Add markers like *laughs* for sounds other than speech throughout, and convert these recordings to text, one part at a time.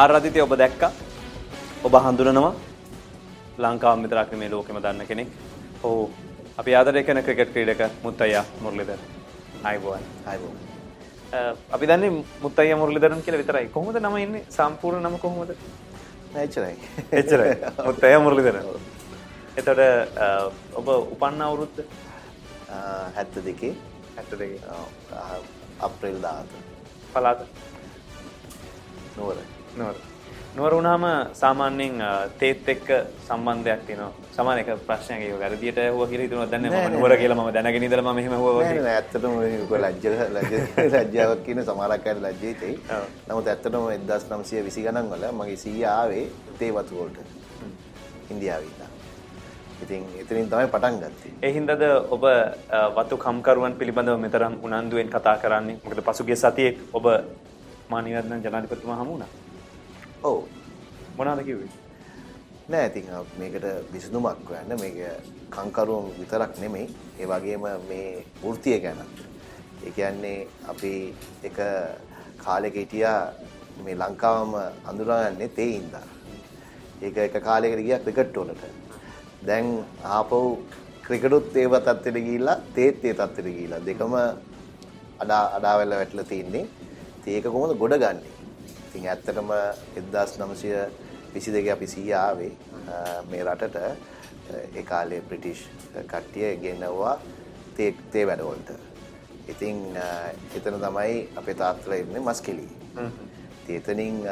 ආරාධිතය ඔබ දැක්කා. ඔබ හඳුනනවා. ලංකාව විතරක් නෙමේ ලෝකෙම දන්න කෙනෙක්. ඔහු අපි ආදරය කරන ක්‍රිකට් ක්‍රීඩක මුත්තයියා මුරලිදරන්. ආයිබෝවන්. ආයිබෝවන්. අපි දන්නේ මුත්තයියා මුරලිදරන් කියලා විතරයි. කොහොමද නම ඉන්නේ? සම්පූර්ණ නම කොහොමද? එච්චරයි. එච්චරයි. *laughs* මුත්තයියා මුරලිදරන්. එතකොට ඔබ උපන්න අවුරුද්ද? 72. 72. අප්‍රේල් 17. පළාත? නුවර. නුවර. නුවර වුණාම සාමාන්‍යයෙන් තේත් එක්ක සම්බන්ධයක් තියෙනවා. සමාන එක ප්‍රශ්නයක් ඒක වැරදියට ඇහුවා කියලා හිතනවා දැන් මම නුවර කියලා මම දැනගෙන ඉඳලා මම එහෙම ඇහුවා වගේ. නෑ ඇත්තටම මේක ලැජ්ජ ලැජ්ජාවක් කියන සමහරක් අය ලැජ්ජයි තේ. නමුත් ඇත්තටම 1920 ගණන් වල මගේ සීයා ආවේ තේ වතු වලට. ඉන්දියාවේ ඉඳන්. ඉතින් එතනින් තමයි පටන් ගත්තේ. ඒ හින්දාද ඔබ වතු කම්කරුවන් පිළිබඳව මෙතරම් උනන්දුවෙන් කතා කරන්නේ. මොකද පසුගිය සතියේ ඔබ මානිවර්ධන ජනාධිපතිතුමා හමු වුණා. ඔව්. මොනවද කිව්වේ? නෑ ඉතින් මේකට විසඳුමක් හොයන්න මේක කංකරුවන් විතරක් නෙමෙයි ඒ වගේම මේ වෘත්තිය ගැන. ඒ කියන්නේ අපි එක කාලෙක හිටියා මේ ලංකාවම අඳුරගන්නේ තේ ඉඳලා. ඒක එක කාලයකට ගියා ක්‍රිකට් වලට. දැන් ආපහු ක්‍රිකටුත් ඒව තත්ත්වෙට ගිහිල්ලා තේත් ඒ තත්ත්වෙට ගිහිල්ලා දෙකම අඩා අඩාවැල්ල වැටලා තින්නේ. ඉතින් ඒක කොහොමද ගොඩ ගන්නෙ? ඉතින් ඇත්තටම 1922 අපි සීයා ආවේ මේ රටට ඒ කාලේ බ්‍රිටිෂ් කට්ටිය ගෙනවුවා තේ තේ වැඩවලට. ඉතින් එතන තමයි අපේ තාත්තලා ඉන්නේ මස්කෙලි. එතනින්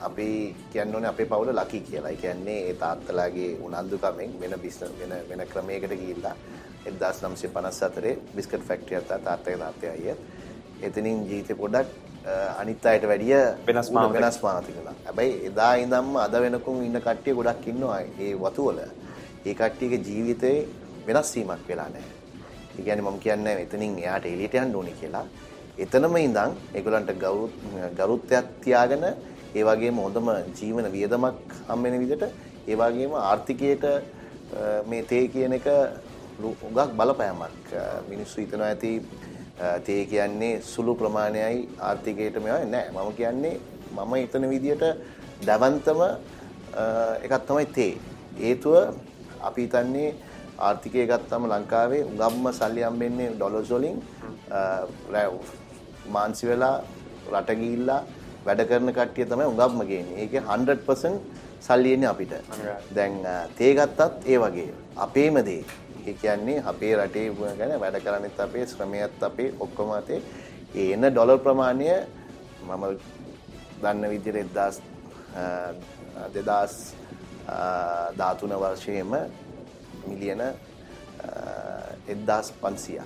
අපි කියන්න ඕනේ අපේ පවුල ලකි කියලා. ඒ කියන්නේ ඒ තාත්තලාගේ උනන්දුකමෙන් වෙන බිස්නස් වෙන වෙන ක්‍රමයකට ගිහිල්ලා 1954 බිස්කට් ෆැක්ටරියක් තාත්තගේ තාත්තේ අයියා. එතනින් ජීවිතේ පොඩක් අනිත් අයට වැඩිය වෙනස් වෙනස් මානතිකලා. හැබැයි එදා ඉඳන්ම අද වෙනකුන් ඉන්න කට්ටිය ගොඩක් ඉන්නවා ඒ වතු වල. ඒ කට්ටියගේ ජීවිතේ වෙනස් වීමක් වෙලා නැහැ. ඒ කියන්නේ මම කියන්නේ එතනින් එයාට එළියට යන්න ඕනේ කියලා. එතනම ඉඳන් ඒගොල්ලන්ට ගරුත්වයක් තියාගෙන ඒ වගේම හොඳම ජීවන වියදමක් හම්බෙන විදිහට ඒ වගේම ආර්ථිකයට මේ තේ කියන එක උගක් බලපෑමක් මිනිස්සු හිතනවා ඇති තේ කියන්නේ සුළු ප්‍රමාණයයි ආර්ථිකයට මේවා නෑ මම කියන්නේ මම හිතන විදිහට දවන්තම එකක් තමයි තේ හේතුව අපි හිතන්නේ ආර්ථිකය ගත්තම ලංකාවේ උගම්ම සල්ලි හම්බෙන්නේ ඩොලර්ස් වලින් මාන්සි වෙලා රට ගිහිල්ලා වැඩ කරන කට්ටිය තමයි උගම්ම ගේන්නේ. ඒකේ 100% සල්ලි එන්නේ අපිට. දැන් තේ ගත්තත් ඒ වගේ. අපේම දේ. ඒ කියන්නේ අපේ රටේ ගැන වැඩ කරන්නෙත් අපේ ශ්‍රමයත් අපේ ඔක්කොම අතේ එන ඩොලර් ප්‍රමාණය මම දන්න විදිහට 1000 2013 වර්ෂයේම මිලියන 1500ක්.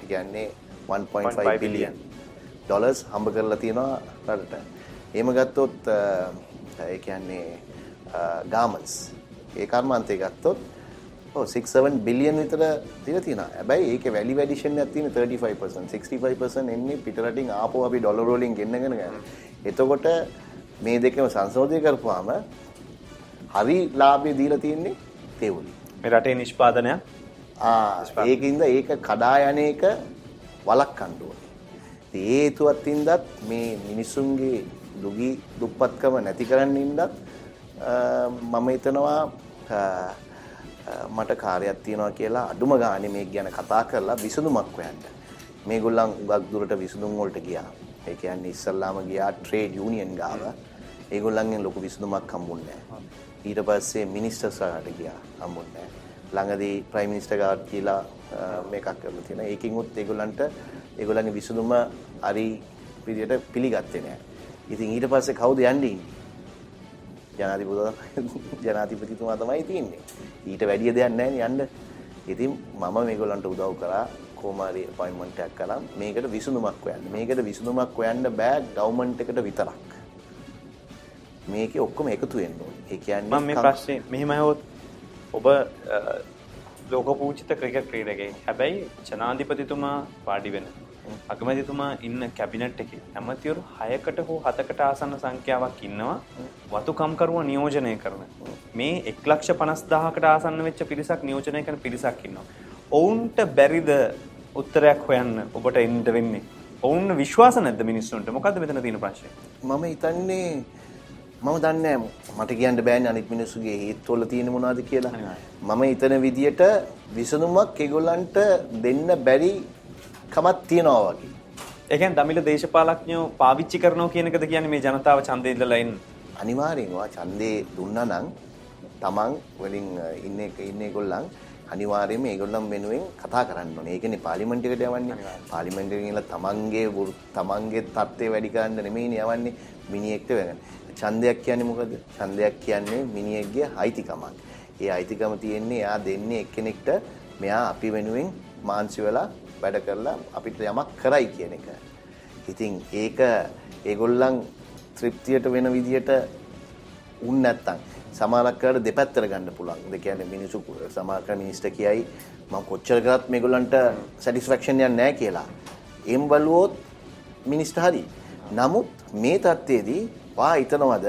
ඒ කියන්නේ 1.5 බිලියන් ඩොලර්ස් හම්බ කරලා තියෙනවා රටට. එහෙම ගත්තොත් ඒ කියන්නේ ගාමන්ස් ඒ කර්මාන්තය ගත්තොත් ඔව් 6 7 බිලියන් විතර තියලා තියෙනවා. හැබැයි ඒකේ වැලි වැඩිෂන් එකක් තියෙන 35%. 65% එන්නේ පිට රටින් ආපහු අපි ඩොලර් වලින් ගෙන්නගෙන ගන්න. එතකොට මේ දෙකම සංශෝධනය කරපුවාම හරි ලාභය දීලා තියෙන්නේ තේ වලින්. මේ රටේ නිෂ්පාදනය ආ ඒකින්ද ඒක කඩා යන එක වළක්වන්න ඕනේ. ඒ හේතුවත් ඉඳත් මේ මිනිසුන්ගේ දුගී දුප්පත්කම නැති කරන්න ඉඳත් මම හිතනවා මට කාර්යයක් තියෙනවා කියලා අඩුම ගානේ මේක ගැන කතා කරලා විසඳුමක් හොයන්න. මේගොල්ලන් උගක් දුරට විසඳුම් වලට ගියා. ඒ කියන්නේ ඉස්සල්ලාම ගියා ට්‍රේඩ් යූනියන් ගාව. ඒගොල්ලන්ගෙන් ලොකු විසඳුමක් හම්බුන්නේ නැහැ. ඊට පස්සේ මිනිස්ටර්ස්ලාට ගියා හම්බුන්නේ නැහැ. ළඟදී ප්‍රයිම් මිනිස්ටර් ගාවට කියලා මේකක් කරලා තියෙනවා. ඒකින් උත් ඒගොල්ලන්ට ඒගොල්ලන්ගේ විසඳුම හරි විදියට පිළිගත්තේ නැහැ. ඉතින් ඊට පස්සේ කවුද යන්නේ? ජනාධිපති ජනාධිපතිතුමා තමයි තියෙන්නේ. ඊට වැඩිය දෙයක් නැහැ යන්න. ඉතින් මම මේගොල්ලන්ට උදව් කරා කොමාරි අපොයින්ට්මන්ට් එකක් කළා මේකට විසඳුමක් හොයන්න. මේකට විසඳුමක් හොයන්න බෑ ගවර්න්මන්ට් එකට විතරක්. මේකේ ඔක්කොම එකතු වෙන්න ඕනේ. ඒ කියන්නේ මම මේ ප්‍රශ්නේ මෙහෙම අහුවොත් ඔබ ලෝක පූජිත ක්‍රිකට් ක්‍රීඩකයෙක්. හැබැයි ජනාධිපතිතුමා වාඩි වෙන අගමැතිතුමා ඉන්න කැබිනට් එකේ ඇමතිවරු 6කට හෝ 7කට ආසන්න සංඛ්‍යාවක් ඉන්නවා වතුකම්කරුව නියෝජනය කරන. මේ 150000කට ආසන්න වෙච්ච පිරිසක් නියෝජනය කරන පිරිසක් ඉන්නවා. ඔවුන්ට බැරිද උත්තරයක් හොයන්න ඔබට එන්න වෙන්නේ? ඔවුන් විශ්වාස නැද්ද මිනිස්සුන්ට? මොකද්ද මෙතන තියෙන ප්‍රශ්නේ? මම හිතන්නේ මම දන්නේ මට කියන්න බෑනේ අනිත් මිනිස්සුගේ හේත්වල තියෙන මොනවද කියලා. මම හිතන විදියට විසඳුමක් ඒගොල්ලන්ට දෙන්න බැරි කමක් තියනවා වගේ. ඒ කියන්නේ දමිළ දේශපාලඥයෝ පාවිච්චි කරනවා කියන එකද කියන්නේ මේ ජනතාව ඡන්දේ ඉඳලා එන්න. අනිවාර්යෙන්ම ඡන්දේ දුන්නා නම් තමන් වලින් ඉන්න ඉන්න ඒගොල්ලන් අනිවාර්යයෙන්ම ඒගොල්ලන් වෙනුවෙන් කතා කරන්න ඕනේ. ඒ කියන්නේ පාර්ලිමේන්තු එකට යවන්නේ. පාර්ලිමේන්තු එකෙන් ගිහලා තමන්ගේ තමන්ගේ தත්ත්වය වැඩි කරන්න නෙමෙයිනේ යවන්නේ. මිනිහෙක්ට වෙන. ඡන්දයක් කියන්නේ මොකද? ඡන්දයක් කියන්නේ මිනිහෙක්ගේ අයිතිකමක්. ඒ අයිතිකම තියෙන්නේ එයා දෙන්නේ එක්කෙනෙක්ට මෙයා අපි වෙනුවෙන් මාන්සි වෙලා වැඩ කරලා අපිට යමක් කරයි කියන එක. ඉතින් ඒක ඒගොල්ලන් තෘප්තියට වෙන විදියට උන් නැත්තම් සමහරක් කරලා දෙපැත්තට ගන්න පුළුවන්. ඒ කියන්නේ මිනිසු සමහර මිනිස්ටර් කියයි මම කොච්චර කරත් මේගොල්ලන්ට සැටිස්ෆැක්ෂන් එකක් නැහැ කියලා. එම් බලුවොත් මිනිස්ටර් හරි. නමුත් මේ தත්ත්වයේදී වා හිතනවද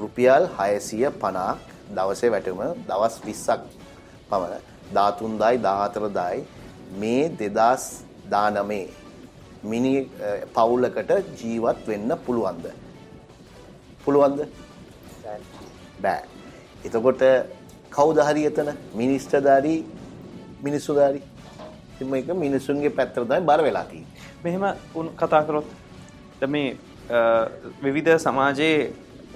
රුපියල් 650ක් දවසේ වැටුම දවස් 20ක් පමණ 13000යි 14000යි මේ 2019 මිනි පවුලකට ජීවත් වෙන්න පුළුවන්ද? පුළුවන්ද? බෑ. එතකොට කවුද හරි එතන මිනිස්ටර්දාරි මිනිස්සුදාරි. ඉතින් මේක මිනිසුන්ගේ පැත්තට තමයි බර වෙලා තියෙන්නේ. මෙහෙම කතා කරොත් මේ විවිධ සමාජයේ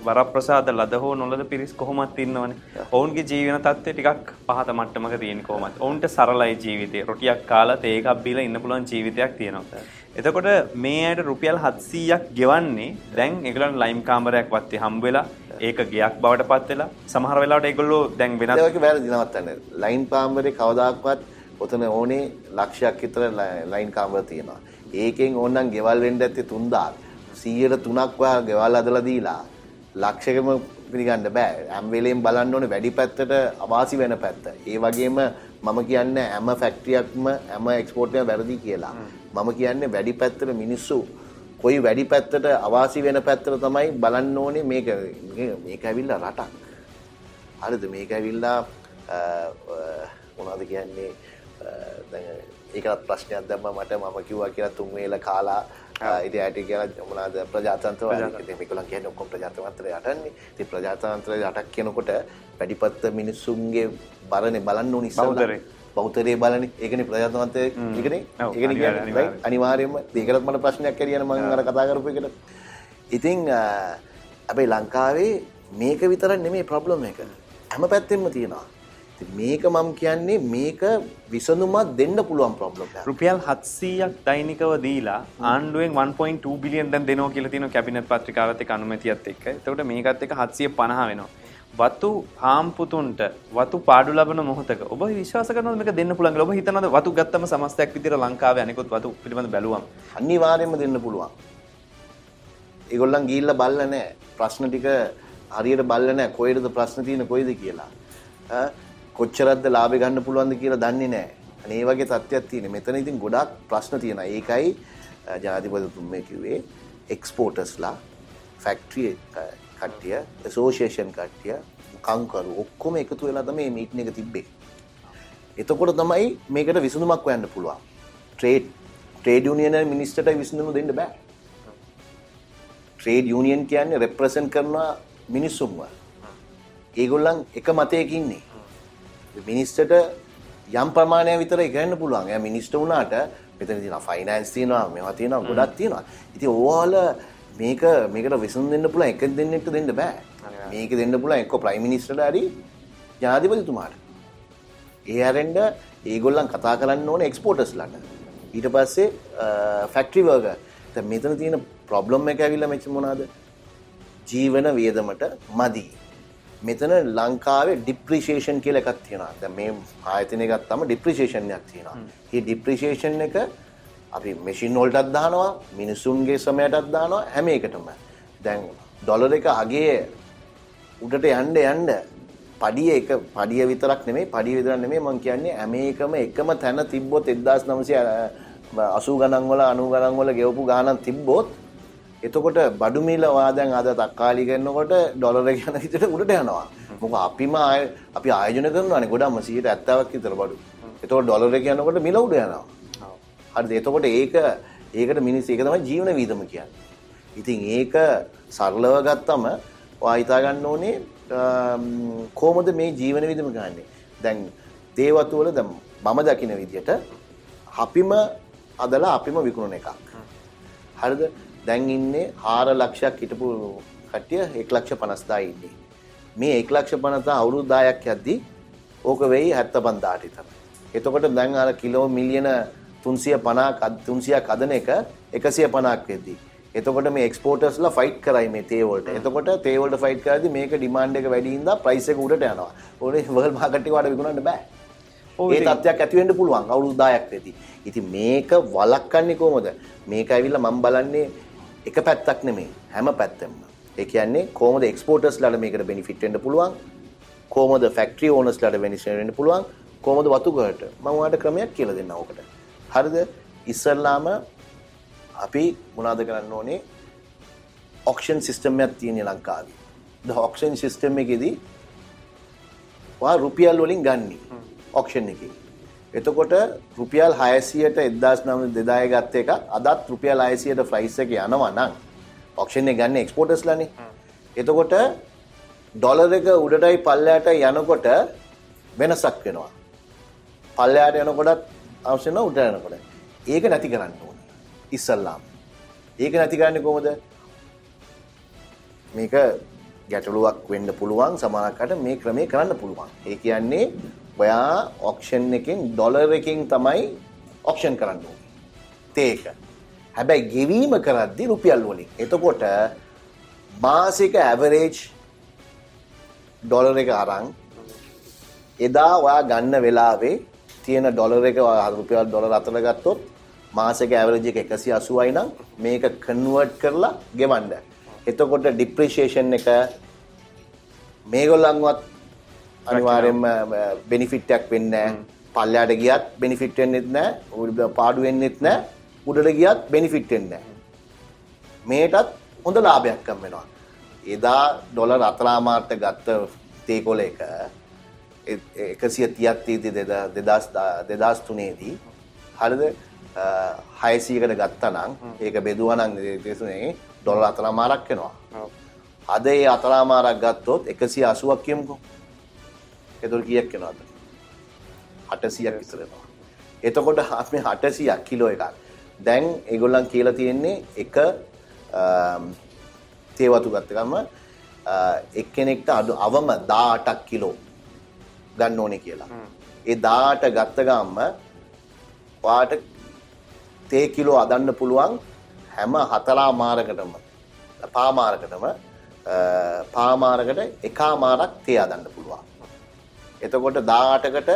වරප්‍රසාද ලද හෝ නොලද පිරිස් කොහොමත් ඉන්නවනේ. ඔවුන්ගේ ජීවන තත්ත්වය ටිකක් පහත මට්ටමක තියෙන කොහොමත්. ඔවුන්ට සරලයි ජීවිතේ. රොටියක් කාලා තේ එකක් බීලා ඉන්න පුළුවන් ජීවිතයක් තියෙනවා. එතකොට මේ අයට රුපියල් 700ක් ගෙවන්නේ දැන් ඒගොල්ලන් ලයිම් කාමරයක් වත්තේ හම්බ වෙලා ඒක ගයක් බවට පත් වෙලා සමහර වෙලාවට ඒගොල්ලෝ දැන් වෙනත් ඒක වැරදි නවත්තන්න. ලයින් කාමරේ කවදාක්වත් ඔතන ඕනේ ලක්ෂයක් විතර ලයින් කාමර තියෙනවා. ඒකෙන් ඕනනම් ගෙවල් වෙන්න ඇත්තේ 3000. 100ට 3ක් ඔයා ගෙවල් හදලා දීලා ලක්ෂයකම පිළිගන්න බෑ. හැම වෙලෙම බලන්න ඕනේ වැඩි පැත්තට අවාසි වෙන පැත්ත. ඒ වගේම මම කියන්නේ හැම ෆැක්ටරියක්ම හැම එක්ස්පෝර්ට් එකම වැරදි කියලා. මම කියන්නේ වැඩි පැත්තට මිනිස්සු කොයි වැඩි පැත්තට අවාසි වෙන පැත්තට තමයි බලන්න ඕනේ මේක මේක ඇවිල්ලා රටක්. හරිද මේක ඇවිල්ලා මොනවද කියන්නේ ඒකත් ප්‍රශ්නයක් දැම්ම මට මම කිව්වා කියලා තුන් වේල කාලා ඇට කියලා මොනවාද ප්‍රජාතන්ත්‍රවාදී මේගොල්ලන් කියන්නේ ඔක්කොම ප්‍රජාතන්ත්‍රය යටන්නේ. ඉතින් ප්‍රජාතන්ත්‍රය යටක් කියනකොට වැඩිපත්ත මිනිස්සුන්ගේ බරනේ බලන්න ඕනි ඉස්සෙල්ලා. බෞද්ධරේ බලන්නේ. ඒකනේ ප්‍රජාතන්ත්‍රය ඒකනේ. ඒකනේ කියන්නේ අනිවාර්යයෙන්ම ඒකටත් මට ප්‍රශ්නයක් ඇරියන මම අර කතා කරපු එකට. ඉතින් අපේ ලංකාවේ මේක විතරක් නෙමෙයි ප්‍රොබ්ලම් එක. හැම පැත්තෙම තියෙනවා. මේක මම කියන්නේ මේක විසඳුමක් දෙන්න පුළුවන් ප්‍රොබ්ලම් එකක්. රුපියල් 700ක් දෛනිකව දීලා ආණ්ඩුවෙන් 1.2 බිලියන් දැන් දෙනවා කියලා තියෙනවා කැබිනට් පත්‍රිකාවත් එක්ක අනුමැතියත් එක්ක. එතකොට මේකත් එක්ක 750 වෙනවා. වතු හාම්පුතුන්ට වතු පාඩු ලබන මොහොතක ඔබ විශ්වාස කරනවද මේක දෙන්න පුළුවන් කියලා? ඔබ හිතනවද වතු ගත්තම සමස්තයක් විදිහට ලංකාවේ අනිකුත් වතු පිළිබඳ බැලුවම්? අනිවාර්යයෙන්ම දෙන්න පුළුවන්. ඒගොල්ලන් ගිහිල්ලා බලලා නැහැ. ප්‍රශ්න ටික හරියට බලලා නැහැ. කොහෙද ප්‍රශ්න තියෙන කොයිද කියලා. කොච්චරක්ද ලාභ ගන්න පුළුවන්ද කියලා දන්නේ නැහැ. අනේ ඒ වගේ තත්ත්වයක් තියෙන. මෙතන ඉතින් ගොඩාක් ප්‍රශ්න තියෙනවා. ඒකයි ජනාධිපතිතුමා කිව්වේ එක්ස්පෝර්ටර්ස්ලා ෆැක්ටරි කට්ටිය, ඇසෝසියේෂන් කට්ටිය, කංකරු ඔක්කොම එකතු වෙලා තමයි මේ මීටින් එක තිබ්බේ. එතකොට තමයි මේකට විසඳුමක් හොයන්න පුළුවන්. ට්‍රේඩ් ට්‍රේඩ් යුනියන් මිනිස්ටර්ට විසඳුම දෙන්න බෑ. ට්‍රේඩ් යුනියන් කියන්නේ රෙප්‍රසන්ට් කරන මිනිස්සුන්ව. ඒගොල්ලන් එක මතයක ඉන්නේ. මිනිස්ටට යම් ප්‍රමාණය විතර ඉගන්න පුළුවන්. ය මිනිස්ට වුණාට මෙතන තින ෆයිනන්ස් තියෙනවා මෙවා තියෙනවා ගොඩක් තියෙනවා. ඉති ඕවාල මේක මේකට විසුන් දෙන්න පුළ එක දෙන්නට දෙන්න බෑ. මේක දෙන්න පුළ එක්ක ප්‍රයි මිනිස්ටට අරි ජාධිපතිතුමාට ඒ අරෙන්ඩ ඒගොල්ලන් කතා කරන්න ඕන එක්ස්පෝටස් ලට. ඊට පස්සේ ෆැක්ට්‍රිවර්ග මෙතන තියෙන ප්‍රොබ්ලම් එක ඇවිල්ල මෙච මොනාද ජීවන වියදමට මදී මෙතන ලංකාවේ ඩිප්‍රිසිේෂන් කියල එකක් තියෙනවා. ද මේ ආයතනය ගත්තම ඩිප්‍රිසිේෂන්යක් තියෙනවා. ඒ ඩිප්‍රිසිේෂන් එක අපි මෙසින් ඔල්ටත් දානවා මිනිස්සුන්ගේ සමයටත් දානවා හැම එකටම. දැන් ඩොලර එක අගේ උඩට යන්ඩ යන්ඩ පඩිය එක පඩිය විතරක් නෙමේ පඩි විතරක් නෙමේ මං කියන්නේ ඇමේකම එකම තැන තිබ්බොත් එක්දස් නමසය අසූ ගණන්වල අනු ගණන්වල ගෙවපු ගානන් තිබ්බොත් එතකොට බඩු මිල වාදැන් අද තක්කාලි කරනකොට ඩොලර ගැන හිතට උඩට යනවා. මොකද අපිම අපි ආයෝජන කරනවානේ ගොඩක්ම 70ක් විතර බඩු. එතකොට ඩොලර කියනකොට මිල උඩ යනවා. හරිද? එතකොට ඒක ඒකට මිනිස් ඒක තමයි ජීවන වීදම කියන්නේ. ඉතින් ඒක සරලව ගත්තම ඔයා හිතා ගන්න ඕනේ අම්, කොහොමද මේ ජීවන විදිම ගන්නේ. දැන් දේවතු වල දැන් මම දකින විදියට අපිම අදලා අපිම විකුණන එකක්. හරිද? දැන් ඉන්නේ 4 ලක්ෂයක් හිටපු කට්ටිය 1 ලක්ෂ 50000 ඉන්නේ. මේ 1 ලක්ෂ 50000 අවුරුදු 10ක් යද්දි ඕක වෙයි 75000ට විතර. එතකොට දැන් අර කිලෝ මිලියන 350ක් 300ක් හදන එක 150ක් වෙද්දී. එතකොට මේ එක්ස්පෝර්ටර්ස්ලා ෆයිට් කරයි මේ තේ වලට. එතකොට තේ වලට ෆයිට් කරද්දි මේක ඩිමාන්ඩ් එක වැඩි හින්දා ප්‍රයිස් එක උඩට යනවා. ඕනේ වර්ල්ඩ් මාකට් එක වල විකුණන්න බෑ. ඒ තත්ත්වයක් ඇති වෙන්න පුළුවන් අවුරුදු 10ක් වෙදී. ඉතින් මේක වළක්වන්නේ කොහොමද? මේක ඇවිල්ලා මම බලන්නේ එක පැත්තක් නෙමෙයි හැම පැත්තෙම. ඒ කියන්නේ කොහොමද එක්ස්පෝර්ටර්ස්ලාට මේකට බෙනිෆිට් වෙන්න පුළුවන්? කොහොමද ෆැක්ටරි ඕනර්ස්ලාට බෙනිෆිට් වෙන්න පුළුවන්? කොහොමද වතුගහට? මම ඔයාලට ක්‍රමයක් කියලා දෙන්නම් ඕකට. හරිද? ඉස්සල්ලාම අපි මොනවද කරන්න ඕනේ? ඔක්ෂන් සිස්ටම් එකක් තියෙන ලංකාවේ. ද ඔක්ෂන් සිස්ටම් එකේදී වා රුපියල් වලින් ගන්නි ඔක්ෂන් එකේ. එතකොට රුපියල් 600ට 1900 2000 ගත්ත එක අදත් රුපියල් 600ට ප්‍රයිස් එක යනවා නම් ඔක්ෂන් එක ගන්න එක්ස්පෝර්ටර්ස්ලානේ. එතකොට ඩොලර් එක උඩටයි පල්ලයට යනකොට වෙනසක් වෙනවා. පල්ලයට යනකොටත් අවශ්‍ය වෙනවා උඩට යනකොට. ඒක නැති කරන්න ඕනේ. ඉස්සල්ලාම. ඒක නැති කරන්නේ කොහොමද? මේක ගැටලුවක් වෙන්න පුළුවන් සමහරකට මේ ක්‍රමේ කරන්න පුළුවන්. ඒ කියන්නේ ඔයා ඔක්ෂන් එකෙන් ඩොලර් එකකින් තමයි ඔක්ෂන් කරන්න ඕනේ. තේක. හැබැයි ගෙවීම කරද්දි රුපියල් වලින්. එතකොට මාසික ඇවරේජ් ඩොලර් එක අරන් එදා ඔයා ගන්න වෙලාවේ තියෙන ඩොලර් එක ඔයා රුපියල් ඩොලර් අතර ගත්තොත් මාසික ඇවරේජ් එක 180යි නම් මේක කන්වර්ට් කරලා ගෙවන්න. එතකොට ඩිප්‍රීසියේෂන් එක මේගොල්ලන්වත් අනිවාර්යෙන්ම බෙනිෆිට් එකක් වෙන්නේ. පල්ලයට ගියත් බෙනිෆිට් වෙන්නෙත් නැහැ. උඩ පාඩු වෙන්නෙත් නැහැ. උඩට ගියත් බෙනිෆිට් වෙන්නේ නැහැ. මේටත් හොඳ ලාභයක් හම් වෙනවා. එදා ඩොලර් අතරාමාර්ට ගත්ත තේකොල එක එකසිය තියක් තීති දෙදස් දෙදස් තුනේදී හරිද හයසීකට ගත්තනම් ඒක බෙදුවනං දෙසුනේ ඩොලර් අතරාමාරක් වෙනවා. අද ඒ අතරාමාරක් ගත්තොත් එකසිය අසුවක් කියමුකෝ එතුර කියක් වෙනවාද හටසියක් විතරෙනවා එතකොට අපි හටසියක් කිලෝ එකක්. දැන් ඒගොල්ලන් කියලා තියෙන්නේ එක තේවතු ගත්තකම එක්කෙනෙක්ට අඩු අවම දාටක් කිලෝ ගන්න ඕනේ කියලා. ඒ දාට ගත්ත ගම්ම වාට තේ කිලෝ අදන්න පුළුවන් හැම හතරා මාරකටම පාමාරකටම පාමාරකට එකා මාරක් තේ අදන්න පුළුවන් එතකොට 18කට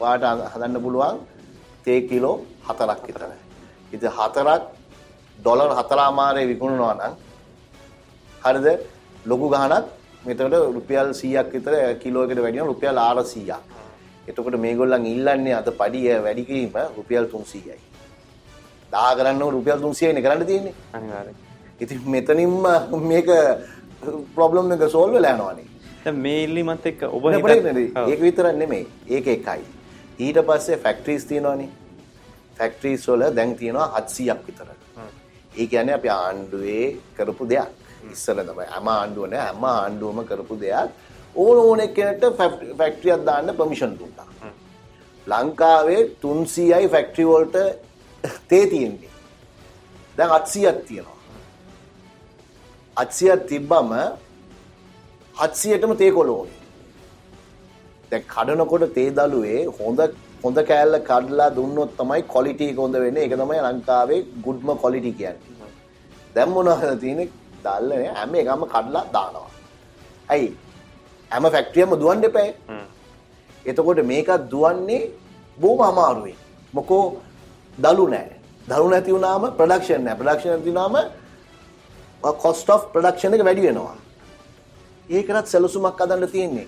වාට හදන්න පුළුවන් තේ කිලෝ හතරක් විතර. ඉතින් හතරක් ඩොලර් හතරමාරේ විකුණනවා නම් හරිද ලොකු ගහනක් මෙතකොට රුපියල් 100ක් විතර කිලෝ එකට වැඩි වෙනවා රුපියල් 400ක්. එතකොට මේගොල්ලන් ඉල්ලන්නේ අද පඩිය වැඩි කිරීම රුපියල් 300යි. 10 කරන්න රුපියල් 300යි නේ කරන්න තියෙන්නේ. අනිවාර්යෙන්. ඉතින් මෙතනින්ම මේක ප්‍රොබ්ලම් එක සෝල්ව් වෙලා යනවානේ. දැන් මේ ඉල්ලීමත් එක්ක ඔබ. ඒක විතරක් නෙමෙයි. ඒක එකයි. ඊට පස්සේ ෆැක්ටරිස් තියෙනවානේ. ෆැක්ටරිස් වල දැන් තියෙනවා 700ක් විතර. ඒ කියන්නේ අපි ආණ්ඩුවේ කරපු දෙයක්. ඉස්සර තමයි හැම ආණ්ඩුව නෑ හැම ආණ්ඩුවම කරපු දෙයක්. ඕන ඕන කෙනෙක්ට ෆැක්ටරියක් දාන්න පර්මිෂන් දුන්නා. ලංකාවේ 300යි ෆැක්ටරි වලට තේ තියෙන්නේ. දැන් 800ක් තියෙනවා. 800ක් තිබ්බම 700ටම තේ කොළ ඕනේ. දැන් කඩනකොට තේ දළුවේ හොඳ හොඳ කෑල්ල කඩලා දුන්නොත් තමයි ක්වොලිටි එක හොඳ වෙන්නේ. ඒක තමයි ලංකාවේ ගුඩ්ම ක්වොලිටි කියන්නේ. දැන් මොනවද තියෙන්නේ? දැල්ලනේ හැම එකම කඩලා දානවා. ඇයි? හැම ෆැක්ටරියම දුවන්න එපා. හ්ම්. එතකොට මේකත් දුවන්නේ බොහොම අමාරුයි. මොකෝ දලු නැහැ. දලු නැති වුණාම ප්‍රොඩක්ෂන් නැති වුණාම cost of production එක වැඩි වෙනවා. ඒකටත් සැලසුමක් හදන්න තියෙන්නේ.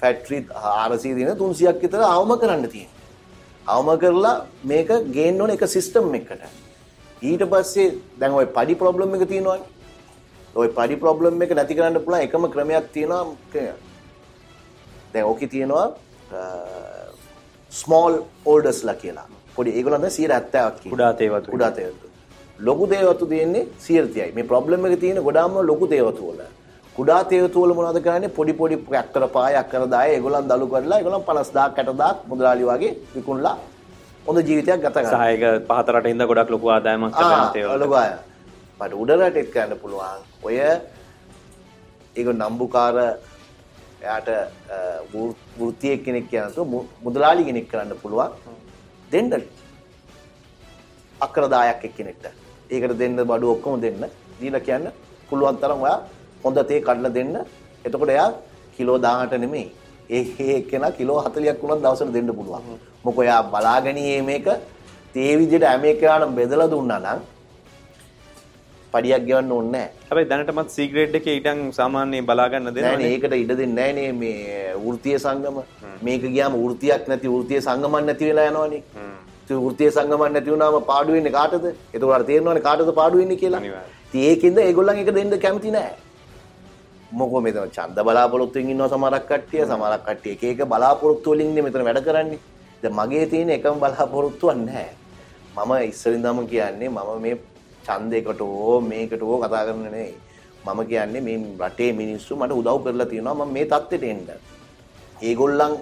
ෆැක්ටරි 400 දින 300ක් විතර අවම කරන්න තියෙන්නේ. අවම කරලා මේක ගේන්න ඕන එක සිස්ටම් එකකට. ඊට පස්සේ දැන් ওই පඩි ප්‍රොබ්ලම් එක තියෙනවානේ. ওই පඩි ප්‍රොබ්ලම් එක නැති කරන්න පුළුවන් එකම ක්‍රමයක් තියෙනවා දැන් ඕකේ තියෙනවා ස්මෝල් ඕඩර්ස්ලා කියලා. පොඩි ඒගොල්ලන් දැන් 70ක් කියනවා. කුඩා තේවතු. කුඩා තේවතු. ලොකු දේවතු තියෙන්නේ 130යි. මේ ප්‍රොබ්ලම් එක තියෙන්නේ ගොඩාම ලොකු දේවතු වල. කුඩා තේවතුවල මොනවද කරන්නේ පොඩි පොඩි ඇක්කර පාය අක්කර දාය ඒගොල්ලන් දලු කරලා ඒගොල්ලන් 50000 60000 මුදලාලි වගේ විකුණලා හොඳ ජීවිතයක් ගත කරනවා. සහයක පහත රට හින්දා ගොඩක් ලොකු ආදායමක් කරගන්න තේවල. ලොකු අය. මට උඩ රටෙත් කරන්න පුළුවන්. ඔය ඒක නම්බුකාර එයාට වෘත්තිය කෙනෙක් කියනතු මුදලාලි කෙනෙක් කරන්න පුළුවන් දෙන්න අක්‍රදායක් එක්කෙනෙක්ට ඒකට දෙන්න බඩු ඔක්කොම දෙන්න දීලා කියන්න පුළුවන් තරම් ඔයා හොඳ තේ කඩලා දෙන්න එතකොට එයා කිලෝ 10ට නෙමෙයි ඒ එක්කෙනා කිලෝ 40ක් වුණත් දවසට දෙන්න පුළුවන් මොකද එයා බලාගනියේ මේක තේ විදිහට හැම එකනම බෙදලා දුන්නා නම් පඩියක් ගෙවන්න ඕනේ නැහැ. හැබැයි දැනටමත් සී ග්‍රේඩ් එකේ ඊටන් සාමාන්‍ය බලා ගන්න දෙනවා නෑනේ ඒකට ඉඩ දෙන්නේ නෑනේ මේ වෘත්තීය සංගම. මේක ගියාම වෘත්තියක් නැති වෘත්තීය සංගමක් නැති වෙලා යනවනේ. ඒ වෘත්තීය සංගමක් නැති වුණාම පාඩු වෙන්නේ කාටද? ඒකෝට අර තේරෙනවනේ කාටද පාඩු වෙන්නේ කියලා. ඉතින් ඒකින්ද ඒගොල්ලන් එක දෙන්න කැමති නෑ. මොකෝ මෙතන ඡන්ද බලාපොරොත්තුෙන් ඉන්නවා සමහරක් කට්ටිය සමහරක් කට්ටිය එක එක බලාපොරොත්තු වලින් ඉන්නේ මෙතන වැඩ කරන්නේ. දැන් මගේ තියෙන එකම බලාපොරොත්තුවක් නැහැ. මම ඉස්සරින්දම කියන්නේ මම මේ ඡන්දයකට හෝ මේකට හෝ කතා කරන්න නෙවෙයි. මම කියන්නේ මේ රටේ මිනිස්සු මට උදව් කරලා තියෙනවා මම මේ தත්ත්වයට එන්න. ඒගොල්ලන්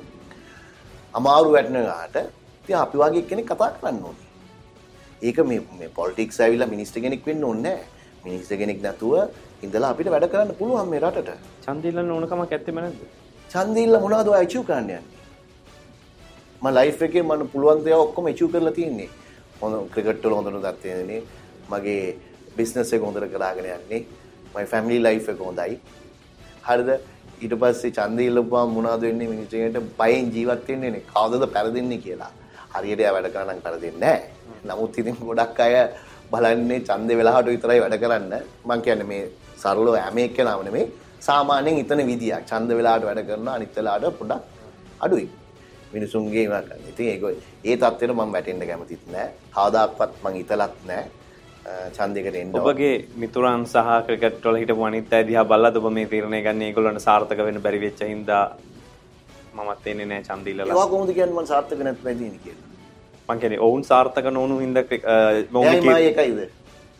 අමාරු වැටෙනාට ඉතින් අපි වගේ කෙනෙක් කතා කරන්න ඕනේ. ඒක මේ මේ පොලිටික්ස් ඇවිල්ලා මිනිස්ටර් කෙනෙක් වෙන්න ඕනේ නැහැ. මිනිස්ටර් කෙනෙක් නැතුව ඉඳලා අපිට වැඩ කරන්න පුළුවන් මේ රටට. ඡන්දිල්ලන්න ඕනකමක් ඇත්තෙම නැද්ද? ඡන්දිල්ල මොනවද ඔය අචීව් කරන්න යන්නේ? මම ලයිෆ් එකේ මම පුළුවන් දේ ඔක්කොම අචීව් කරලා තියෙන්නේ. හොඳ ක්‍රිකට් වල හොඳට දත්තේනේ. මගේ බිස්නස් එක හොඳට කරාගෙන යන්නේ. මයි ෆැමිලි ලයිෆ් එක හොඳයි. හරිද? ඊට පස්සේ ඡන්දය ඉල්ලපුවාම මොනවද වෙන්නේ මිනිස්සුන්ට බයෙන් ජීවත් වෙන්නේ නේ. කවදද පෙරදින්නේ කියලා. හරියට එයා වැඩ කරා නම් පෙරදින්නේ නැහැ. නමුත් ඉතින් ගොඩක් අය බලන්නේ ඡන්දේ වෙලාවට විතරයි වැඩ කරන්න. මම කියන්නේ මේ සරලව හැම එක්කෙනාම නෙමෙයි සාමාන්‍යයෙන් ඉතන විදියක්. ඡන්ද වෙලාවට වැඩ කරනවා අනිත් වෙලාවට පොඩක් අඩුයි. මිනිසුන්ගේ කරන. ඉතින් ඒක ඒ தත්ත්වෙට මම වැටෙන්න කැමතිත් නෑ. කවදාක්වත් මං හිතලත් නෑ. ඡන්දයකට එන්න. ඔබගේ මිතුරන් සහ ක්‍රිකට් වල හිටපු අනිත් අය දිහා බලලාද ඔබ මේ තීරණය ගන්න ඒගොල්ලන්ට සාර්ථක වෙන්න බැරි වෙච්ච හින්දා මමත් එන්නේ නෑ ඡන්ද ඉල්ලලා. ඒවා කොහොමද කියන්නේ මම සාර්ථක නැත් වෙන්නේ කියලා. මං කියන්නේ ඔවුන් සාර්ථක නොවුණු හින්දා ඔවුන් එකයිද?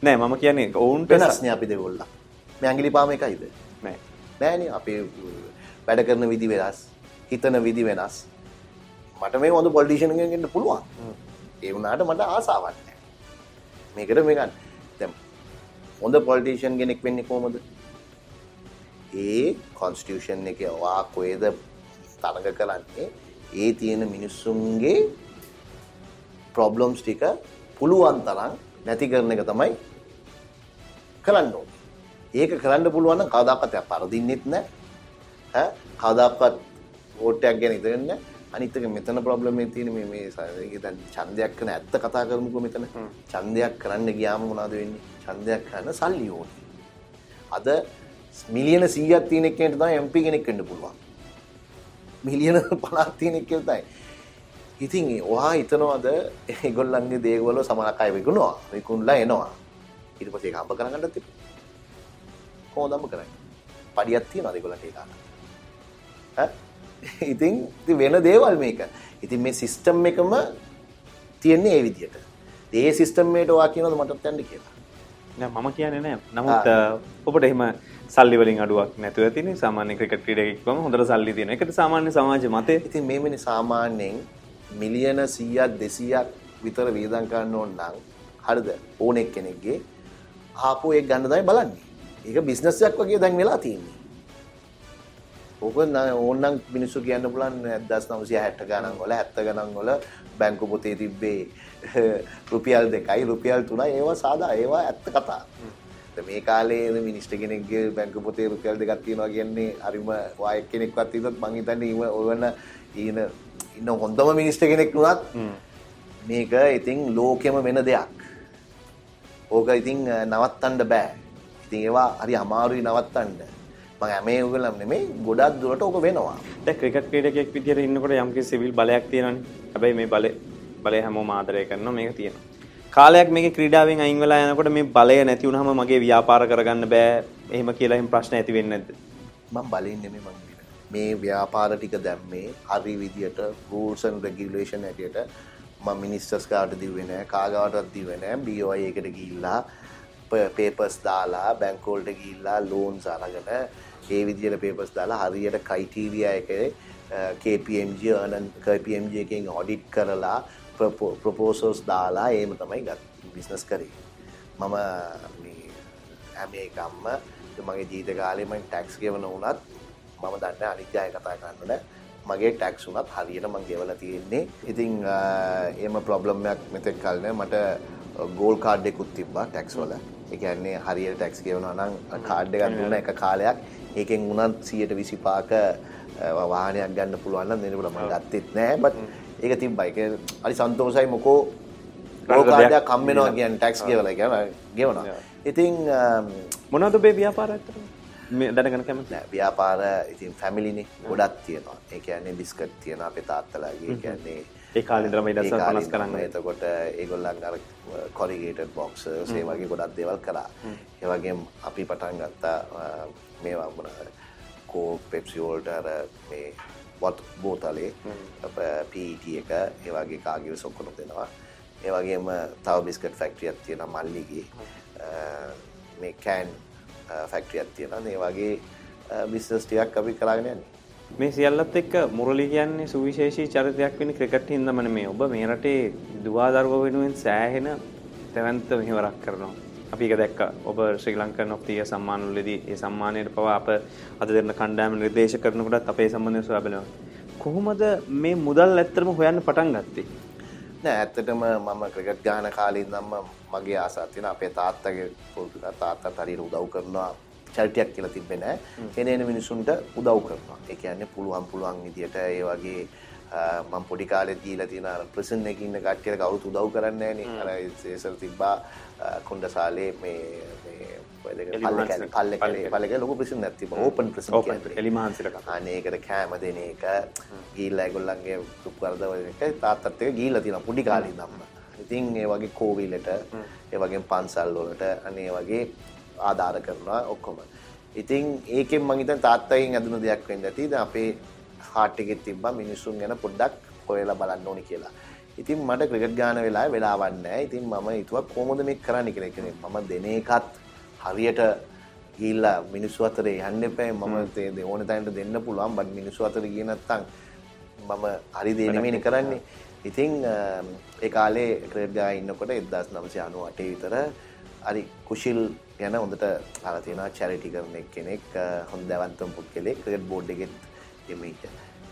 නෑ මම කියන්නේ ඔවුන්ට වෙනස්නේ අපි දෙගොල්ල. මේ ඇඟිලි පාම එකයිද? නෑ. නෑනේ අපේ වැඩ කරන විදි වෙනස්. හිතන විදි වෙනස්. මට මේ හොඳ වෙන්න පුළුවන්. ඒ වුණාට මට ආසාවක් නැහැ. මේකට මේ ගන්න. දැන් හොඳ පොලිටිෂියන් කෙනෙක් වෙන්නේ කොහොමද? ඒ කොන්ස්ටිටියුෂන් එකේ වා කොහෙද තරඟ කරන්නේ? ඒ තියෙන මිනිස්සුන්ගේ ප්‍රොබ්ලම්ස් ටික පුළුවන් තරම් නැති කරන එක තමයි කරන්න ඕනේ. ඒක කරන්න පුළුවන් නම් කවදාකවත් පරදින්නෙත් නැහැ. ඈ කවදාකවත් වෝට්ටයක් ගැන ඉතින් නැහැ. අනිත් එක මෙතන ප්‍රොබ්ලම් එක තියෙන්නේ මේ මේ දැන් ඡන්දයක් කරන ඇත්ත කතා කරමුකෝ මෙතන. ඡන්දයක් කරන්න ගියාම මොනවද වෙන්නේ? ඡන්දයක් කරන්න සල්ලි ඕනේ. අද මිලියන 100ක් තියෙන කෙනෙක්ට තමයි MP කෙනෙක් වෙන්න පුළුවන්. මිලියන 50ක් තියෙන කෙනෙක් තමයි. ඉතින් ඔහා හිතනවාද ඒගොල්ලන්ගේ දේවල් සමහරක් අය විකුණනවා. විකුණලා එනවා. ඊට පස්සේ ඒක හම්බ කරගන්නත් තිබුණා. කොහොමද හම්බ කරන්නේ? පඩියක් තියනවාද ඒගොල්ලන්ට ඒක ඈ? ඉතින් වෙන දේවල් මේක. ඉතින් මේ සිස්ටම් එකම තියෙන්නේ ඒ විදිහට. ඒ සිස්ටම් එකට ඔයා කියනවද මටත් යන්න කියලා? නෑ මම කියන්නේ නෑ. නමුත් ඔබට එහෙම සල්ලි වලින් අඩුවක් නැතුව තියෙන සාමාන්‍ය ක්‍රිකට් ක්‍රීඩකෙක් වම හොඳට සල්ලි තියෙන. ඒකට සාමාන්‍ය සමාජ මතය. ඉතින් මේ මෙනි සාමාන්‍යයෙන් මිලියන 100ක් 200ක් විතර වියදම් කරන්න ඕන නම් හරිද? ඕනෙක් කෙනෙක්ගේ ආපෝ එක ගන්න තමයි බලන්නේ. ඒක බිස්නස් එකක් වගේ දැන් වෙලා තියෙන්නේ. ඕක ඕන්නම් මිනිස්සු කියන්න නවසය හැට ගණන් වල ඇත්ත ගණන් වල බැංකු පොතේ තිබ්බේ *laughs* රුපියල් දෙකයි රුපියල් තුන ඒවා සාදා ඒවා ඇත්ත කතා. මේ කාලේ මිනිස්ට කෙනෙක්ගේ බැංකු පොතේ රුපියල් දෙකක් තියෙනවා කියන්නේ අරිම වායක් කෙනෙක්වත් තිබුණත් මං හිතන්නේ ඊම ඔයවන ඊන ඉන්න හොඳම මිනිස්ට කෙනෙක් වුණත් මේක ඉතින් ලෝකෙම වෙන දෙයක්. ඕක ඉතින් නවත්තන්න බෑ ඉතින් ඒවා හරි අමාරුයි නවත්තන්න මම හැමේ උගලම් නෙමෙයි ගොඩක් දුරට ඕක වෙනවා. දැන් ක්‍රිකට් ක්‍රීඩකයෙක් විදියට ඉන්නකොට යම්කිසි සිවිල් බලයක් තියෙනවානේ. හැබැයි මේ බලය බලය හැමෝම ආදරය කරනවා මේක තියෙනවා. කාලයක් මේකේ ක්‍රීඩාවෙන් අයින් වෙලා යනකොට මේ බලය නැති වුනහම මගේ ව්‍යාපාර කරගන්න බෑ. එහෙම කියලා එහෙම ප්‍රශ්න ඇති වෙන්නේ නැද්ද? මම බලන්නේ නෙමෙයි මම මේ ව්‍යාපාර ටික දැම්මේ හරි විදියට rules and regulation හැටියට මම මිනිස්ටර්ස් කාට දිව්වේ නෑ කාගාවටත් දිව්වේ නෑ BOI එකට ගිහිල්ලා පේපර්ස් දාලා බැංකුවලට ගිහිල්ලා ලෝන්ස් අරගෙන ඒ විදියට පේපර්ස් දාලා හරියට ක්‍රයිටීරියා එකේ KPMG අනන් KPMG එකෙන් ඔඩිට් කරලා ප්‍රපෝසල්ස් දාලා ඒම තමයි ගත් බිස්නස් කරේ. මම මේ හැම එකම්ම මගේ ජීත කාලෙම ටැක්ස් ගෙවන වුණත් මම දන්න අනිත්‍යය කතා කරන්නට මගේ ටැක්ස් වුනත් හරියට මං ගෙවල තියෙන්නේ. ඉතිං ඒම ප්‍රොබ්ලම්යක් මෙතෙක් කල්න මට ගෝල් කාඩ්ඩෙකුත් තිබ්බා ටැක්ස් වල. එකන්නේ හරියට ටැක්ස් ගෙවනවා නම් කාඩ් එකක් දුන්න එක කාලයක්. ඒකෙන් උනත් සියයට විසි පාක වාහනයක් ගන්න පුළුවන්න දෙනකට ම ගත්තෙත් නෑ බත් ඒක තිබ්බයි එක අරි සන්තෝසයි මොකෝ. රෝකාඩයක් කම්මෙනවා කියන් ටැක්ස් කියවල ගැන ගෙවනවා. ඉතිං මොනද බේ ව්‍යාපාර ඇතර මේ දැනගන කැමති? ව්‍යාපාර ඉතින් ෆැමිලිනි ගොඩක් තියෙනවා. ඒ කියන්නේ බිස්කට් තියෙන අපේ තාත්තලාගේ. කියන්නේ ඒ කාලෙදරම ඉඩස පනස් කරන්න එතකොට ඒගොල්ලන් අර කොරිගේටඩ් බොක්ස් ඒ වගේ ගොඩක් දේවල් කරා ඒ වගේ අපි පටන් ගත්තා මේවා මොන කෝ පෙප්සි වෝල්ට අර මේ බොත් බෝතලේ. පීට එක ඒ වගේ කාගිව සොක්කොනු දෙනවා. ඒ වගේම තව බිස්කට් ෆැක්ටරියක් තියෙන මල්ලිගේ. මේ කෑන් ෆැක්ටරියක් තියෙන ඒ වගේ බිස්නස් ටිකක් අපි කරගෙන යන්නේ මේ සියල්ලත් එක්ක මුරලි කියන්නේ සුවිශේෂී චරිතයක් වෙන ක්‍රිකට් හින්දාමනේ මේ ඔබ මේ රටේ දුවා දරුවෝ වෙනුවෙන් සෑහෙන තැවැන්ත මෙහෙවරක් කරනවා. අපි ඒක දැක්කා. ඔබ ශ්‍රී ලංකන් ඔෆ් දී සම්මාන වලදී ඒ සම්මානයට පවා අප අද දෙන කණ්ඩායම නිර්දේශ කරනකොටත් අපේ සම්බන්ධය සොයා බලනවා. කොහොමද මේ මුදල් ඇත්තටම හොයන්න පටන් ගත්තේ? නෑ ඇත්තටම මම ක්‍රිකට් ගහන කාලේ ඉඳන්ම මගේ ආසාවක් තියෙනවා අපේ තාත්තගේ පොඩි තාත්තාත් හරියට උදව් කරනවා චරිතයක් කියලා තිබ්බේ නෑ. එන එන මිනිසුන්ට උදව් කරනවා. ඒ කියන්නේ පුළුවන් පුළුවන් විදියට ඒ වගේ මම පොඩි කාලේ දීලා තියෙන අර ප්‍රිසන් එකේ ඉන්න කට්ටියට කවුරුත් උදව් කරන්නේ නෑනේ. අර ඒසල් තිබ්බා කොණ්ඩසාලේ මේ මේ පල්ලේ පල්ලේ ලොකු ප්‍රිසන් තිබ්බා. ඕපන් ප්‍රිසන් කියන්නේ. එලිමහන්සිලක. අනේ ඒකට කෑම දෙන එක ගිහිල්ලා ඒගොල්ලන්ගේ දුක් වරදවල එක තාත්තත් එක්ක ගිහිල්ලා තියෙනවා පොඩි කාලේ ඉඳන්ම. ඉතින් ඒ වගේ කෝවිලට ඒ වගේ පන්සල් වලට අනේ වගේ ආධාර කරනවා ඔක්කොම. ඉතින් ඒකෙන් මං හිතන්නේ තාත්තගෙන් ඇදුණු දෙයක් වෙන්න ඇති. දැන් අපේ හાર્ට් එකේ තිබ්බා මිනිස්සුන් ගැන පොඩ්ඩක් හොයලා බලන්න ඕනි කියලා. ඉතින් මට ක්‍රිකට් ගාන වෙලාවේ වෙලාවක් නැහැ. ඉතින් මම හිතුවා කොහොමද මේක කරන්න කියලා. කියන්නේ මම දෙන එකත් හරියට ගිහිල්ලා මිනිස්සු අතරේ යන්න එපා. මම ඕන තැනට දෙන්න පුළුවන්. බත් මිනිස්සු අතර ගියේ නැත්තම් මම හරි දේ නෙමෙයිනේ කරන්නේ. ඉතින් ඒ කාලේ ක්‍රිකට් ගා ඉන්නකොට 1998 විතර හරි කුශිල් ගැන හොඳට අහලා තියෙනවා චැරිටි කරන කෙනෙක් හොඳ දැවන්තම පුද්ගලෙක් ක්‍රිකට් බෝඩ් එකෙත් එමෙයිට.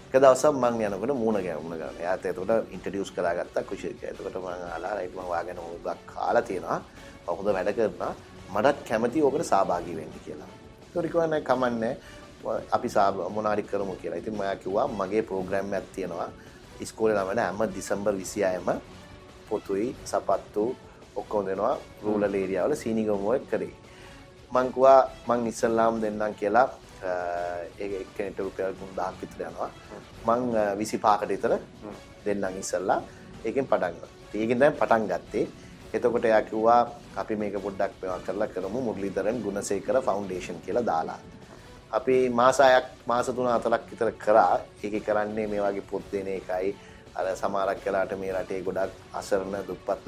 එක දවසක් මං යනකොට මූණ ගැහුණ ගන්න. එයාත් එතකොට ඉන්ට්‍රොඩියුස් කරගත්තා කුශිල් කියලා. එතකොට මං අහලා රයිට් මං වාගෙන හොඟක් කාලා තියෙනවා. හොඳ වැඩ කරනවා. මටත් කැමති ඕකට සහභාගී වෙන්න කියලා. ඒකට කිව්වා නෑ කමන්නේ. අපි මොනාරි කරමු කියලා. ඉතින් මම කිව්වා මගේ ප්‍රෝග්‍රෑම් එකක් තියෙනවා. ඉස්කෝලේ ළමයට හැම දෙසැම්බර් 26ම පොතුයි සපත්තු ඔක්කොම දෙනවා රූලර් ඒරියාවල සීනිගමුව කරේ. මං කිව්වා මං ඉස්සල්ලාම් දෙන්නම් කියලා ඒක එක්කෙනෙක්ට රුපියල් 3000ක් විතර යනවා. මං 25කට විතර දෙන්නම් ඉස්සල්ලා. ඒකෙන් පටන් ගත්තා. ඒකෙන් දැන් පටන් ගත්තේ. එතකොට එයා කිව්වා අපි මේක පොඩ්ඩක් මේවා කරලා කරමු මුරලීධරන් ගුණසේකර ෆවුන්ඩේෂන් කියලා දාලා. අපි මාස 6ක් මාස 3-4ක් විතර කරා. ඒකේ කරන්නේ මේ වගේ පොත් දෙන එකයි අර සමහරක් වෙලාට මේ රටේ ගොඩක් අසරණ දුප්පත්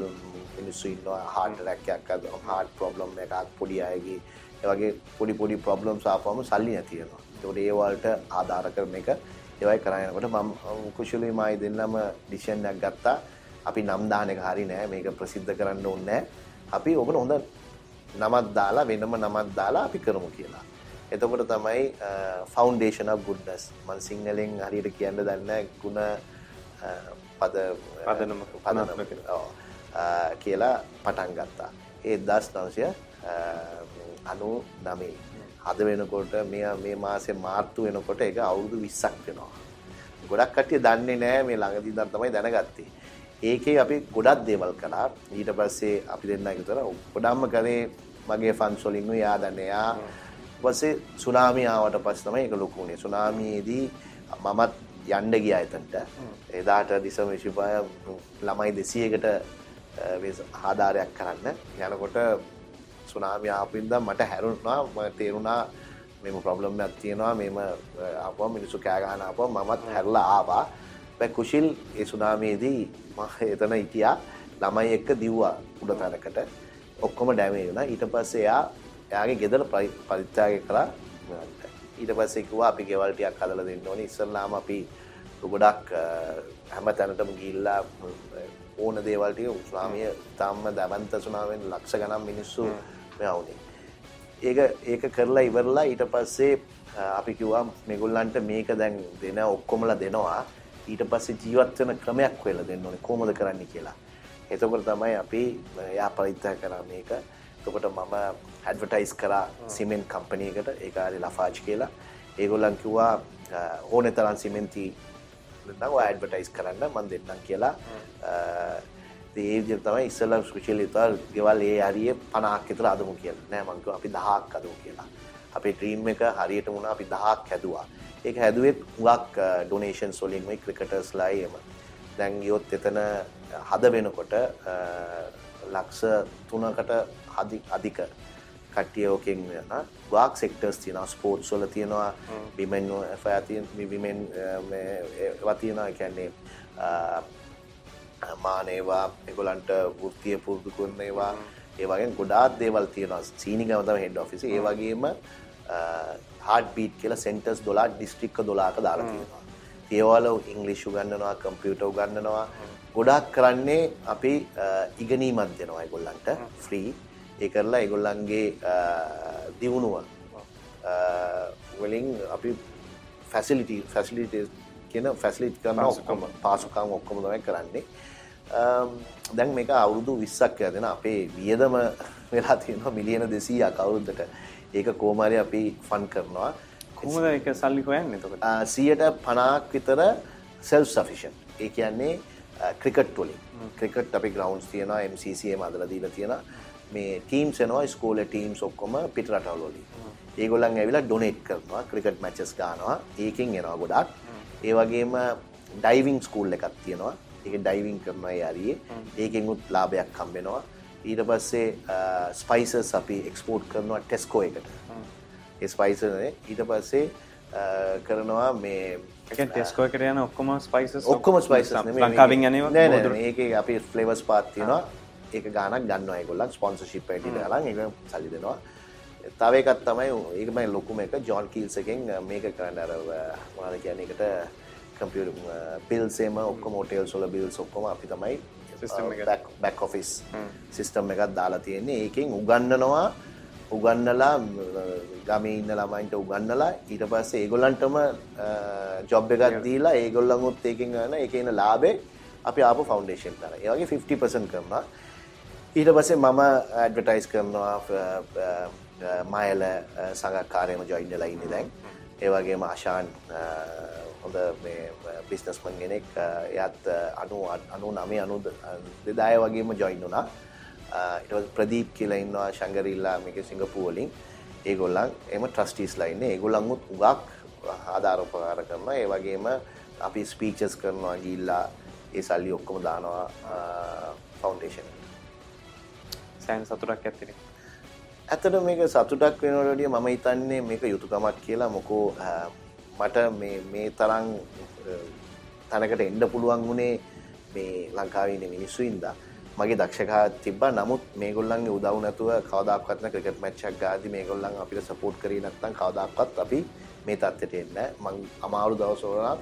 මිනිස්සු ඉන්නවා හાર્ට් ඇටැක් එකක් හાર્ට් ප්‍රොබ්ලම් එකක් පොඩි අයගේ ඒ වගේ පොඩි පොඩි ප්‍රොබ්ලම්ස් ආපුවම සල්ලි නැති වෙනවා. ඒකට ඒ වලට ආධාර කරන එක ඒවයි කරගෙන යනකොට මම කුෂලී මායි දෙන්නම ඩිසිෂන් එකක් ගත්තා. අපි නම් දාන එක හරි නෑ මේක ප්‍රසිද්ධ කරන්න ඕනේ අපි ඔබට හොඳ නමක් දාලා වෙනම නමක් දාලා අපි කරමු කියලා. එතකොට තමයි ෆවුන්ඩේෂන් of goodness මම සිංහලෙන් හරියට කියන්න දන්නේ ගුණ පද පදනම පදනම කියලා පටන් ගත්තා. ඒ දස් නවසය අනු නමේ හද වෙනකොට මෙ මේ මාසේ මාර්තු වෙනකොට එක අවුරුදු විස්සක් වෙනවා. ගොඩක් කටිය දන්නේ නෑ මේ ළඟදී දන් තමයි දැනගත්තේ. ඒකේ අපි ගොඩක් දේවල් කළා. ඊට පස්සේ අපි දෙන්න විතර ගොඩක්ම කරේ මගේ ෆන්ඩ්ස් වලින් යා දන්නේ යා. පස්සේ සුනාමි ආවට පස්සේ තමයි ඒක ලොකු වුණේ. සුනාමියේදී මමත් යන්න ගියා එතනට. එදාට දිසම විශ්වවිද්‍යාලය ළමයි 200කට ආධාරයක් කරන්න යනකොට සුනාමිය ආපින්දා මට හැරුණා මට තේරුණා මෙම ප්‍රොබ්ලම් එකක් තියෙනවා මෙම ආපුවම මිනිස්සු කෑ ගහන ආපුවම මමත් හැරලා ආවා. හැබැයි කුෂිල් ඒ සුනාමියේදී මම එතන හිටියා ළමයි එක්ක දිව්වා උඩ තැනකට. ඔක්කොම ඩැමේජ් වුණා. ඊට පස්සේ එයා එයාගේ ගෙදර පරිත්‍යාගය කළා ඊට පස්සේ කිව්වා අපි ගෙවල් ටිකක් හදලා දෙන්න ඕනේ. ඉස්සල්ලාම අපි ගොඩක් හැම තැනටම ගිහිල්ලා ඕන දේවල් ටික ස්වාමිය තාම දවන්ත සුනාවෙන් ලක්ෂ ගණන් මිනිස්සු මෙයා වුණේ ඒක ඒක කරලා ඉවරලා ඊට පස්සේ අපි කිව්වා මේගොල්ලන්ට මේක දැන් දෙන ඔක්කොමලා දෙනවා. ඊට පස්සේ ජීවත් වෙන ක්‍රමයක් වෙලා දෙන්න ඕනේ. කොහොමද කරන්න කියලා. එතකොට තමයි අපි යා පරිත්‍යාග කරා මේක. එතකොට මම ඇඩ්වර්ටයිස් කරා සිමෙන්ට් කම්පැනි එකට ඒක හරි ලෆාජ් කියලා. ඒගොල්ලන් කිව්වා ඕනේ තරම් සිමෙන්ති ඇඩ්වර්ටයිස් කරන්න මම දෙන්නම් කියලා. ඒ විදිහට තමයි ඉස්සෙල්ලා සුශීල ඉතාල ගෙවල් ඒ හරිය 50ක් විතර අදමු කියලා. නෑ මං කිව්වා අපි 10ක් අදමු කියලා. අපේ ඩ්‍රීම් එක හරියට වුණා අපි 10ක් හැදුවා. ඒක හැදුවේ හුඟක් ඩොනේෂන්ස් වලින් මේ ක්‍රිකටර්ස්ලා එහෙම. දැන් ගියොත් එතන හද වෙනකොට ලක්ෂ 3කට අධික කට්ටිය ඕකෙන් වෙන වාක් සෙක්ටර්ස් තියෙනවා ස්පෝර්ට්ස් වල තියෙනවා විමෙන් ෆයා තියෙන විමෙන් ඒවා තියෙනවා. කියන්නේ මානේවා ඒගොල්ලන්ට වෘත්තිය පුරුදු කරන ඒවා. ඒ වගේ ගොඩාක් දේවල් තියෙනවා. සීනිගම තමයි හෙඩ් ඔෆිස් ඒ වගේම හාඩ් බීට් කියලා සෙන්ටර්ස් 12 ඩිස්ට්‍රික්ක 12ක දාලා තියෙනවා. ඒවල ඉංග්ලිෂ් උගන්වනවා කම්පියුටර් උගන්වනවා ගොඩාක් කරන්නේ අපි ඉගෙනීමක් දෙනවා ඒගොල්ලන්ට. ෆ්‍රී ඒ කරලා ඒගොල්ලන්ගේ දියුණුව. වලින් අපි ෆැසිලිටි ෆැසිලිටි කියන ෆැසිලිට් කරන ඔක්කොම පාසුකම් ඔක්කොම තමයි කරන්නේ. දැන් මේක අවුරුදු 20ක් යදෙන අපේ වියදම වෙලා තියෙනවා මිලියන 200ක් අවුරුද්දට. ඒක කොහොම හරි අපි ෆන් කරනවා. කොහොමද ඒක සල්ලි හොයන්නේ එතකොට? 150ක් විතර self sufficient ඒ කියන්නේ ක්‍රිකට් වලින් ක්‍රිකට් අපි ග්‍රවුන්ඩ්ස් තියෙනවා MCC එහෙම අදලා දීලා තියෙනවා මේ ටීම්ස් එනවා ස්කෝලේ ටීම්ස් ඔක්කොම පිට රටවල් වලින්. ඒගොල්ලන් ඇවිල්ලා ඩොනේට් කරනවා ක්‍රිකට් මැචස් ගන්නවා. ඒකෙන් එනවා ගොඩක්. ඒ වගේම ඩයිවිං ස්කූල් එකක් තියෙනවා. ඒක ඩයිවිං කරනවා ඒ හරියේ. ඒකෙන් උත් ලාභයක් හම්බ වෙනවා. ඊට පස්සේ ස්පයිසස් අපි එක්ස්පෝර්ට් කරනවා ටෙස්කෝ එකට. ඒ ස්පයිසර්නේ ඊට පස්සේ කරනවා මේ ටෙස්කෝ එකට යන ඔක්කොම ස්පයිසස් ඔක්කොම ස්පයිසස් ලංකාවෙන් යනවා නෑ නෑ ඒකේ අපි ෆ්ලේවර්ස් පාත් තියෙනවා. ඒක ගානක් ගන්න අයගොල්ලන් ස්පොන්සර්ෂිප් ඇටිට ගලන් ඒක සල්ලි දෙනවා. තව එකක් තමයි ඒකමයි ලොකුම එක ජොන් කීල්ස් එකෙන් මේක කරන්න අර මොනවද කියන්නේ ඒකට කම්පියුටර් බිල්ස් එම ඔක්කොම හොටෙල්ස් වල බිල්ස් ඔක්කොම අපි තමයි බැක් ඔෆිස් සිස්ටම් එකක් දාලා තියෙන්නේ. ඒකෙන් උගන්නනවා උගන්නලා ගමේ ඉන්න ළමයින්ට උගන්නලා ඊට පස්සේ ඒගොල්ලන්ටම ජොබ් එකක් දීලා ඒගොල්ලන්වත් ඒකෙන් ගන්න ඒකේ ඉන්න ලාභේ අපි ආපු ෆවුන්ඩේෂන් කරා. ඒ වගේ 50% කරනවා. ඊට පස්සේ මම ඇඩ්වර්ටයිස් කරනවා මයල සංගකාරයම ජොයින් වෙලා ඉන්නේ දැන්. ඒ වගේම ආශාන් හොඳ මේ බිස්නස්මන් කෙනෙක් එයාත් 90 99 2000 වගේම ජොයින් වුණා. ඊට පස්සේ ප්‍රදීප් කියලා ඉන්නවා ශංගරිල්ලා මේකේ සිංගප්පූර් වලින්. ඒගොල්ලන් එම ට්‍රස්ටිස්ලා ඉන්නේ. ඒගොල්ලන් උත් උගක් ආධාර උපකාර කරනවා. ඒ වගේම අපි ස්පීචස් කරනවා ගිහිල්ලා ඒ සල්ලි ඔක්කොම දානවා ෆවන්ඩේෂන් සෑන් සතුටක් ඇතින ඇතට මේක සතුටක් වෙනවලටිය මම හිතන්නේ මේක යුතුකමක් කියලා මොකෝ මට මේ තරං තැනකට එන්ඩ පුළුවන් වුණේ මේ ලංකාවන මිනිස්සු ඉන්දා මගේ දක්ෂකා තිබ නමුත් මේගොල්ලන්ගේ උදව් නැතුව කවදක්වත්න ක්‍රිකට් මච්චක් ගාද මේ ගොල්ලන් අපිට සපෝට් කර නත්තන් කවදක්වත් අපි මේ තත්වට එන්න මං අමාරු දවසෝරනත්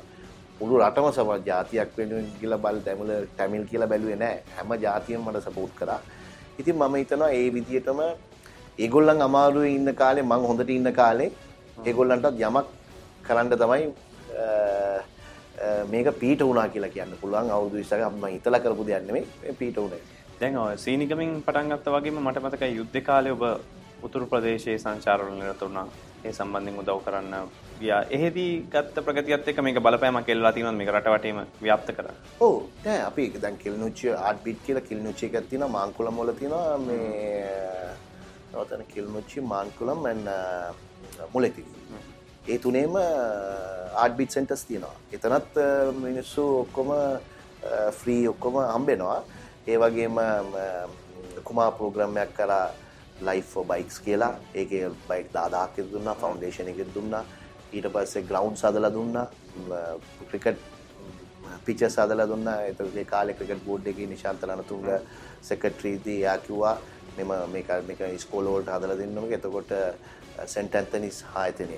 මුළු රටම සම ජාතියක් වෙනුවෙන් කියලා බල දැමල ටැමිල් කියලා බැලුවේ නෑ හැම ජාතියම මට සපෝට් කරා. ඉතින් මම හිතනවා ඒ විදිහටම ඒගොල්ලන් අමාරුවේ ඉන්න කාලේ මං හොඳට ඉන්න කාලේ ඒගොල්ලන්ටත් යමක් කරන්න තමයි මේක පීට වුණා කියලා කියන්න පුළුවන්. අවුරුදු 20ක මම හිතලා කරපු දෙයක් නෙමෙයි. පීට වුණේ. දැන් ඔය සීනිකමින් පටන් ගත්තා වගේම මට මතකයි යුද්ධ කාලේ ඔබ උතුරු ප්‍රදේශයේ සංචාරවල නිරත වුණා. ඒ සම්බන්ධයෙන් උදව් කරන්න ගියා. එහෙදී ගත්ත ප්‍රගතියත් එක්ක මේක බලපෑමක් එල්ලලා තියෙනවද මේක රට වටේම ව්‍යාප්ත කරා? ඔව්. නෑ අපි දැන් කිල්නුච්චි ආර්ට් බීට් කියලා කිල්නුච්චි එකක් තියෙනවා මාන්කුලම් වල තියෙනවා. මේ නවතන කිල්නුච්චි මාන්කුලම් and මුලතිව්. ඒ තුනේම ආර්ට් බීට් සෙන්ටර්ස් තියෙනවා. එතනත් මිනිස්සු ඔක්කොම ෆ්‍රී ඔක්කොම හම්බෙනවා. ඒ වගේම කුමා ප්‍රෝග්‍රෑම් එකක් කරා ලයිෆ් බයික්ස් කියලා. ඒක බයික් දාදාක් දුන්නා ෆවන්ඩේෂන් එක දුන්නා. ඊට පස්සේ ග්‍රවන්් සදල දුන්න. ක්‍රිකට් පිච සදල දුන්න. එතගේ කාලෙ ක්‍රිකට් බෝඩ් එක නිශාන්තලනතුන්ග සෙකට්‍රීදී යා කිව්වා මෙම මේක මේක ස්කෝලෝල්ට හදල දෙන්නම එතකොට සෙන්ට ඇන්තනිස් ආයතනය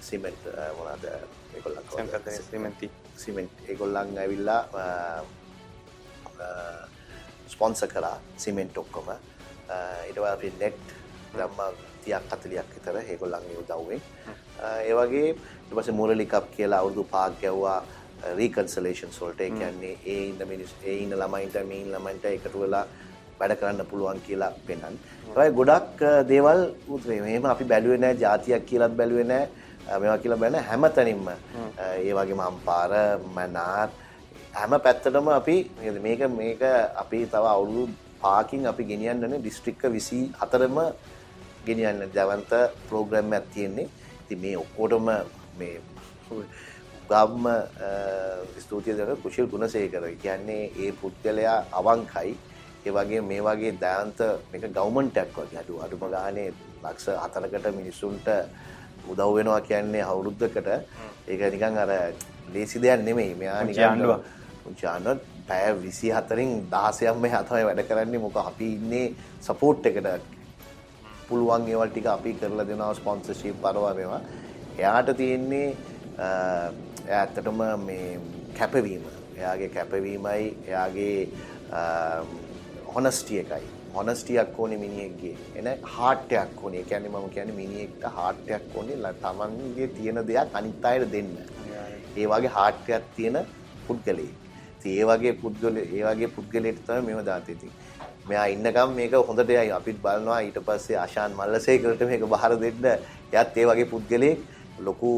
සිමෙන්ට් මොනද ඒකොල්ලන් සිමෙන්ති සිමෙන්ට් ඒගොල්ලන් ඇවිල්ලා ස්පොන්ස කරා සිමෙන්ට් ඔක්කොම ඉටවා අපි නෙට් දම්ම තියක් අතලියක් විතර ඒගොල්ලන්ගේ උදව්වෙන් ඒවගේ ඉටපස මුරලිකප් කියලා අවුදු පාක් ගැව්වා රීකන්සලේෂන් සොල්ට කියන්නේ ඒ ඉන්න මිනිස් ඒ ඉන්න ළමයින්ට මේන් ළමයින්ට එකතු වෙලා වැඩ කරන්න පුළුවන් කියලා පෙන්වන්න. ඒවයි ගොඩක් දේවල් උත්‍රේ මෙහෙම අපි බැලුවේ නැහැ જાතියක් කියලාත් බැලුවේ නැහැ මේවා කියලා බැලන හැම තැනින්ම ඒ වගේම අම්පාර මනාර් හැම පැත්තටම අපි මේක මේක අපි තව අවුරුදු පාකින් අපි ගෙනියන්නනේ දිස්ත්‍රික්ක 24ම ගෙනියන්න දවන්ත ප්‍රෝග්‍රෑම් එකක් තියෙන්නේ. ඉතින් මේ ඔක්කොටම මේ ගම්ම ස්තුතිය දෙන කුශල් ගුණසේකර කියන්නේ ඒ පුද්ගලයා අවංකයි. ඒ වගේ මේ වගේ දයන්ත මේක ගවමන්ටක් වගේ. අඩු අඩුම ගානේ ලක්ෂ හතරකට මිනිස්සුන්ට උදව් වෙනවා කියන්නේ අවුරුද්ධකට ඒක නිකන් අර ලේසි දෙයක් නෙමෙයි. මෙයා නිකන් පුංචානුවත් පැය විසි හතරින් දහසයම් මේ හතමයි වැඩ කරන්නේ. මොක අපි ඉන්නේ සපෝට් එකට. පුළුවන් ඒවල් ටික අපි කරලා දෙනවා ස්පොන්සර්ෂිප් පරවා මේවා. එයාට තියෙන්නේ ඇත්තටම මේ කැපවීම. එයාගේ කැපවීමයි එයාගේ හොනස්ටිය එකයි. හොනස්ටියක් ඕනේ මිනිහෙක්ගේ. එන හාට්ටයක් ඕනේ. කියන්නේ මම කියන්නේ මිනිහෙක්ට හාට්ටයක් ඕනේ. තමන්ගේ තියෙන දෙයක් අනිත් අයට දෙන්න. ඒ වගේ හාට්ටයක් තියෙන පුද්ගලයෙක්. ඒ වගේ පුද්ගල ඒ වගේ පුද්ගලයෙක් තමයි මේව දාතේ තියෙන්නේ මෙයා ඉන්නකම් මේක හොඳට යයි. අපිත් බලනවා. ඊට පස්සේ ආශාන් මල්ලසේකරට මේක බහර දෙන්න. එයාත් ඒ වගේ පුද්ගලයෙක්. ලොකු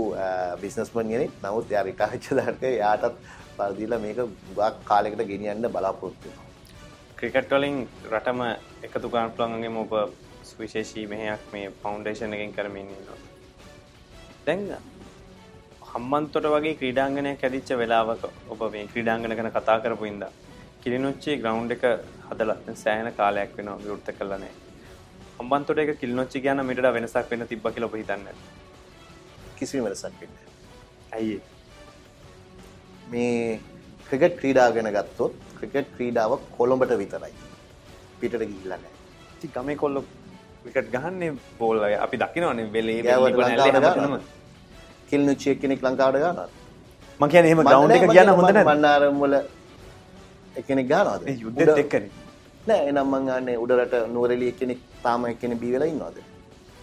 බිස්නස්මන් කෙනෙක්. නමුත් එයා රිටයර් වෙච්ච *laughs* දාට එයාටත් පරදීලා මේක ගොඩක් කාලයකට ගෙනියන්න බලාපොරොත්තු වෙනවා ක්‍රිකට් වලින් රටම එකතු ගන්න පුළුවන්ගේ ඔබ සුවිශේෂී මෙහෙයක් මේ ෆවුන්ඩේෂන් එකෙන් කරමින් ඉන්නවා. දැන් හම්බන්තොට වගේ ක්‍රීඩාංගනයක් ඇදිච්ච වෙලාවක ඔබ මේ ක්‍රීඩාංගන ගැන කතා කරපු ඉඳා කිලිනොච්චි ග්‍රවුන්ඩ් එක හදලා සෑහෙන කාලයක් වෙනවා විවෘත නැහැ. හම්බන්තොට එක කිලිනොච්චි කියන මිට වෙනසක් වෙන්න තිබ්බ කියලා හිතන්නේ? කිසිම වෙනසක් වෙන්නේ ඇයි මේ ක්‍රිකට් ක්‍රීඩා ගැන ගත්තොත් ක්‍රිකට් ක්‍රීඩාව කොළඹට විතරයි. පිටට ඉතින් ගමේ කොල්ලෝ ක්‍රිකට් ගහන්නේ බෝල් අය. අපි දකිනවනේ වෙලේ. කිල්නුච්චි එක්කෙනෙක් ලංකාවට ගන්නවා මම කියන්නේ එහෙම ග්‍රවුන්ඩ් එක කියන්න හොඳ නැහැ මන්නාරම් වල එක්කෙනෙක් ගන්නවද ඒ යුද්ධෙත් එක්කනේ නෑ එනම් මං ගන්නේ උඩරට නුවරඑළිය එක්කෙනෙක් තාම එක්කෙනෙක් බී වෙලා ඉන්නවද?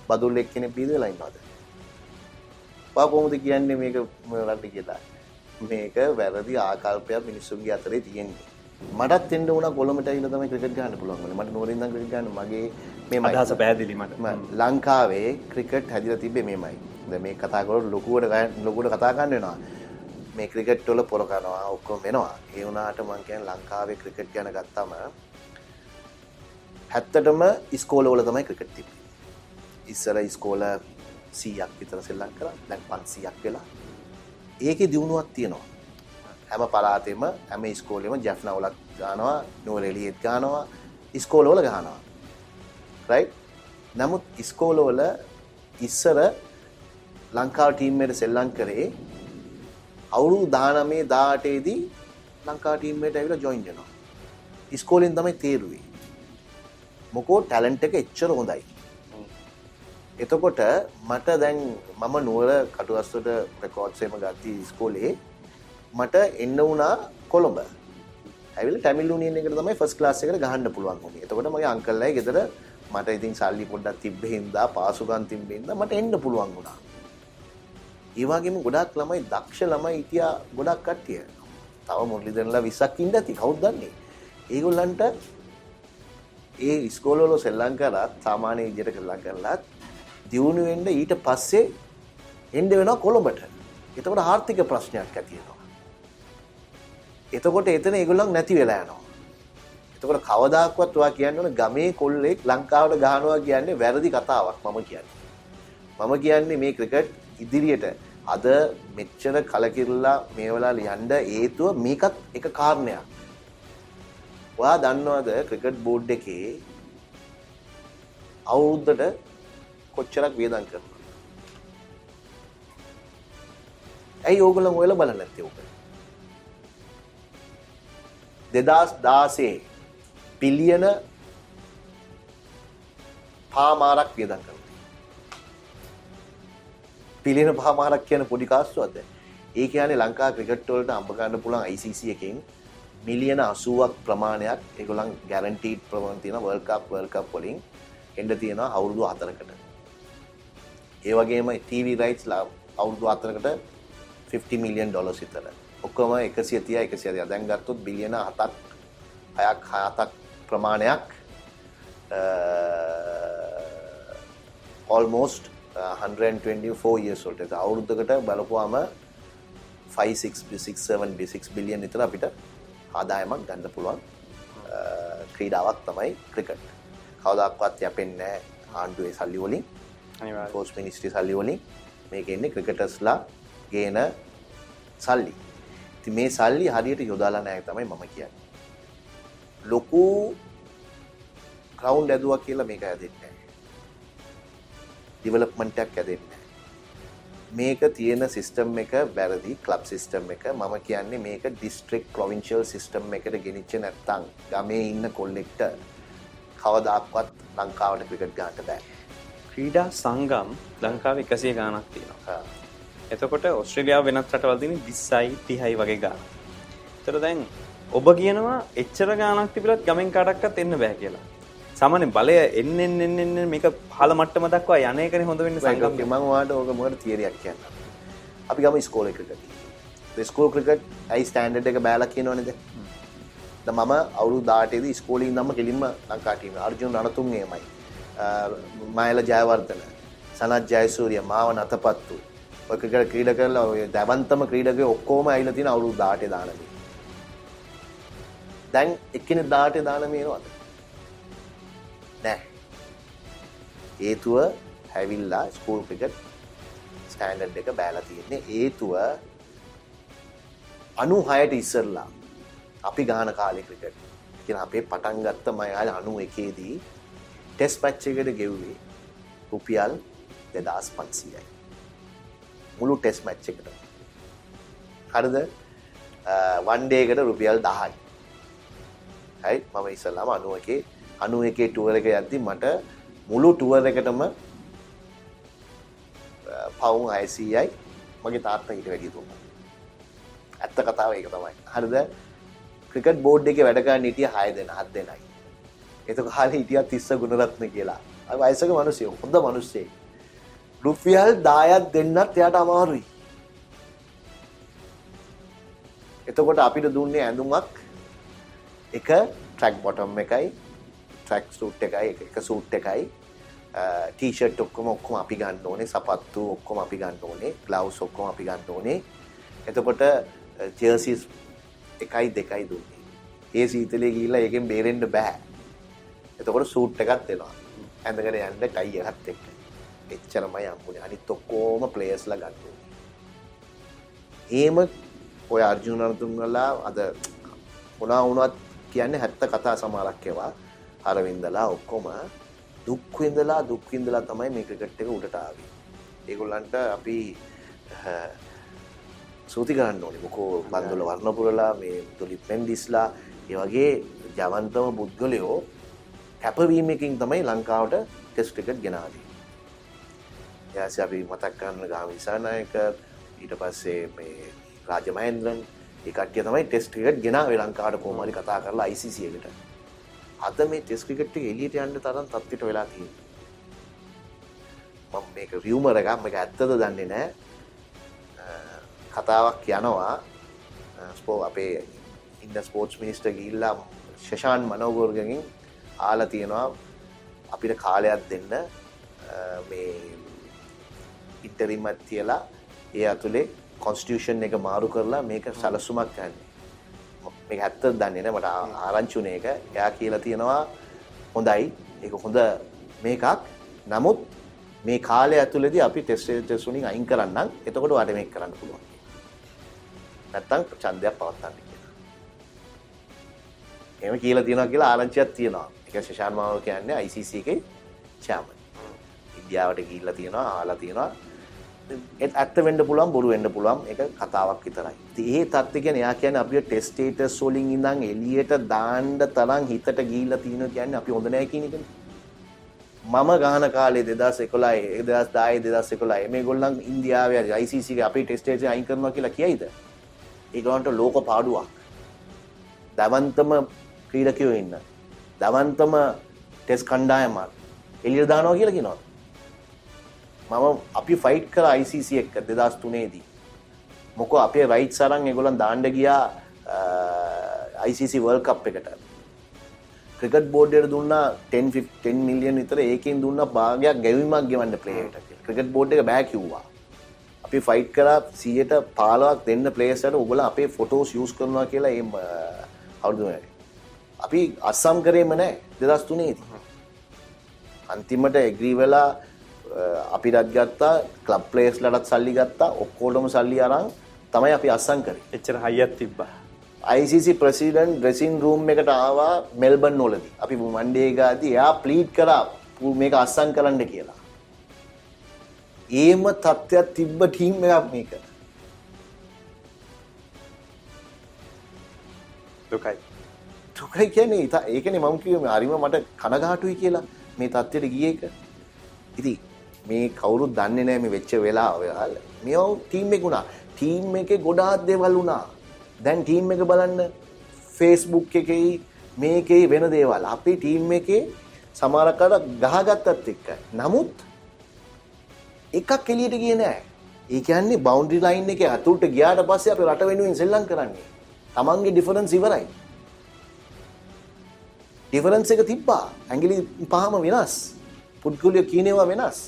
බදුල්ල එක්කෙනෙක් බී වෙලා ඉන්නවද? පා කොහොමද කියන්නේ මේක රට කියලා? මේක වැරදි ආකල්පයක් මිනිස්සුන්ගේ අතරේ තියෙන්නේ මටත් එන්න උනා කොළඹට ඇවිල්ලා තමයි ක්‍රිකට් ගහන්න පුළුවන් වුණේ මට නුවරින් ඉඳන් ක්‍රිකට් ගන්න මගේ මේමයි අදහස පැහැදිලි මට ම- ලංකාවේ ක්‍රිකට් හැදිලා තිබ්බේ මේමයි. දැන් මේ කතා කරොත් ලොකුවට ලොකුවට කතා ගන්න වෙනවා. මේ ක්‍රිකට් වල පොර කරනවා ඔක්කොම වෙනවා. ඒ වුණාට මම කියන්නේ ලංකාවේ ක්‍රිකට් ගැන ගත්තම හැත්තටම ඉස්කෝලවල තමයි ක්‍රිකට් තිබ්බේ. ඉස්සර ඉස්කෝල 100ක් විතර සෙල්ලම් කරා. දැන් 500ක් වෙලා. ඒකේ දියුණුවක් තියෙනවා. හැම පළාතෙම හැම ඉස්කෝලෙම ජැෆ්නවලක් ගන්නවා, නුවරඑළියෙත් ගන්නවා, ඉස්කෝලවල ගහනවා. රයිට් නමුත් ඉස්කෝලවල ඉස්සර ලංකාව ටීම්මට සෙල්ලං කරේ අවුරු දානමේ දාටේදී ලංකා ටීම්මට ඇවිල ජොයින් දෙනවා ඉස්කෝලෙන් තමයි තේරුවේ. මොකෝ ටැලන්ට එක එච්චර හොඳයි. එතකොට මට දැන් මම නුවර කටුවස්සට රෙකෝඩ්සේම ගත්ති ස්කෝලේ මට එන්න වුණා කොළඹ. ඇවිල ටැමිල් නියන එකට තමයි ෆස් ලාස් එකට ගහන්න පුළුවන් වුණේ. එතකොට මගේ අංකල්ලයි ගෙදර මට ඉතින් සල්ලි පොඩ්ඩක් තිබ්බ හින්දා පාසුකම් තිබ්බ හින්දා මට එන්න පුළුවන් වුණා. ඒ වගේම ගොඩක් ළමයි දක්ෂ ළමයි හිටියා ගොඩක් කට්ටිය. තව මුරලිදරලා 20ක් ඉන්න ඇති. කවුද දන්නේ? ඒගොල්ලන්ට ඒ ඉස්කෝලවල සෙල්ලම් කරත් සාමාන්‍ය විදියට සෙල්ලම් කරලත් දියුණු වෙන්න ඊට පස්සේ එන්න වෙනවා කොළඹට. එතකොට ආර්ථික ප්‍රශ්නයක් ඇති වෙනවා. එතකොට එතන ඒගොල්ලන් නැති වෙලා යනවා එතකොට කවදාක්වත් ඔයා කියන්න ඕන ගමේ කොල්ලෙක් ලංකාවට ගහනවා කියන්නේ වැරදි කතාවක් මම කියන්නේ. මම කියන්නේ මේ ක්‍රිකට් ඉදිරියට අද මෙච්චර කලකිරලා මේ වෙලාවේ යන්න හේතුව මේකත් එක කාරණයක්. ඔයා දන්නවද ක්‍රිකට් බෝඩ් එකේ අවුරුද්දට කොච්චරක් වියදම් කරනවද? ඇයි ඕගොල්ලෝ ඔයලා බලන්නේ නැත්තේ ඕක? 2016 පිලියන පාමාරක් වියදම් කරනවා. පිළින පාමාරක් කියන පොඩි කාස්තුවක්ද? ඒ කියන්නේ ලංකා ක්‍රිකට් වලට අම්බ ගන්න පුළුවන් ICC එකෙන් මිලියන 80ක් ප්‍රමාණයක් ඒගොල්ලන් ගැරන්ටීඩ් ප්‍රමාණ තියෙන වර්ල්ඩ් කප් වර්ල්ඩ් කප් වලින් එන්න තියෙනවා අවුරුදු 4කට. ඒ වගේම TV rights අවුරුදු 4කට 50 මිලියන් ඩොලර්ස් විතර. ඔක්කොම 130 130 දැන් ගත්තොත් බිලියන 7ක් 6ක් 7ක් ප්‍රමාණයක් almost 124 years old එක අවුරුද්දකට බලපුවාම 5 6 6 7 6 බිලියන් විතර අපිට ආදායමක් ගන්න පුළුවන් ක්‍රීඩාවක් තමයි ක්‍රිකට්. කවදාක්වත් යැපෙන්නේ ආණ්ඩුවේ සල්ලි වලින්. පෝස්ට් මිනිස්ට්‍රි සල්ලි වලින් මේක එන්නේ ක්‍රිකටර්ස්ලා ගේන සල්ලි. ඉතින් මේ සල්ලි හරියට යොදාලා නැහැ තමයි මම කියන්නේ. ලොකු ග්‍රවුන්ඩ් ඇදුවා කියලා මේක හැදෙන්නේ නැහැ. ඩෙවලොප්මන්ට් එකක් හැදෙන්නේ නැහැ. මේක තියෙන සිස්ටම් එක වැරදි ක්ලබ් සිස්ටම් එක මම කියන්නේ මේක ඩිස්ට්‍රික් ප්‍රොවින්ශල් සිස්ටම් එකට ගෙනිච්ච නැත්තං ගමේ ඉන්න කොල්ලෙක්ට කවදාක්වත් ලංකාවට ක්‍රිකට් ගාට බෑ ක්‍රීඩා සංගම් ලංකාව එකසිය ගානක් තියෙනවා. එතකොට ඔස්ට්‍රලියාව වෙනත් රටවල්දින විස්සයි තිහයි වගේ ගාන තර දැන් ඔබ කියනවා එච්චර ගානක් තිබිලත් ගමෙන් කාටක්කත් එන්න බෑ කියලා. සාමාන්‍ය බලය එන්න එන්න මේක පහළ මට්ටම දක්වා යනයකන හොඳ වෙන්න සංගම් මං වාට ඕක මට තියරයක් කියන්න? අපි ගම ස්කෝල ක්‍රිකට ස්කෝල් ක්‍රිකට් ඇයි ස්ටන්ඩ් එක බෑල කියනවනද මම අවුරු දාටේද ස්කෝලින් නම්ම කෙලින්ම ලංකාටීම අර්ජුන් රනතුන්ගේමයි මයල ජයවර්තන සනත් ජයසූරිය මාව නතපත්තු ඔයකට ක්‍රීඩ කරලා ඔය දැවන්තම ක්‍රීඩක ඔක්කෝම අයිල තින අවුරු දාට දානම දැන් එක්කෙන දාට දානමේනවාද නෑ. ඒතුව හැවිල්ලා ස්කූල් ක්‍රිකට් ස්ටෑන්ඩඩ් එක බෑලා තියෙන්නේ. ඒතුව අනු හයට ඉස්සරලා අපි ගාන කාලෙ ක්‍රිකට් කියන අපේ පටන් ගත්ත මයාල අනු එකේදී ටෙස් පච්චකට ගෙව්වේ රුපියල් දෙදස් පන්සීයයි. මුළු ටෙස් මච්ච එකට හරිද? වන්ඩේකට රුපියල් දහයි. හයි මම ඉස්සල්ලාම අනුව එකේ අනු එකේ ටුවර එක යද්දි මට මුළු ටුවර එකටම පවුන් අයසීයයි මගේ තාත්ත හිට වැඩි තුන්න ඇත්ත කතාව ඒක තමයි. හරිද? ක්‍රිකට් බෝඩ් එක වැඩකා නිටිය හය දෙන හත් දෙනයි. එතක හල හිටිය තිස්ස ගුණරත්න කියලා. අයිසක මනුසය හොඳ මනුස්සේ රුපියල් දායත් දෙන්නත් එයට අමාරුයි. එතකොට අපිට දුන්නේ ඇඳුමක්. එක ට්‍රක් බොටම් එකයි ට්‍රක් සූට් එකයි එක සූට් එකයි. ටීෂට් ඔක්කොම ඔක්කොම අපි ගන්න ඕනේ සපත්තු ඔක්කොම අපි ගන්න ඕනේ ග්ලව්ස් ඔක්කොම අපි ගන්න ඕනේ. එතකොට ජර්සිස් එකයි දෙකයි දුන්නේ. ඒ සීතලේ ගිහිල්ලා ඒකෙන් බේරෙන්න බෑ. එතකොට සූට් එකක් දෙනවා. ඇඳගෙන යන්න ටයි එකත් එක්ක. එච්චරමයි හම්බුනේ අනිත් ඔක්කොම ප්ලේයර්ස්ලා ගන්න එහෙම ඔය අර්ජුන රණතුංගලා අද මොනවා වුණත් කියන්නේ හැත්ත කතා සමහරක් ඒවා අරවින්දලා ඔක්කොම දුක් විඳලා දුක් විඳලා තමයි මේ ක්‍රිකට් එක උඩට ආවේ. ඒගොල්ලන්ට අපි සූති කරන්න ඕනේ. මොකෝ බන්දුල වර්ණපුරලා මේ තුලිප් මෙන්ඩිස්ලා ඒ වගේ ජවන්තම පුද්ගලයෝ කැපවීමකින් තමයි ලංකාවට ටෙස්ට් ක්‍රිකට් ගෙනාවේ. ඊට අපි මතක් කරන්න ගාම ඉසානායක ඊට පස්සේ මේ රාජ මහේන්ද්‍රන් ඒ කට්ටිය තමයි ටෙස්ට් ක්‍රිකට් ගෙනාවේ ලංකාවට කොහොම හරි කතා කරලා ICC එකට. අද මේ ටෙස් ක්‍රිකට් එක එළියට යන්න තරම් තත්ත්වයට වෙලා තියෙනවා. මම මේක රියුමර් එකක් මේක ඇත්තද දන්නේ නැහැ. කතාවක් යනවා ස්පෝ අපේ ඉන්න ස්පෝර්ට්ස් මිනිස්ටර් ගිහිල්ලා ශෂාන් මනෝගෝර්ගෙන් ආලා තියෙනවා අපිට කාලයක් දෙන්න මේ ඉන්ටරිමත් තියලා ඒ ඇතුලේ කොන්ස්ටිටියුෂන් එක මාරු කරලා මේක සලසුමක් ගන්න. මේක ඇත්ත දන්නේ නැහැ මට ආරංචි උනේ ඒක. එයා කියලා තියෙනවා හොඳයි. ඒක හොඳ මේකක්. නමුත් මේ කාලය ඇතුළේදී අපි ටෙස්ට් ටෙස්ට් වලින් අයින් කරන්නම්. එතකොට වාට මේක කරන්න පුළුවන්. නැත්තම් ඡන්දයක් පවත්වන්න කියලා. එහෙම කියලා තියෙනවා කියලා ආරංචියක් තියෙනවා. ඒක ශෂාන් මාව කියන්නේ ICC එකේ චෑමන්. ඉන්දියාවට ගිහිල්ලා තියෙනවා, ආලා තියෙනවා. ඇත්ත වෙන්න පුළුවන් බොරු වෙන්න පුළුවන් ඒක කතාවක් විතරයි. ඉතින් ඒ தත්ත්වය කියන්නේ එයා කියන්නේ අපිට ටෙස්ට් ස්ටේටස් වලින් ඉඳන් එළියට දාන්න තරම් හිතට ගිහිල්ලා තියෙනවා කියන්නේ අපි හොඳ නැහැ කියන එකනේ. මම ගාන කාලේ දෙදස් එකොලායි එදස් දායි දෙදස් එකොලායි මේ ගොල්ලන් ඉන්දියාව යිසික අපි ටෙස්ටේජ අයි කරනවා කියලා කියයිද ඒගලන්ට ලෝක පාඩුවක් දවන්තම ක්‍රීඩකයෝ ඉන්න දවන්තම ටෙස් කණ්ඩායමත් එලිය දානවා කියලා කිනවා මම අපි ෆයිට් කර ICC එක්ක දෙදස් තුනේදී මොකෝ අපේ රයිට් සරන් එගොලන් දාණ්ඩ ගියා ICC වර්ල් කප් එකට. ක්‍රිකට් බෝඩ්ඩයට දුන්නා 10 10 මිලියන් විතර ඒකෙන් දුන්න භාගයක් ගැවීමක් ගෙවන්න ප්ලේයට ක්‍රිකට් බෝඩ් එක බෑ කිව්වා. අපි ෆයිට් කරා 100ට 15ක් දෙන්න ප්ලේයර්ස්ට ඔයගොල්ලෝ අපේ ෆොටෝස් යූස් කරනවා කියලා එම් අවුරුදු අපි අස්සම් කරේම නෑ 2003 දී අන්තිමට එග්‍රී වෙලා අපිටත් ගත්තා ක්ලබ් ප්ලේස් ලටත් සල්ලි ගත්තා ඔක්කෝටම සල්ලි අරන් තමයි අපි අස්සං කරේ. එච්චර හයියත් තිබ්බා. ICC ප්‍රසිඩන්ට් ඩ්‍රෙසින් රූම් එකට ආවා මෙල්බන් නොලදී අපි මන්ඩේ ගාදී එයා ප්ලීට් කරා මේක අස්සං කරන්න කියලා. ඒම තත්ත්වයක් තිබ්බ ටීම් එකක් මේක. දුකයි. දුකයි කියන්නේ ඒකනේ මම කිව්වේ. හරිම මට කනගාටුයි කියලා. මේ තත්ත්වයට ගිය එක. ඉතින් මේ කවුරුත් දන්නේ නැහැ මේ වෙච්ච වෙලාව. මේ ටීම් එක උනා ටීම් එකේ ගොඩාක් දේවල් වුණා. දැන් ටීම් එක බලන්න ෆේස්බුක් එකෙයි මේකෙයි වෙන දේවල්. අපේ ටීම් එකේ සමහරකට ගහගත්තත් එක්ක. නමුත් එකක් එළියට ගියේ නෑ. ඒ කියන්නේ බවුන්ඩරි ලයින් එකේ අතුලට ගියාට පස්සේ අපි රට වෙනුවෙන් සෙල්ලම් කරන්නේ. තමන්ගේ ඩිෆරන්ස් ඉවරයි. ඩිෆරන්ස් එක තිබ්බා. ඇඟිලි පහම වෙනස්. පුද්ගලයෝ කියනේවා වෙනස්.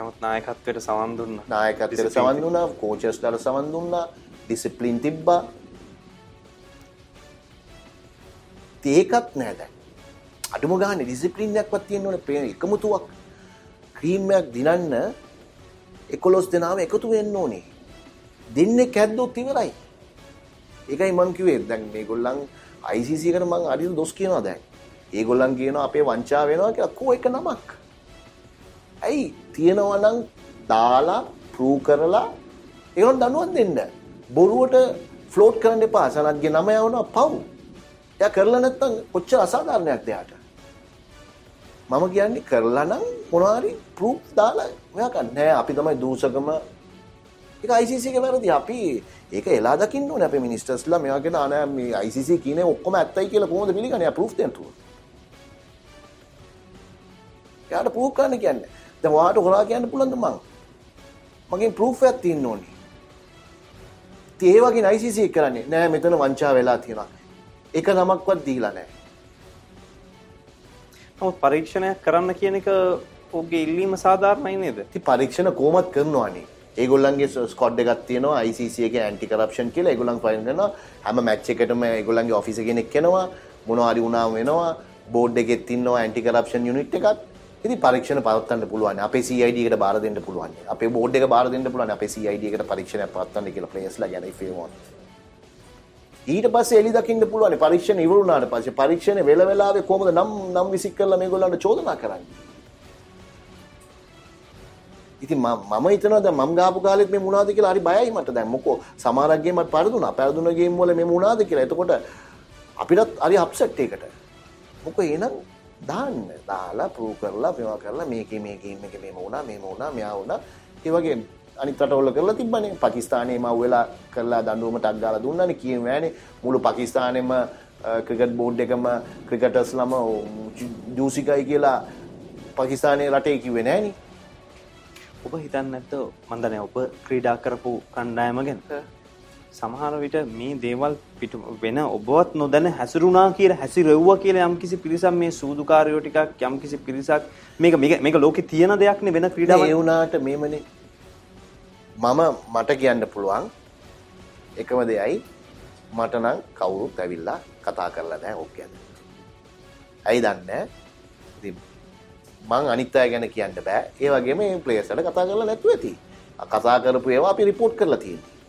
නමුත් නායකත්වයට සවන් දුන්නා. නායකත්වයට සවන් දුන්නා, කෝචර්ස්ලාට සවන් දුන්නා, ඩිසිප්ලින් තිබ්බා. ඒකත් නෑ දැන්. අඩුම ගානේ ඩිසිප්ලින් එකක්වත් තියෙන්න ඕනේ එකමුතුවක්. ක්‍රීම් එකක් දිනන්න 11 දෙනාම එකතු වෙන්න ඕනේ. දෙන්නේ කැද්දොත් ඉවරයි. ඒකයි මං කිව්වේ දැන් මේගොල්ලන් ICC එකට මං හරියට දොස් කියනවා දැන්. ඒගොල්ලන් කියනවා අපේ වංචා වෙනවා කියලා කෝ එක නමක්. ඇයි තියෙනවනම් දාලා ප්‍රූ කරලා ඒගොල්ලන් දනුවක් දෙන්න. බොරුවට ෆ්ලෝට් කරන්න එපා. සනත්ගේ නම යවනවා පව්. එයා කරලා නැත්තම් කොච්චර අසාධාරණයක්ද එයාට. මම කියන්නේ කරලා නම් මොනවා හරි ප්‍රූෆ් දාලා මෙයා කන්නේ නෑ අපි තමයි දූෂකම ඒක ICC එක වැරදි අපි ඒක එලා දකින්න ඕනේ අපේ මිනිස්ටර්ස්ලා මෙයා කියන අනේ මේ ICC කියන්නේ ඔක්කොම ඇත්තයි කියලා කොහොමද පිළිගන්නේ? එයා ප්‍රූෆ් දෙන්න තුන. එයාට ප්‍රූෆ් කරන්න කියන්නේ. දැන් ඔයාට හොරා කියන්න පුළුවන්ද මං? මගෙන් ප්‍රූෆ් එකක් තියෙන්න ඕනේ. ඉතින් ඒ වගේ ICC කරන්නේ නෑ මෙතන වංචා වෙලා තියෙනවා. එක නමක්වත් දීලා නෑ. නමුත් පරීක්ෂණයක් කරන්න කියන එක ඔහුගේ ඉල්ලීම සාධාරණයි නේද? ඉතින් පරීක්ෂණ කොහොමත් කරනවානේ. ඒගොල්ලන්ගේ ස්කොඩ් එකක් තියෙනවා ICC එකේ ඇන්ටි කරප්ෂන් කියලා ඒගොල්ලන් ෆයින් කරනවා හැම මැච් එකටම ඒගොල්ලන්ගේ ඔෆිස් කෙනෙක් එනවා මොනවා හරි වුණාම වෙනවා බෝඩ් එකෙත් ඉන්නවා ඇන්ටි කරප්ෂන් යුනිට් එකක් ඉතින් පරීක්ෂණ පවත්වන්න පුළුවන්. අපේ CID එකට බාර දෙන්න පුළුවන්. අපේ බෝඩ් එක බාර දෙන්න පුළුවන්. අපේ CID එකට පරීක්ෂණයක් පවත්වන්න කියලා ප්ලේයර්ස්ලා ගැන if you want. ඊට පස්සේ එලි දකින්න පුළුවන්. පරීක්ෂණ ඉවර වුණාට පස්සේ පරීක්ෂණේ වෙල වෙලාවේ කොහොමද නම් නම් විසික් කරලා මේගොල්ලන්ට චෝදනා කරන්නේ? ඉතින් මම හිතනවා දැන් මම ගාපු කාලෙත් මේ මොනවද කියලා හරි බයයි මට. දැන් මොකෝ? සමහරක් ගේම් මට පරදුනා. පරදුන ගේම් වල මේ මොනවද කියලා. එතකොට අපිටත් හරි අප්සෙට් එකකට මොකෝ එහෙනම්? දාන්න දාලා ප්‍රූව් කරලා මේවා කරලා මේකේ මේ ගේම් එකේ මේම වුණා මේම වුණා මෙයා වුණා. ඒ වගේ අනිත් රටවල කරලා තිබ්බනේ. පාකිස්තානයේ මව වෙලා කරලා දඬුවම ටක් ගාලා දුන්නානේ කියවෙන්නේ මුළු පාකිස්තානෙම ක්‍රිකට් බෝඩ් එකම ක්‍රිකටර්ස්ලම ජූසිකයි කියලා පාකිස්තානයේ රටේ කිව්වේ නෑනේ. ඔබ හිතන්න ඇත්ත මන්දනය ඔබ ක්‍රීඩා කරපු කණ්ඩායම ගැන සමහර විට මේ දේවල් පිට වෙන ඔබවත් නොදැන හැසිරුණා කියලා හැසිරෙව්වා කියලා යම්කිසි පිරිසක් මේ සූදුකාරයෝ ටිකක් යම්කිසි පිරිසක් මේක මේක ලෝකේ තියෙන දෙයක් නේ වෙන ක්‍රීඩාවක් ඒ වුණාට මේමනේ මම මට කියන්න පුළුවන් එකම දෙයයි මට නම් කවුරුත් ඇවිල්ලා කතා කරලා නැහැ ඕක ගැන. ඇයි දන්නේ? ඉතින් මං අනිත් අය ගැන කියන්න බෑ. ඒ වගේම මේ ප්ලේයර්ස්ලට කතා කරලා නැතුව ඇති. කතා කරපු ඒවා අපි රිපෝට් කරලා තියෙනවා.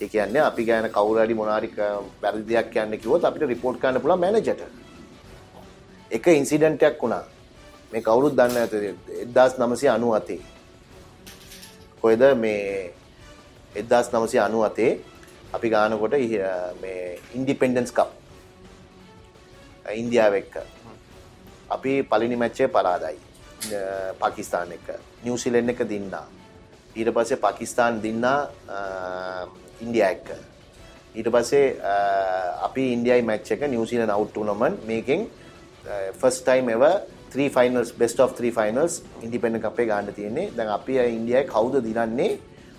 ඒ කියන්නේ අපි ගැන කවුරු හරි මොනාරි වැරදි දෙයක් කියන්න කිව්වොත් අපිට රිපෝට් කරන්න පුළුවන් මැනේජර්ට. එක ඉන්සිඩන්ට් එකක් වුණා. මේ කවුරුත් දන්නේ නැත 1997. කොයිද මේ 1997 අපි ගානකොට මේ ඉන්ඩිපෙන්ඩන්ස් කප් ඉන්දියාව එක්ක අපි පලිනි මැච්චේ පරාදයි පාකිස්ාන එක නිවසිලෙන් එක දින්නා ඊට පස්සේ පාකිස්ාන් දින්නා ඉන්ඩිය එක්ක. ඊට පස්සේ අපි ඉන්ඩියයි මැච් එක නිවසිල නවට් නමන් මේකින් first time එව three finals best of three finals ඉන්ඩිපෙන්ඩ අපේ ගාන්න තියෙන්නේ. දැන් අපි ඉන්ඩියයි කවුද දිනන්නේ?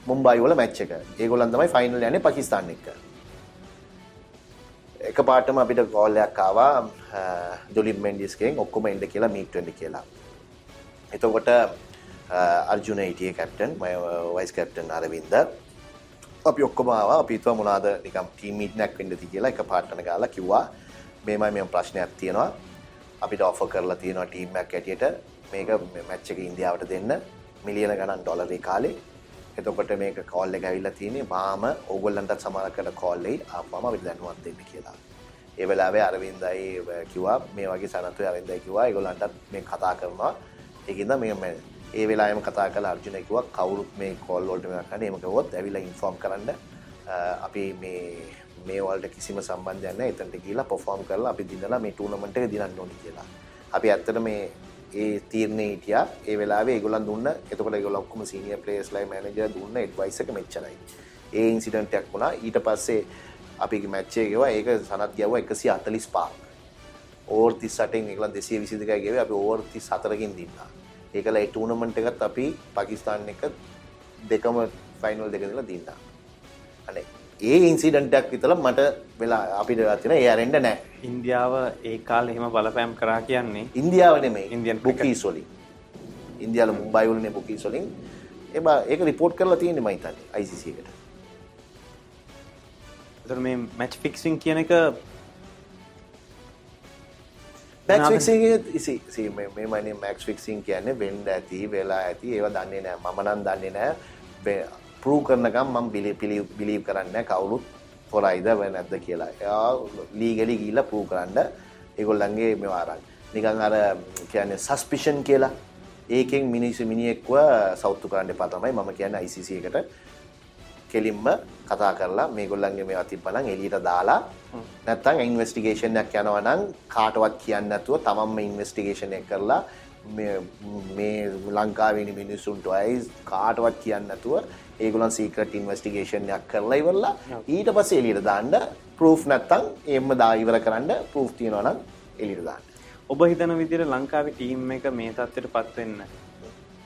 මුම්බයිවල මැච්ච එක. ඒගොල්ලන් තමයි ෆයිනල් යන්නේ පාකිස්තාන් එක්ක. එක පාටම අපිට කෝල්ලයක් ආවා ජොලින් මෙන්ඩිස්කෙන් ඔක්කොම එන්ඩ කියලා මීට්ටඩ කියලා. එතකොට අර්ජුන හිටිය කැප්ටන් මය වයිස් කැප්ටන් අරවින්ද. අපි ඔක්කොමාව අපිතුව මොනාද නිකම් ටීමීට් නැක් වෙන්නති කියලා එක පාට්ටන ගාලා කිව්වා. මේමයි මෙම ප්‍රශ්නයක් තියෙනවා. අපිට ඔෆ කරලා තියෙනවා ටීම්මක් ඇටියට මේක මැච්චක ඉන්දියාවට දෙන්න. මිලියන ගණන් ඩොලරේ කාලේ. එතකොට මේක කෝල්ල එක ඇවිල්ලා තියෙන්නේ මාම ඕගොල්ලන්ටත් සමානකට කෝල්ලෙයි ආපම අපිට දැනුවත් දෙන්න කියලා. ඒ වෙලාවේ අරවින්දයි කිව්වා මේ වගේ සනතුයි අරවින්දයි කිව්වා. ඒගොල්ලන්ටත් මේ කතා කරනවා. ඒකින්ද මේ ඒ වෙලාවෙම කතා කරලා අර්ජුන කිව්වා කවුරුත් මේ කෝල් වලට මේවා කරන්න එහෙම කවොත් ඇවිල්ලා ඉන්ෆෝම් කරන්න අපි මේ මේ වලට කිසිම සම්බන්ධයක් නැහැ එතනට ගිහිල්ලා පර්ෆෝම් කරලා අපි දිනලා මේ ටූර්නමන්ට් එක දිනන්න ඕනේ කියලා. අපි ඇත්තට මේ ඒ තීරණේ හිටියා ඒ වෙලාවේ ඒගොල්ලන් දුන්න එතකොට ඒගොල්ලෝ ඔක්කොම සීනියර් ප්ලේයර්ස්ලා මැනේජර් දුන්න ඇඩ්වයිස් එක මෙච්චරයි. ඒ ඉන්සිඩන්ට් එකක් වුණා ඊට පස්සේ අපි මැච් එක ගෙවා ඒක සනත් ගැව්වා 145ක්. ඕවර් 38න් ඒගොල්ලන් 222යි ගෙවේ අපි ඕවර් 34කින් දින්නා. ඒකලා ඒ ටූර්නමන්ට් එකත් අපි පාකිස්තාන් එක දෙකම ෆයිනල් දෙක දිනලා දින්නා. අනේ ඒ ඉන්සිඩන්ටක් විතල මට වෙලා අපිට තින ඒ අරෙන්ඩ නෑ. ඉන්දියාව ඒ කාල එහෙම බලපෑම් කරා කියන්නේ ඉන්දියාවන මේ ඉන්දියන් බුකී සොලින් ඉන්දියාල මුම්බයිවලන බුකී සොලින් එබ ඒක රිපෝට් කරලා තියෙන මයිතන්න අයිසිසිකට මේ මැච් ෆික්සිං කියන එක මේමන මැක්ස් ෆික්සින් කියන්නේ වෙන්ඩ ඇති වෙලා ඇති ඒව දන්නේ නෑ. මනන් දන්නේ නෑ. ප්‍රූ කරනකම් මම බිලි පිළි බිලීව් කරන්න කවුරුත් හොරයිද වෙ නැද්ද කියලා. එයා ලීගලි ගීල ප්‍රූ කරන්න. ඒගොල්ලන්ගේ මෙවාරන් නිකං අර කියන්නේ සස්පිෂන් කියලා. ඒකෙන් මිනිස්සු මිනිෙක්ව සෞත්තු කරන්න පතමයි මම කියන්න ICC එකට කෙලින්ම කතා කරලා මේ ගොල්ලන්ගේ මේ අතිපනන් එලියට දාලා නැත්තං ඉන්වස්ටිගේෂන්යක් යනවනම් කාටවත් කියන්න නැතුව තමන්ම ඉන්වස්ටිගේෂනය කරලා මේ ලංකාවෙනි මිනිස්සුන්ට අයි කාටවත් කියන්න නැතුව ඒගුලන් සීකට ඉන්වස්ටිගේෂන්යක් කරලා ඉවරලා ඊට පස්සේ එලියට දාන්න ප්‍රූෆ් නැත්තම් එම්ම දා ඉවර කරන්න ප්‍රූෆ් තියෙනවා නම් එලියට දාන්න. ඔබ හිතන විදිහට ලංකාවේ ටීම් එක මේ තත්ත්වයට පත් වෙන්න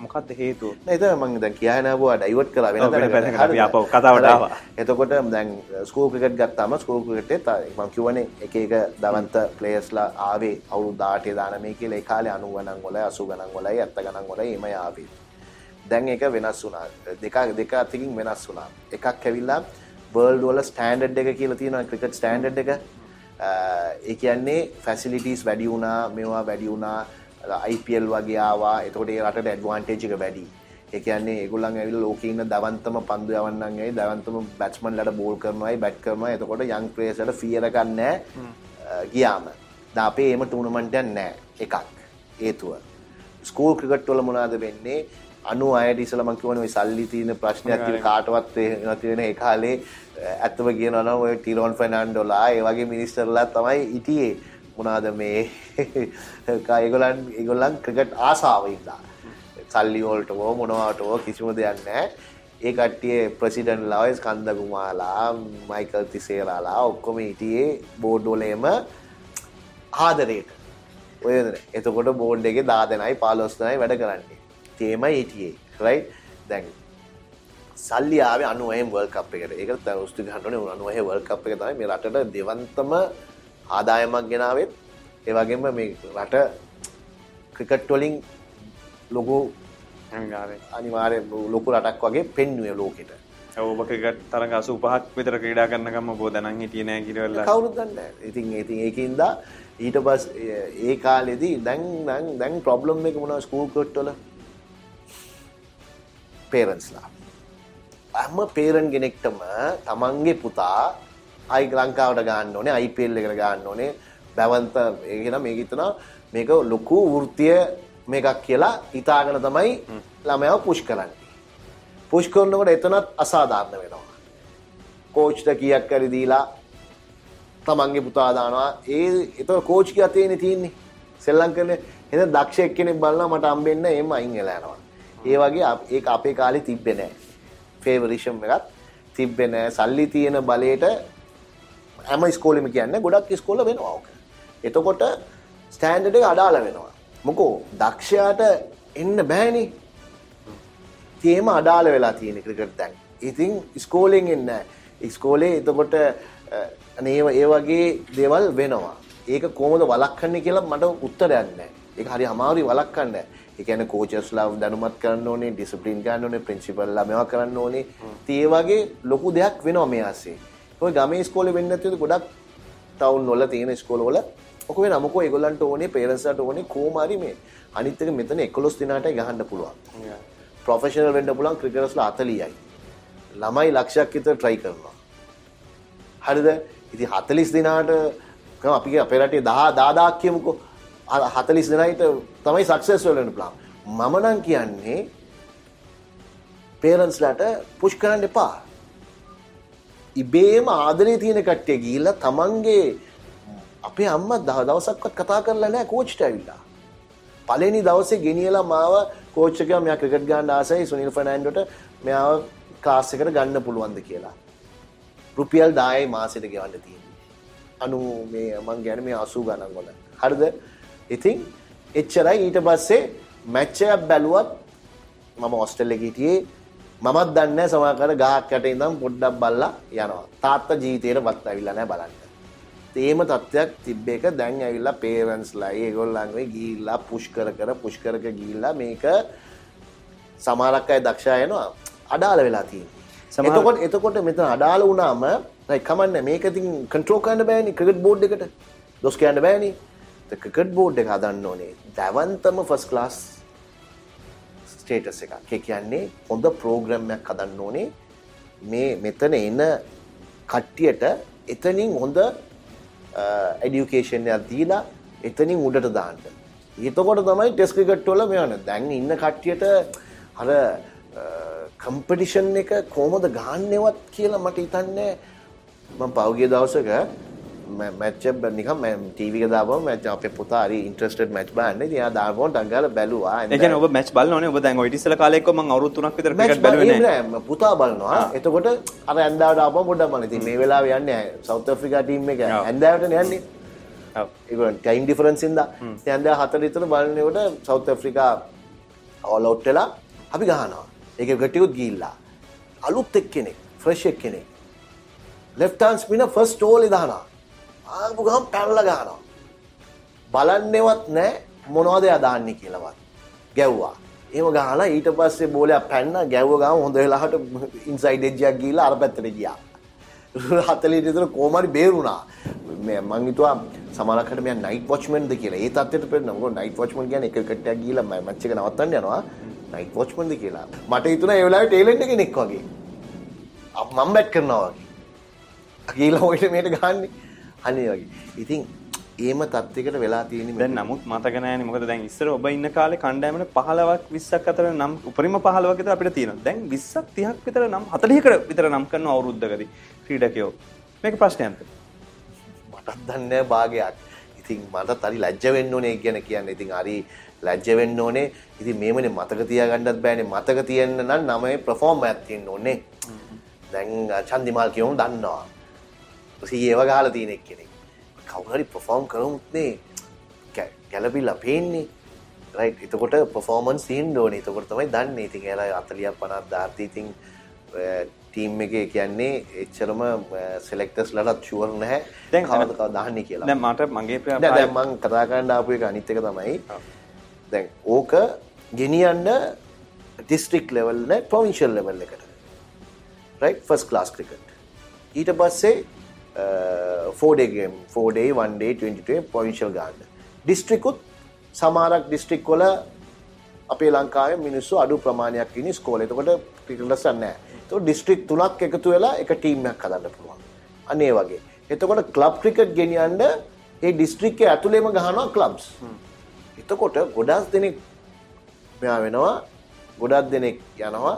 මොකක්ද හේතුව? නේද මම දැන් කියහනවුවා ඩයිවර්ට් කරලා වෙන අපි ආපහු කතාවට ආවා. එතකොට දැන් ස්කූල් ක්‍රිකට් ගත්තාම ස්කූල් ක්‍රිකට් මම කියවනේ එක එක දවන්ත ප්ලේයර්ස්ලා ආවේ අවුරුදු 18 දාන මේ කියලා. කාලේ 90 ගණන් වලයි 80 ගණන් වලයි 70 ගණන් වලයි එමය ආවේ. දැන් එක වෙනස් වුණා. දෙක දෙක අතකින් වෙනස් වුණා. එකක් ඇවිල්ලා වර්ල්ඩ් වල ස්ටෑන්ඩඩ් එක කියලා තියෙනවා ක්‍රිකට් ස්ටෑන්ඩඩ් එක. ඒ කියන්නේ ෆැසිලිටිස් වැඩි වුණා මේවා වැඩි වුණා IPL වගේ ආවා. එතකොට ඒ රටට ඇඩ්වාන්ටේජ් එක වැඩි. ඒ කියන්නේ ඒගොල්ලන් ඇවිල්ලා ලෝකේ ඉන්න දවන්තම පන්දු යවන්නන් ඇයි? දවන්තම බැට්ස්මන්ලට බෝල් කරනවායි බැට් කරනවා එතකොට යන් ප්ලේයර්ස්ලට ෆී එක ගන්නෑ ගියාම. දැන් අපේ එහෙම ටූර්නමන්ට් එකක් නෑ එකක්. හේතුව. ස්කූල් ක්‍රිකට් වල මොනවද වෙන්නේ? අනු අයට ඉසල මංකිවන මේ සල්ලි තියෙන ප්‍රශ්නයක් කාටවත් තියෙන ඒ කාලේ ඇත්තම කියනවන ඔය ටිරෝන් ෆනන්ඩොලා ඒ වගේ මිනිස්ටර්ලා තමයි ඉටියේ මොනාද මේ? ඒගොලන් ඒගොල්ලන් ක්‍රිකට් ආසාාවඉදා සල්ලිවෝල්ටෝ මොනවාටෝ කිසිම දෙයක් නෑ ඒ කට්ටිය ප්‍රසිඩන්් ලවයිස් කන්දකුමාලා මයිකල් තිසේරලා ඔක්කොම හිටියේ බෝඩ්ඩෝලේම ආදරයට. ඔය එතකොට බෝඩ් එක දාදනයි පාලොස්නයි වැඩ කරන්නේ. තේමයි හිටියේ රයි දැන් සල්ලි ආව අනුවයම් වල් කප් එකට. ඒක උස්තු හටන අනුවහ වල් කප් එක තමයි මේ රටට දෙවන්තම ආදායමක් ගෙනාවත් ඒවගේම මේ රට ක්‍රිකට්වලින් ලොකු අනිවාරය ලොකු රටක් වගේ පෙන්නුව ලෝකෙට. ඔබකට තරග අසු පහක් විතර ක්‍රඩා කරන්නකම බෝධනන් හිටියන කිරවල්ල. කවුරුදන්න ඉතින් ඉතින් ඒකින්දා ඊට පස් ඒ කාලෙදී දැන් දැන් දැන් ප්‍රොබ්ලම් එක මුණ ස්කූල් කොට්ටොල පේරන්ස්ලා ඇම පේරන් ගෙනෙක්ටම තමන්ගේ පුතා අයි ලංකාවට ගන්න ඕනේ අයිපල් එකට ගන්න ඕනේ බැවන්ත ඒගෙන මේක හිතනවා මේක ලොකු වෘතිය මේකක් කියලා හිතාගෙන තමයි ළමයාව පුෂ් කරන්නේ. පුෂ් කරනකොට එතනත් අසාධාරණ වෙනවා. කෝච්ට කියක් කරි දීලා තමන්ගේ පුතා දානවා ඒ එතකොට කෝච් කිය අතේනේ තියෙන්නේ. සෙල්ලම් කරන්නේ එහෙනම් දක්ෂ එක්කෙනෙක් බලනවා මට හම්බෙන්න එහෙම අයින් වෙලා යනවා. ඒ වගේ ඒක අපේ කාලේ තිබ්බේ නැහැ. ෆේවරිසම් එකක් තිබ්බේ නැහැ. සල්ලි තියෙන බලයට හැම ඉස්කෝලෙම කියන්නේ ගොඩක් ඉස්කෝල වෙනවා ඕක. එතකොට ස්ටෑන්ඩඩ් එක අඩාල වෙනවා. මොකෝ දක්ෂයාට එන්න බෑනේ. තේම අඩාල වෙලා තියෙන ක්‍රිකට් දැන්. ඉතින් ඉස්කෝලෙන් එන්න ඉස්කෝලේ එතකොට අනේ ඒ වගේ දේවල් වෙනවා. ඒක කොහොමද වළක්වන්නේ කියලා මට උත්තරයක් නැහැ. ඒක හරි අමාරුයි වළක්වන්න. ඒ කියන්නේ කෝචර්ස්ලා දැනුමත් කරන්න ඕනේ, ඩිසිප්ලින් ගන්න ඕනේ, ප්‍රින්සිපල්ලා මේවා කරන්න ඕනේ. ඉතින් ඒ වගේ ලොකු දෙයක් වෙනවා මේ ආසේ. ඔය ගමේ ඉස්කෝලේ වෙන්නේ නැතිව ගොඩක් ටවුන් වල තියෙන ඉස්කෝල වල ඔක වෙන මොකෝ ඒගොල්ලන්ට ඕනේ පේරන්ට්ස්ලාට ඕනේ කොහොම හරි මේ අනිත් එක මෙතන 11 දිනකටයි ගහන්න පුළුවන්. ප්‍රොෆෙෂනල් වෙන්න පුළුවන් ක්‍රිකටර්ස්ලා 40යි. ළමයි ලක්ෂයක් විතර try කරනවා. හරිද? ඉතින් 40 දිනාට අපි අපේ රටේ 10 10000ක් කියමුකෝ. 40 දිනයිට තමයි සක්සස් වෙන්න පුළුවන්. මම නම් කියන්නේ පේරන්ට්ස්ලාට පුෂ් කරන්න එපා. ඉබේම ආදරේ තියෙන කට්ටිය ගිහිල්ලා තමන්ගේ අපේ අම්මා දහ දවසක්වත් කතා කරලා නැහැ කෝච්ට ඇවිල්ලා. පළවෙනි දවසේ ගෙනියලා මාව කෝච් එකා මෙයා ක්‍රිකට් ගන්න ආසයි සුනිල් ෆර්නෑන්ඩෝට මෙයාව ක්ලාස් එකට ගන්න පුළුවන්ද කියලා. රුපියල් 10යි මාසෙට ගෙවන්න තියෙන්නේ. අනු මේ මං කියන්නේ මේ 80 ගණන් වල. හරිද? ඉතින් එච්චරයි ඊට පස්සේ මැච් එකක් බැලුවත් මම හොස්ටල් එකේ හිටියේ මමත් දන්නේ නැහැ සමහර ගහක් යට ඉඳන් පොඩ්ඩක් බල්ලා යනවා. තාත්තා ජීවිතේටවත් ඇවිල්ලා නැහැ බලන්න. තේම තත්ත්වයක් තිබ්බ එක දැන් ඇවිල්ලා පේරන්ස්ලා ඒගොල්ලන්ගේ ගිහිල්ලා පුෂ් කර කර පුෂ් කර කර ගිහිල්ලා මේක සමහරක් අය දක්ෂ යනවා අඩාල වෙලා. සමහර- එතකොට එතකොට මෙතන අඩාල වුණාම like කමන්නේ මේක ඉතින් කන්ට්‍රෝල් කරන්න බෑනේ ක්‍රිකට් බෝඩ් එකට. දොස් කියන්න බෑනේ. ක්‍රිකට් බෝඩ් එක හදන්න ඕනේ. දැවන්තම ෆස්ට් ක්ලාස් ස්ටේටස් එකක්. ඒ කියන්නේ හොඳ ප්‍රෝග්‍රෑම් එකක් හදන්න ඕනේ. මේ මෙතන එන කට්ටියට එතනින් හොඳ එඩියුකේෂන් එකක් දීලා එතනින් උඩට දාන්න. එතකොට තමයි ටෙස්ට් ක්‍රිකට් වල මෙවන. දැන් ඉන්න කට්ටියට අර කම්පිටිෂන් එක කොහොමද ගන්නවත් කියලා මට හිතන්නේ මම පෞගිය දවසක මැච් එක නිකන් මම ටීවී එක දාපුවම මැච් අපේ පුතා හරි ඉන්ට්‍රෙස්ටඩ් මැච් බලන්න. ඉතින් එයා දාපුවම ඩංගාලා බැලුවා. ඒ කියන්නේ ඔබ මැච් බලන්න ඕනේ ඔබ දැන් ඔය ඉතිසල කාලේ එක්ක මම අවුරුදු 3ක් විතර ක්‍රිකට් බැලුවේ නෑ පුතා බලනවා. එතකොට අර ඇන්දාවට ආපුවම පොඩ්ඩක් බලන්න. ඉතින් මේ වෙලාවේ යන්නේ සවුත් ආෆ්‍රිකා ටීම් එක. ඇන්දාවටනේ යන්නේ. ඔව්. ඒගොල්ලන් ටයිම් ඩිෆරන්ස් ඉඳලා ඉතින් ඇන්දා හතර විතර බලනකොට සවුත් ආෆ්‍රිකා ඕල් අවුට් වෙලා අපි ගහනවා. ඒකේ ගැටියුත් ගිහිල්ලා. අලුත් එක්කෙනෙක්, ෆ්‍රෙෂ් එක්කෙනෙක්. ලෙෆ්ට් හෑන්ඩ් ස්පිනර් ෆස්ට් ඕලේ දානවා. ආපු ගමන් පැනලා ගහනවා. බලන්නේවත් නැහැ මොනවද එයා දාන්නේ කියලාවත්. ගැව්වා. එහෙම ගහලා ඊට පස්සේ බෝලයක් පැන්න ගැව්ව ගාම හොඳ වෙලාවට ඉන්සයිඩ් එජ් එකක් ගිහිල්ලා අර පැත්තට ගියා. 40 විතර කොහමරි බේරුණා. මේ මං හිතුවා සමහරකට මෙයා නයිට් වොච්මන්ද කියලා. ඒ තත්ත්වයට පෙන්නන. මොකද නයිට් වොච්මන් කියන්නේ එක කට්ටයක් ගිහිල්ලා මැච් එක නවත්තන්න යනවා. නයිට් වොච්මන්ද කියලා. මට හිතුණා ඒ වෙලාවේ ටේලන්ට් කෙනෙක් වගේ. අප මම බැට් කරනවා වගේ. ගිහිල්ලා ඔයිට මේට ගහන්නේ. අනේ වගේ. ඉතින් ඒම තත්ත්වයකට වෙලා තියෙන දැන් නමුත් මතක නැහැනේ මොකද දැන් ඉස්සර ඔබ ඉන්න කාලේ කණ්ඩායමට 15ක් 20ක් අතර නම් උපරිම 15ක් විතර අපිට තියෙනවා. දැන් 20ක් 30ක් විතර නම් 40කට විතර නම් කරන අවුරුද්දකදී ක්‍රීඩකයෝ. මේක ප්‍රශ්නයක්ද? මටත් දන්නේ නැහැ භාගයක්. ඉතින් මටත් හරි ලැජ්ජ වෙන්න ඕනේ කියන කියන්නේ. ඉතින් හරි ලැජ්ජ වෙන්න ඕනේ. ඉතින් මේමනේ මතක තියාගන්නත් බෑනේ. මතක තියෙන්න නම් නමේ perform එකක් තියෙන්න ඕනේ. දැන් චන්දිමාල් කියවම දන්නවා. සීයේව ගහලා තියෙන එක්කෙනෙක්. කවුරු හරි perform කරමුත් නේ කැ- ගැළපිලා පේන්නේ. රයිට් එතකොට performance තියෙන්න ඕනේ. එතකොට තමයි දන්නේ. ඉතින් 40ක් 50ක් දාර්ති ඉතින් ටීම් එකේ කියන්නේ එච්චරම සෙලෙක්ටර්ස්ලටත් ෂුවර් නැහැ. දැන් කවද දාන්නේ කියලා. මට මගේ ප්‍රිය දැන් දැන් මම කතා කරන්න ආපු එක අනිත් එක තමයි දැන් ඕක ගෙනියන්න ඩිස්ට්‍රික්ට් ලෙවල් නේ ප්‍රොවින්ෂල් ලෙවල් එකට. right first class cricket. ඊට පස්සේ Uh, 4 day game 4 day 1 day 22 provincial ගන්න. district උත් සමහරක් district වල අපේ ලංකාවේ මිනිස්සු අඩු ප්‍රමාණයක් ඉන්නේ ස්කෝලේ. එතකොට ක්‍රිකටර්ස් නැහැ. එතකොට district තුනක් එකතු වෙලා එක ටීම් එකක් හදන්න පුළුවන්. අන්න ඒ වගේ. එතකොට ක්ලබ් ක්‍රිකට් ගෙනියන්න ඒ district එකේ ඇතුළේම ගහනවා ක්ලබ්ස්. එතකොට ගොඩාක් දෙනෙක් මෙයා වෙනවා ගොඩක් දෙනෙක් යනවා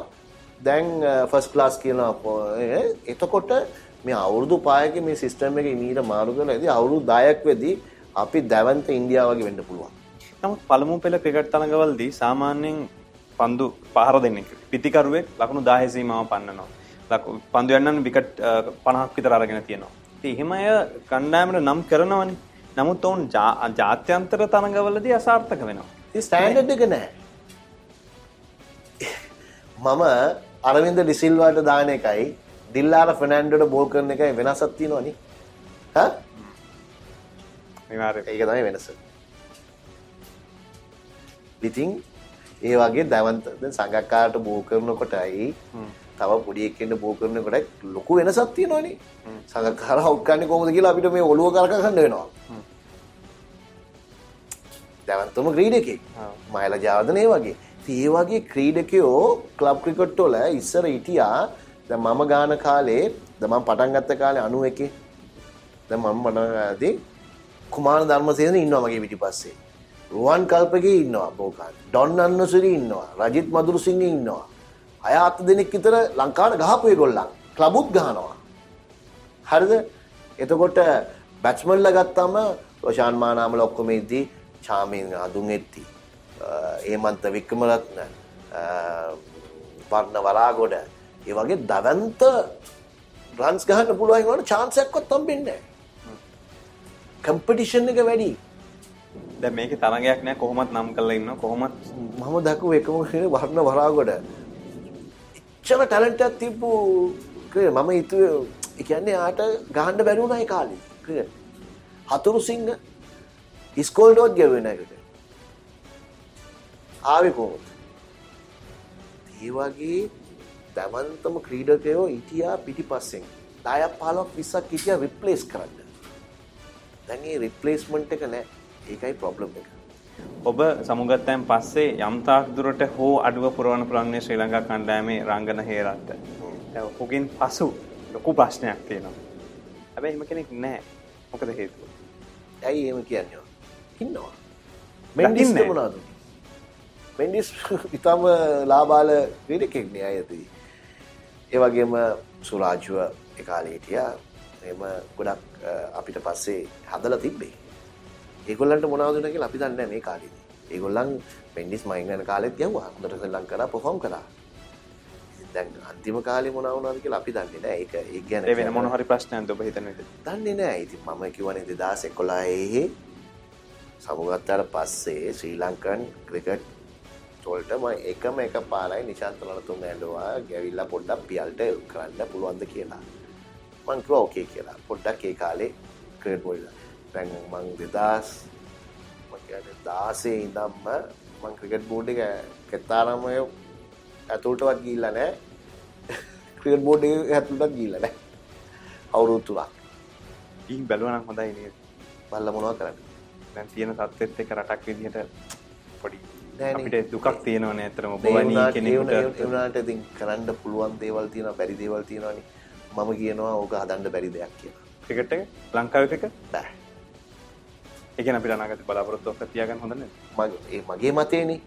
දැන් uh, ෆස් ක්ලාස් කියනවා පො- ඒ, එතකොට මේ අවුරුදු පායක මේ සිස්ටම් එක මීට මාරු කරලා ඉතින් අවුරුදු 10ක් වෙදී අපි දැවන්ත ඉන්දියාව වගේ වෙන්න පුළුවන්. නමුත් පළමු පෙළ ක්‍රිකට් තරඟවලදී සාමාන්‍යයෙන් පන්දු පහර දෙන්නේ පිතිකරුවෙක් ලකුණු 10 සීමාව පන්නනවා. ලකු පන්දු යන්නන් විකට් 50ක් විතර අරගෙන තියෙනවා. ඉතින් එහෙම අය කණ්ඩායමට නම් කරනවනේ. නමුත් ඔවුන් ජාත්‍යන්තර තරඟවලදී අසාර්ථක වෙනවා. ඒ ස්ටෑන්ඩඩ් එක නැහැ. මම අරවින්ද ඩිසිල්වාට දාන එකයි ඩිල්ලාර ෆර්නෑන්ඩෝට බෝල් කරන එකයි වෙනසක් තියෙනවනේ. ඒක තමයි වෙනස. ඉතින් ඒ වගේ දැවන්ත දැන් සංගක්කාරට බෝ කරනකොටයි තව පොඩි එක්කෙන්ට බෝ කරනකොට ලොකු වෙනසක් තියෙනවනේ. සංගක්කාර අවුට් කරන්නේ කොහොමද කියලා අපිට මේ ඔළුව කරක ගන්න වෙනවා. දැවන්තම ක්‍රීඩකෙක්. මයිල ජාවදන ඒ වගේ. ඒ වගේ ක්‍රීඩකයෝ ක්ලබ් ක්‍රිකට් වල ඉස්සර හිටියා දැන් මම ගාන කාලේ දැන් මම පටන් ගත්ත කාලේ 91 දැන් මම පටන් ගාදී කුමාර ධර්මසේන ඉන්නවා මගේ පිටිපස්සේ. රුවන් කල්පගේ ඉන්නවා බෝකාන්. ඩොන් අන්නසුරි ඉන්නවා. රජිත් මදුරුසිංහ ඉන්නවා. අය අත් දෙනෙක් විතර ලංකාවට ගහපු ඒගොල්ලන්. ක්ලබුත් ගහනවා. හරිද? එතකොට බැට්ස්මන්ලා ගත්තාම රොෂාන් මානාමල ඔක්කොම ඉද්දි චාමින් අදුන් එත්ති. ඒමන්ත වික්‍රමරත්න වර්ණ වරාගොඩ ඒ වගේ දවන්ත රන්ස් ගහන්න පුළුවන් වුණාට chance එකක්වත් හම්බෙන්නේ නැහැ. කම්පිටිෂන් එක වැඩි. දැන් මේකේ තරගයක් නෑ කොහොමත් නම් කරලා ඉන්නවා කොහොමත් මම දැකපු එකම කෙනෙක් වර්ණ වරාගොඩ. එච්චර ටැලන්ට් එකක් තිබ්බු ක්‍රිකට් මම හිතුවේ ඒ කියන්නේ ආට ගහන්න බැරි වුණා ඒ කාලේ ක්‍රිකට්. හතුරු සිංහ ඉස්කෝල්ටවත් ගෙවුවේ නැහැ. ආවේ කොහොමද? ඒ වගේ දැවන්තම ක්‍රීඩකයෝ හිටියා පිටිපස්සෙන්. 10ක් 15ක් 20ක් හිටියා රිප්ලේස් කරන්න. දැන් ඒ රිප්ලේස්මන්ට් එක නැහැ. ඒකයි ප්‍රොබ්ලම් එක. ඔබ සමුගත්තයන් පස්සේ යම් තාක් දුරට හෝ අඩුව පුරවන්න පුළුවන් මේ ශ්‍රී ලංකා කණ්ඩායමේ රංගන හේරත්ත. දැන් ඔහුගෙන් පසු ලොකු ප්‍රශ්නයක් තියෙනවා. හැබැයි එහෙම කෙනෙක් නැහැ. මොකද හේතුව? ඇයි එහෙම කියන්නේ? ඉන්නවා. මෙන්ඩිස් දකින්නේ මොනවද? මෙන්ඩිස් *laughs* ඉතාම ලාබාල ක්‍රීඩකෙක් නේ අයතී. ඒ වගේම සුරාජුව ඒ කාලේ හිටියා. එහෙම ගොඩක් අපිට පස්සේ හදලා තිබ්බේ. ඒගොල්ලන්ට කියලා අපි දන්නේ මේ කාලේදී. ඒගොල්ලන් මෙන්ඩිස් මයින් යන කාලෙත් ගැව්වා. හොඳට ශ්‍රී ලංකාව පර්ෆෝම් කළා. දැන් අන්තිම කාලේ මොනවා වුණාද කියලා අපි දන්නේ නැහැ. ඒක ඒ වෙන මොන හරි ප්‍රශ්නයක්ද ඔබ හිතන විදිහට? දන්නේ නැහැ. ඉතින් මම කිව්වනේ 2011 සමුගත්තාට පස්සේ ශ්‍රී ලංකන් ක්‍රිකට් වලට මම එකම එක පාරයි නිශාන්ත රණතුංග ඇඬුවා ගැවිලා පොඩ්ඩක් පියල්ට කරන්න පුළුවන්ද කියලා. මං කිව්වා ඕකේ කියලා. පොඩ්ඩක් ඒ කාලේ ක්‍රිකට් බෝල් දැන් මං 2000 මම කියන්නේ 16 ඉඳන්ම මං ක්‍රිකට් බෝඩ් එක කෙතාරම ඇතුළටවත් ගිහිල්ලා නැහැ. ක්‍රිකට් බෝඩ් එක ඇතුළටවත් ගිහිල්ලා නැහැ. අවුරුදු තුනක්. ගිහින් බැලුවා නම් හොඳයි? බල්ලා මොනවද කරන්නේ? දැන් තියෙන තත්ත්වෙත් එක්ක රටක් විදිහට. අපිට දුකක් තියෙනවනේ ඇත්තටම. ඔබ ඒ වැනි වුණාට- ඒ කෙනෙකුට වුණාට ඉතින් කරන්න පුළුවන් දේවල් තියෙනවා බැරි දේවල් තියෙනවානේ මම කියනවා ඕක හදන්න බැරි දෙයක් කියලා. ක්‍රිකට් එක? ලංකාවේ ක්‍රිකට්? බෑ. ඒ කියන්නේ අපිට අනාගත බලාපොරොත්තුවක් තියාගන්න හොඳ නැහැ. මගේ මතේනේ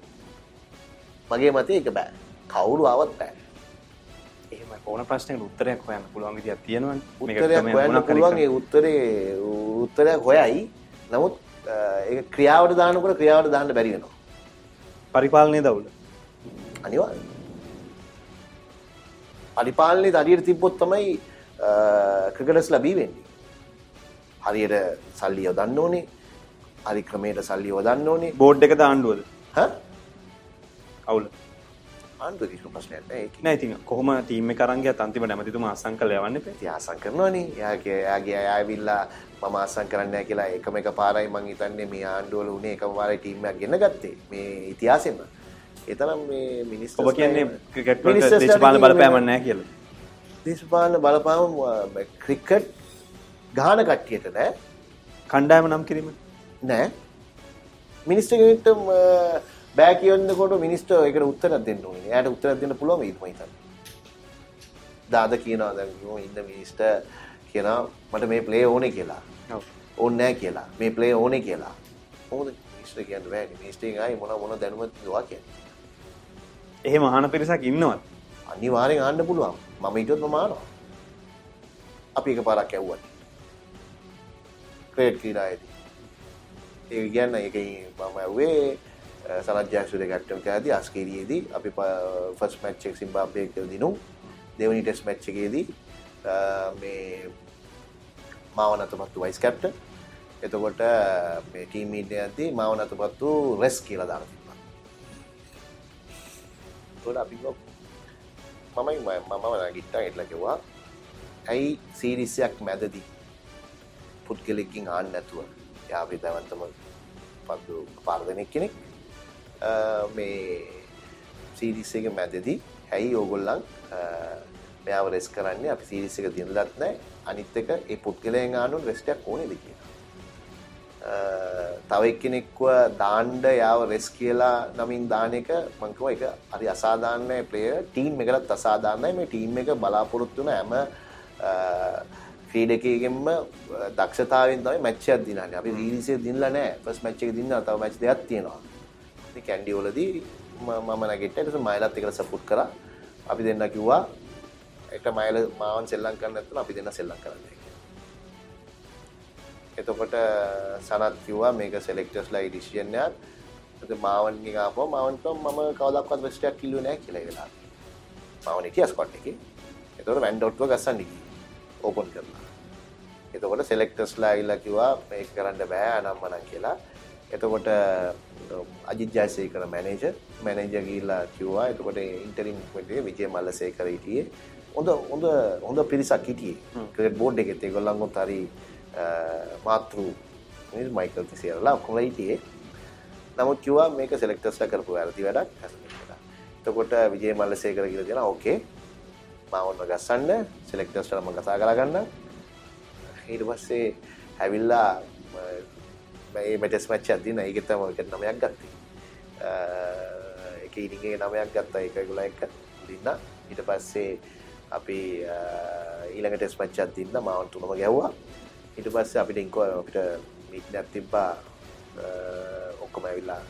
මගේ මතේ ඒක බෑ. කවුරු ආවත් බෑ. එහෙම ඕන ප්‍රශ්නයකට උත්තරයක් හොයන්න පුළුවන් විදියක් තියෙනවනේ. මේක උත්තරයක් හොයන්න පුළුවන්. ඒ උත්තරේ උත්තරයක් හොයයි. නමුත් ඒක ක්‍රියාවට දානකොට ක්‍රියාවට දාන්න බැරි වෙනවා පරිපාලනයේ දවුල. අනිවාර්යයෙන් පරිපාලනයේ හරියට තිබ්බොත් තමයි ක්‍රිකටර්ස් ලැබී වෙන්නේ. හරියට සල්ලි යොදන්න ඕනේ. හරි ක්‍රමයට සල්ලි යොදන්න ඕනේ. බෝඩ් එකද ආණ්ඩුවද? හා? අවුල. ආණ්ඩුව කිසිම ප්‍රශ්නයක්. නෑ ඉතින් කොහොම ටීම් එක අරන් ගියත් අන්තිමට ඇමතිතුමා අස්සම් කරලා යවන්න එපා. ඉතින් ආසම් කරනවනේ. එයාගේ එයාගේ අය ආවිල්ලා මම ආසම් කරන්නේ නැහැ කියලා එකම එක පාරයි මං හිතන්නේ මේ ආණ්ඩුවල උනේ එකම පාරයි ටීම් එකක් ගෙන්න ගත්තේ. මේ ඉතිහාසෙම. ඒ තරම් මේ මිනිස්සු ඔබ කියන්නේ ක්‍රිකට් වලට දේශපාලන බලපෑමක් නැහැ කියලා. දේශපාලන බලපාම ක්‍රිකට් ගාන කට්ටියට නෑ කණ්ඩායම නම් කිරීම. නෑ මිනිස්ට කෙනෙක්ට බෑ කියන්නකොට මිනිස්ට එකට උත්තරයක් දෙන්න ඕනේ. එයාට උත්තරයක් දෙන්න පුළුවන් වෙයිද මම හිතන්නේ. දාද කියනවා දැන් ඉන්න මිනිස්ට කියනවා මට මේ ප්ලේ ඕනේ කියලා. ඕනේ නෑ කියලා. මේ ප්ලේ ඕනේ කියලා. කොහොමද මිනිස්ට කියන්න බෑනේ. මිනිස්ටෙන් ආයි මොන මොන දැනුමක් දවා කියන්නේ. එහෙම අහන පිරිසක් ඉන්නවද? අනිවාර්යෙන් ආන්න පුළුවන්. මම හිතුවත් මම ආනවා. අපි එකපාරක් ඇව්වා. ක්‍රිකට් ක්‍රීඩාවේදී. ඒ කියන්න එක මම ඇවේ සරජ්‍යක්ෂුද ගැට්ටම ඇති අස්කේරියේදී අපි ෆස් මච්චෙක් සිම්බාපය දිනු. දෙවනි ටෙස් මච්චකේදී මේ මාවනතපත්තු වයිස් කැප්ට එතකොට මේ ටීමීට ඇති මාවනතපත්තු රෙස් කියලා දාන තිබා තොට අපි මමයි මම ගිට්ටා එටල කිව්වා. ඇයි සීරිස්සයක් මැදදී පුද්ගලෙක්කින් ආන්න නැතුව? යාපි දැවන්තම පදු පාර්ධනයක් කෙනෙක්. මේ සීරිස් එක මැදදී හැයි ඕගොල්ලන් මෙයාව රෙස් කරන්නේ අපි සීරිස් එක දිනලත් නෑ අනිත් එක ඒ පුද්ගලයන් ආනුන් රෙස්ටයක් ඕනෙද කියලා. තව එක්කෙනෙක්ව දාණ්ඩ යාව රෙස් කියලා නමින් දාන එක මං කිව්වා ඒක හරි අසාධාරණ ප්ලේයර් ටීම් එකටත් අසාධාරණයි මේ ටීම් එක බලාපොරොත්තු වෙන හැම ක්‍රීඩකයෙන්ම දක්ෂතාවෙන් තමයි මැච් එකක් දිනන්නේ. අපි සීරීස් එක දිනලා නෑ. ෆස්ට් මැච් එක දිනනවා. තව මැච් දෙකක් තියෙනවා. ඉතින් කැන්ඩි වලදී මම නැගිට්ටා. ඊට පස්සේ මයිලත් එකට සපෝට් කරා. අපි දෙන්න කිව්වා එක මයිල මාවන් සෙල්ලම් කරන්න නැත්නම් අපි දෙන්න සෙල්ලම් කරන්න එතකොට සනත් කිව්වා මේක සෙලෙක්ටර්ස්ලා ඩිසිෂන් එකක්. ඉතින් මාවන්ගෙන් ආපුවා මාවන් කිව්වා මම කවදාවත් වෙස්ට් එකක් කිල්ලුවේ නැහැ කියලා ඒ වෙලාවට. මාවන් හිටියා ස්කොට් එකේ. එතකොට වැන්ඩ් අවුට්ව ගස්සන්න ගිහින් ඕපන් කරලා. එතකොට සෙලෙක්ටර්ස්ලා ඇවිල්ලා කිව්වා මේක කරන්න බෑ අනම්මනම් කියලා. එතකොට අජිත් ජයසේකර මැනේජර් මැනේජර් ගිහිල්ලා කිව්වා එතකොට ඉන්ටරිම් කමිටුවේ විජය මල්ලසේකර හිටියේ. හොඳ හොඳ හොඳ පිරිසක් හිටියේ. ක්‍රිකට් බෝඩ් එකෙත් ඒගොල්ලන්ගොත් හරි මාතෘ මයිකල් තිසියරලා ඔක්කොම හිටියේ. නමුත් කිව්වා මේක සෙලෙක්ටර්ස්ලා කරපු වැරදි වැඩක්. එතකොට විජය මල්ලසේකර කියලා දෙනවා ඕකේ මම ඔන්න ගස්සන්න. සෙලෙක්ටර්ස්ලා මම කතා කරගන්න ඊට පස්සේ ඇවිල්ලා මෙටස් මච්චක් දින ඒක තම එක නමයක් ගත්තේ. එක ඉනිගේ නමයක් ගත්තා. එක ගුල එක දින්න. ඊට පස්සේ අපි ඊළඟ ටෙස් මච්චක් දින්න. මවන් තුනම ගැව්වා ඊට පස්සේ අපිට ඉංකෝ අපිට මිට්නයක් තිබ්බා. ඔක්කොම ඇවිල්ලා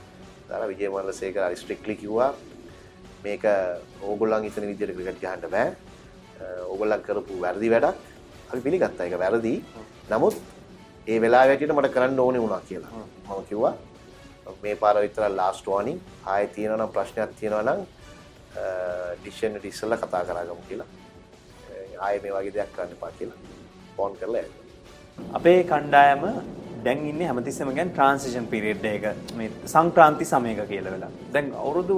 දර විජයමල්ල සේක රිස්ට්‍රික්ලි කිව්වා. මේක ඕගොල්ලන් ඉතන විදියට ක්‍රිකට් ගහන්න බෑ. ඕගොල්ලන් කරපු වැරදි වැඩක්. අපි පිළිගත්තා. එක වැරදි. නමුත් ඒ වෙලා වැටියට මට කරන්න ඕනේ වුණා කියලා. මම කිව්වා මේ පාර විතර ලාස්ට් වෝනින් ආයෙ තියෙනවා නම් ප්‍රශ්නයක් තියෙනවා නම් ඩිසිෂන් එක ඉස්සෙල්ලා කතා කරගමු කියලා. ආයෙ මේ වගේ දෙයක් කරන්න එපා කියලා ෆෝන් කරලා අපේ කණ්ඩායම දැන් ඉන්නේ හැමතිස්සෙම කියන්නේ ට්‍රාන්සිෂන් පීරියඩ් එක මේ සංක්‍රාන්ති සමයක කියලා වෙලා. දැන් අවුරුදු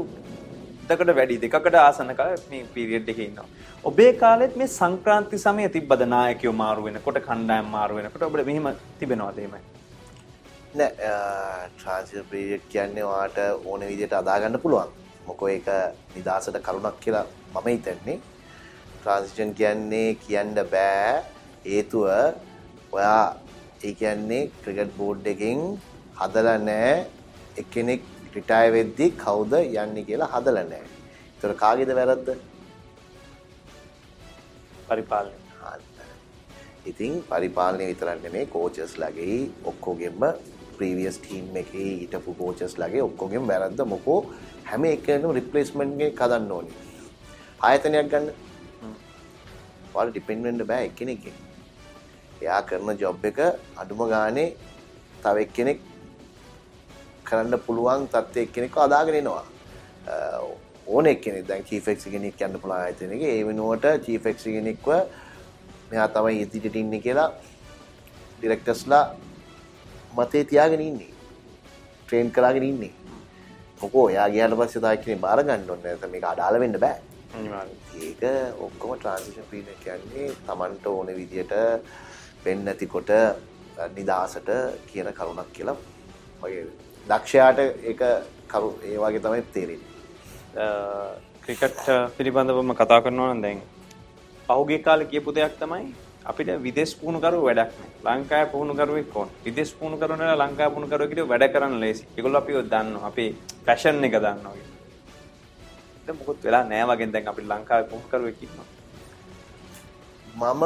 දෙකකට වැඩි දෙකකට ආසන්න කාලේ මේ පීරියඩ් එකේ ඉන්නවා. ඔබේ කාලෙත් මේ සංක්‍රාන්ති සමය තිබ්බද නායකයෝ මාරු වෙනකොට කණ්ඩායම් මාරු වෙනකොට ඔබට මෙහෙම තිබෙනවද එහෙමයි? නෑ ට්‍රාන්සිෂන් පීරියඩ් කියන්නේ ඔයාට ඕන විදිහට අදාගන්න පුළුවන්. මොකෝ ඒක නිදාසට කරුණක් කියලා මම හිතන්නේ. ට්‍රාන්සිෂන් කියන්නේ කියන්න බෑ හේතුව ඔයා ඒ කියන්නේ ක්‍රිකට් බෝඩ් එකෙන් හදලා නෑ එක්කෙනෙක් රිටාය වෙද්දි කවුද යන්නේ කියලා හදලා නැහැ. ඒතර කාගේද වැරද්ද? පරිපාලනය. ඉතින් පරිපාලනය විතරක් නෙමෙයි කෝචස්ලාගේ ඔක්කොගෙම ප්‍රීවියස් ටීම් එකේ හිටපු කෝචස්ලාගේ ඔක්කොගෙම වැරද්ද මොකෝ හැම එකනම රිප්ලේස්මන්ට් එකක් හදන්න ඕනේ. ආයතනයක් ගන්න. ඔයාලා ඩිපෙන්ඩ් වෙන්න බෑ එක්කෙනෙක්ගෙන්. එයා කරන ජොබ් එක අඩුම ගානේ තව එක්කෙනෙක් කරන්න පුළුවන් තත්ත්වයක් කෙනෙක්ව අදාගෙන එනවා. ඕන එක්කෙනෙක් දැන් චීෆ් එක්සිකියනික් යන්න පුළුවන් ආයතනයක ඒ වෙනුවට චීෆ් එක්සිකියනික්ව මෙයා තමයි ඉදිරියට ඉන්නේ කියලා ඩිරෙක්ටර්ස්ලා මතේ තියාගෙන ඉන්නේ. ට්‍රේන් කරගෙන ඉන්නේ. මොකෝ එයා ගියාට පස්සේ තා එක්කෙනෙක් බාර ගන්න ඕනේ නැත්නම් මේක අඩාල වෙන්න බෑ. ඒක ඔක්කොම ට්‍රාන්සිෂන් පීරියඩ් කියන්නේ Tamanට ඕන විදියට වෙන්නේ නැතිකොට නිදාසට කියන කරුණක් කියලා වගේ දක්ෂයාට ඒක කරු ඒ වගේ තමයි තේරෙන්නේ. ක්‍රිකට් පිළිබඳවම කතා කරනවා නම් දැන් පහුගිය කාලේ කියපු දෙයක් තමයි අපිට විදේශ පුහුණුකරුවෝ වැඩක් නැහැ. ලංකාවේ පුහුණුකරුවෙක් ඕන. විදේශ පුහුණුකරුවෝ ලංකාවේ පුහුණුකරුවෙක් වැඩ කරන්න ලේසි. ඒගොල්ලෝ අපිව දන්නවා. අපේ ෆැෂන් එක දන්නවා. දැන් මොකොත් වෙලා නැහැ වගේ දැන් අපිට ලංකාවේ පුහුණුකරුවෙක් ඉන්නවා. මම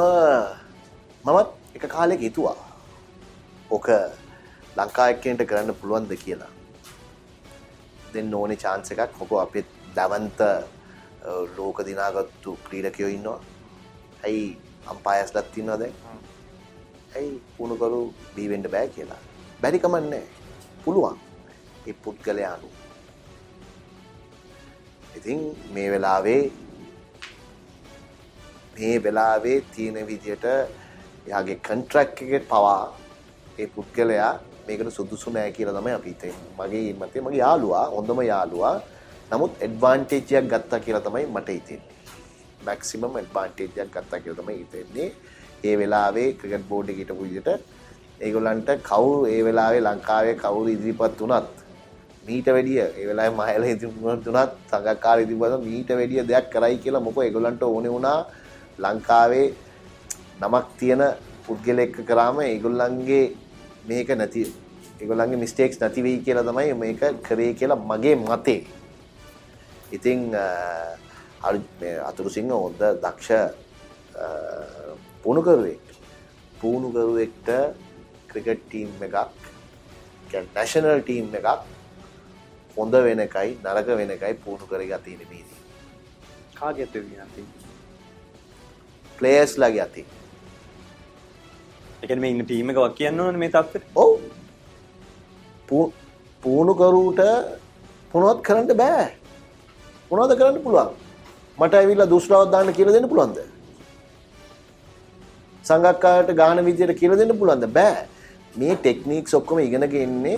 මමත් එක කාලෙක හිතුවා. ඕක ලංකා එක්කෙන්ට කරන්න පුළුවන්ද කියලා. දෙන්න ඕනේ චාන්ස එකක්. මොකෝ අපිත් දවන්ත ලෝක දිනාගත්තු ක්‍රීඩකයෝ ඉන්නවා. ඇයි අම්පායස්ලත් තින්නවා දැන්? ඇයි පුුණුකරු බීවෙන්ඩ බෑ කියලා? බැරිකමන්නේ පුළුවන්. ඒ පුද්ගලයා අනුව. ඉතින් මේ වෙලාවේ මේ වෙලාවේ තියෙන විදියට යාගේ කන්ට්‍රැක් එක පවා ඒ පුද්ගලයා මේකට සුදුසු නෑ කියලා තමයි අපි හිතන්නේ. මගේ මතේ මගේ යාළුවා හොඳම යාළුවා නමුත් ඇඩ්වාන්ටේජ් එකක් ගත්තා කියලා තමයි මට හිතෙන්නේ. මැක්සිමම් ඇඩ්වාන්ටේජ් එකක් ගත්තා කියලා තමයි හිතෙන්නේ. ඒ වෙලාවේ ක්‍රිකට් බෝඩ් එකේ හිටපු විදිහට ඒගොල්ලන්ට කවුරු ඒ වෙලාවේ ලංකාවේ කවුරු ඉදිරිපත් වුණත් මීට වැඩිය ඒ වෙලාවේ මහල ඉදිරිපත් වුණත් සංගක්කාර ඉදිරිපත් මීට වැඩිය දෙයක් කරයි කියලා මොකෝ ඒගොල්ලන්ට ඕනේ වුණා ලංකාවේ නමක් තියෙන පුද්ගලෙක්ක කරාම ඒගොල්ලන්ගේ මේක නැති ඒගොල්ලන්ගේ මිස්ටේක්ස් නැති වෙයි කියලා තමයි මේක කරේ කියලා මගේ මතේ. ඉතින් අතුරුසිංහ හොඳ දක්ෂ පුුණුකරුවෙක් පුුණුකරුවෙක්ට ක්‍රිකට් ටීම් එකක් නැශනල් ටීම් එකක් හොඳ වෙනකයි නරක වෙනකයි පුුණු කර ගතින මීදී. කාගෙත ප්ලේස් ලගේ ඇති එක මේ ඉන්න ටීම එක වක් කියන්න ඕන මේ තත්ව ඔව් පුුණුකරුට පුනොත් කරන්න බෑ. මොනවද කරන්න පුළුවන්? මට ඇවිල්ලා දුෂ්ටාවත් දාන්න කියලා දෙන්න පුළුවන්ද? සංගක්කාට ගාන විදියට කියලා දෙන්න පුළුවන්ද? බෑ. මේ ටෙක්නික්ස් ඔක්කොම ඉගෙනගෙන ඉන්නේ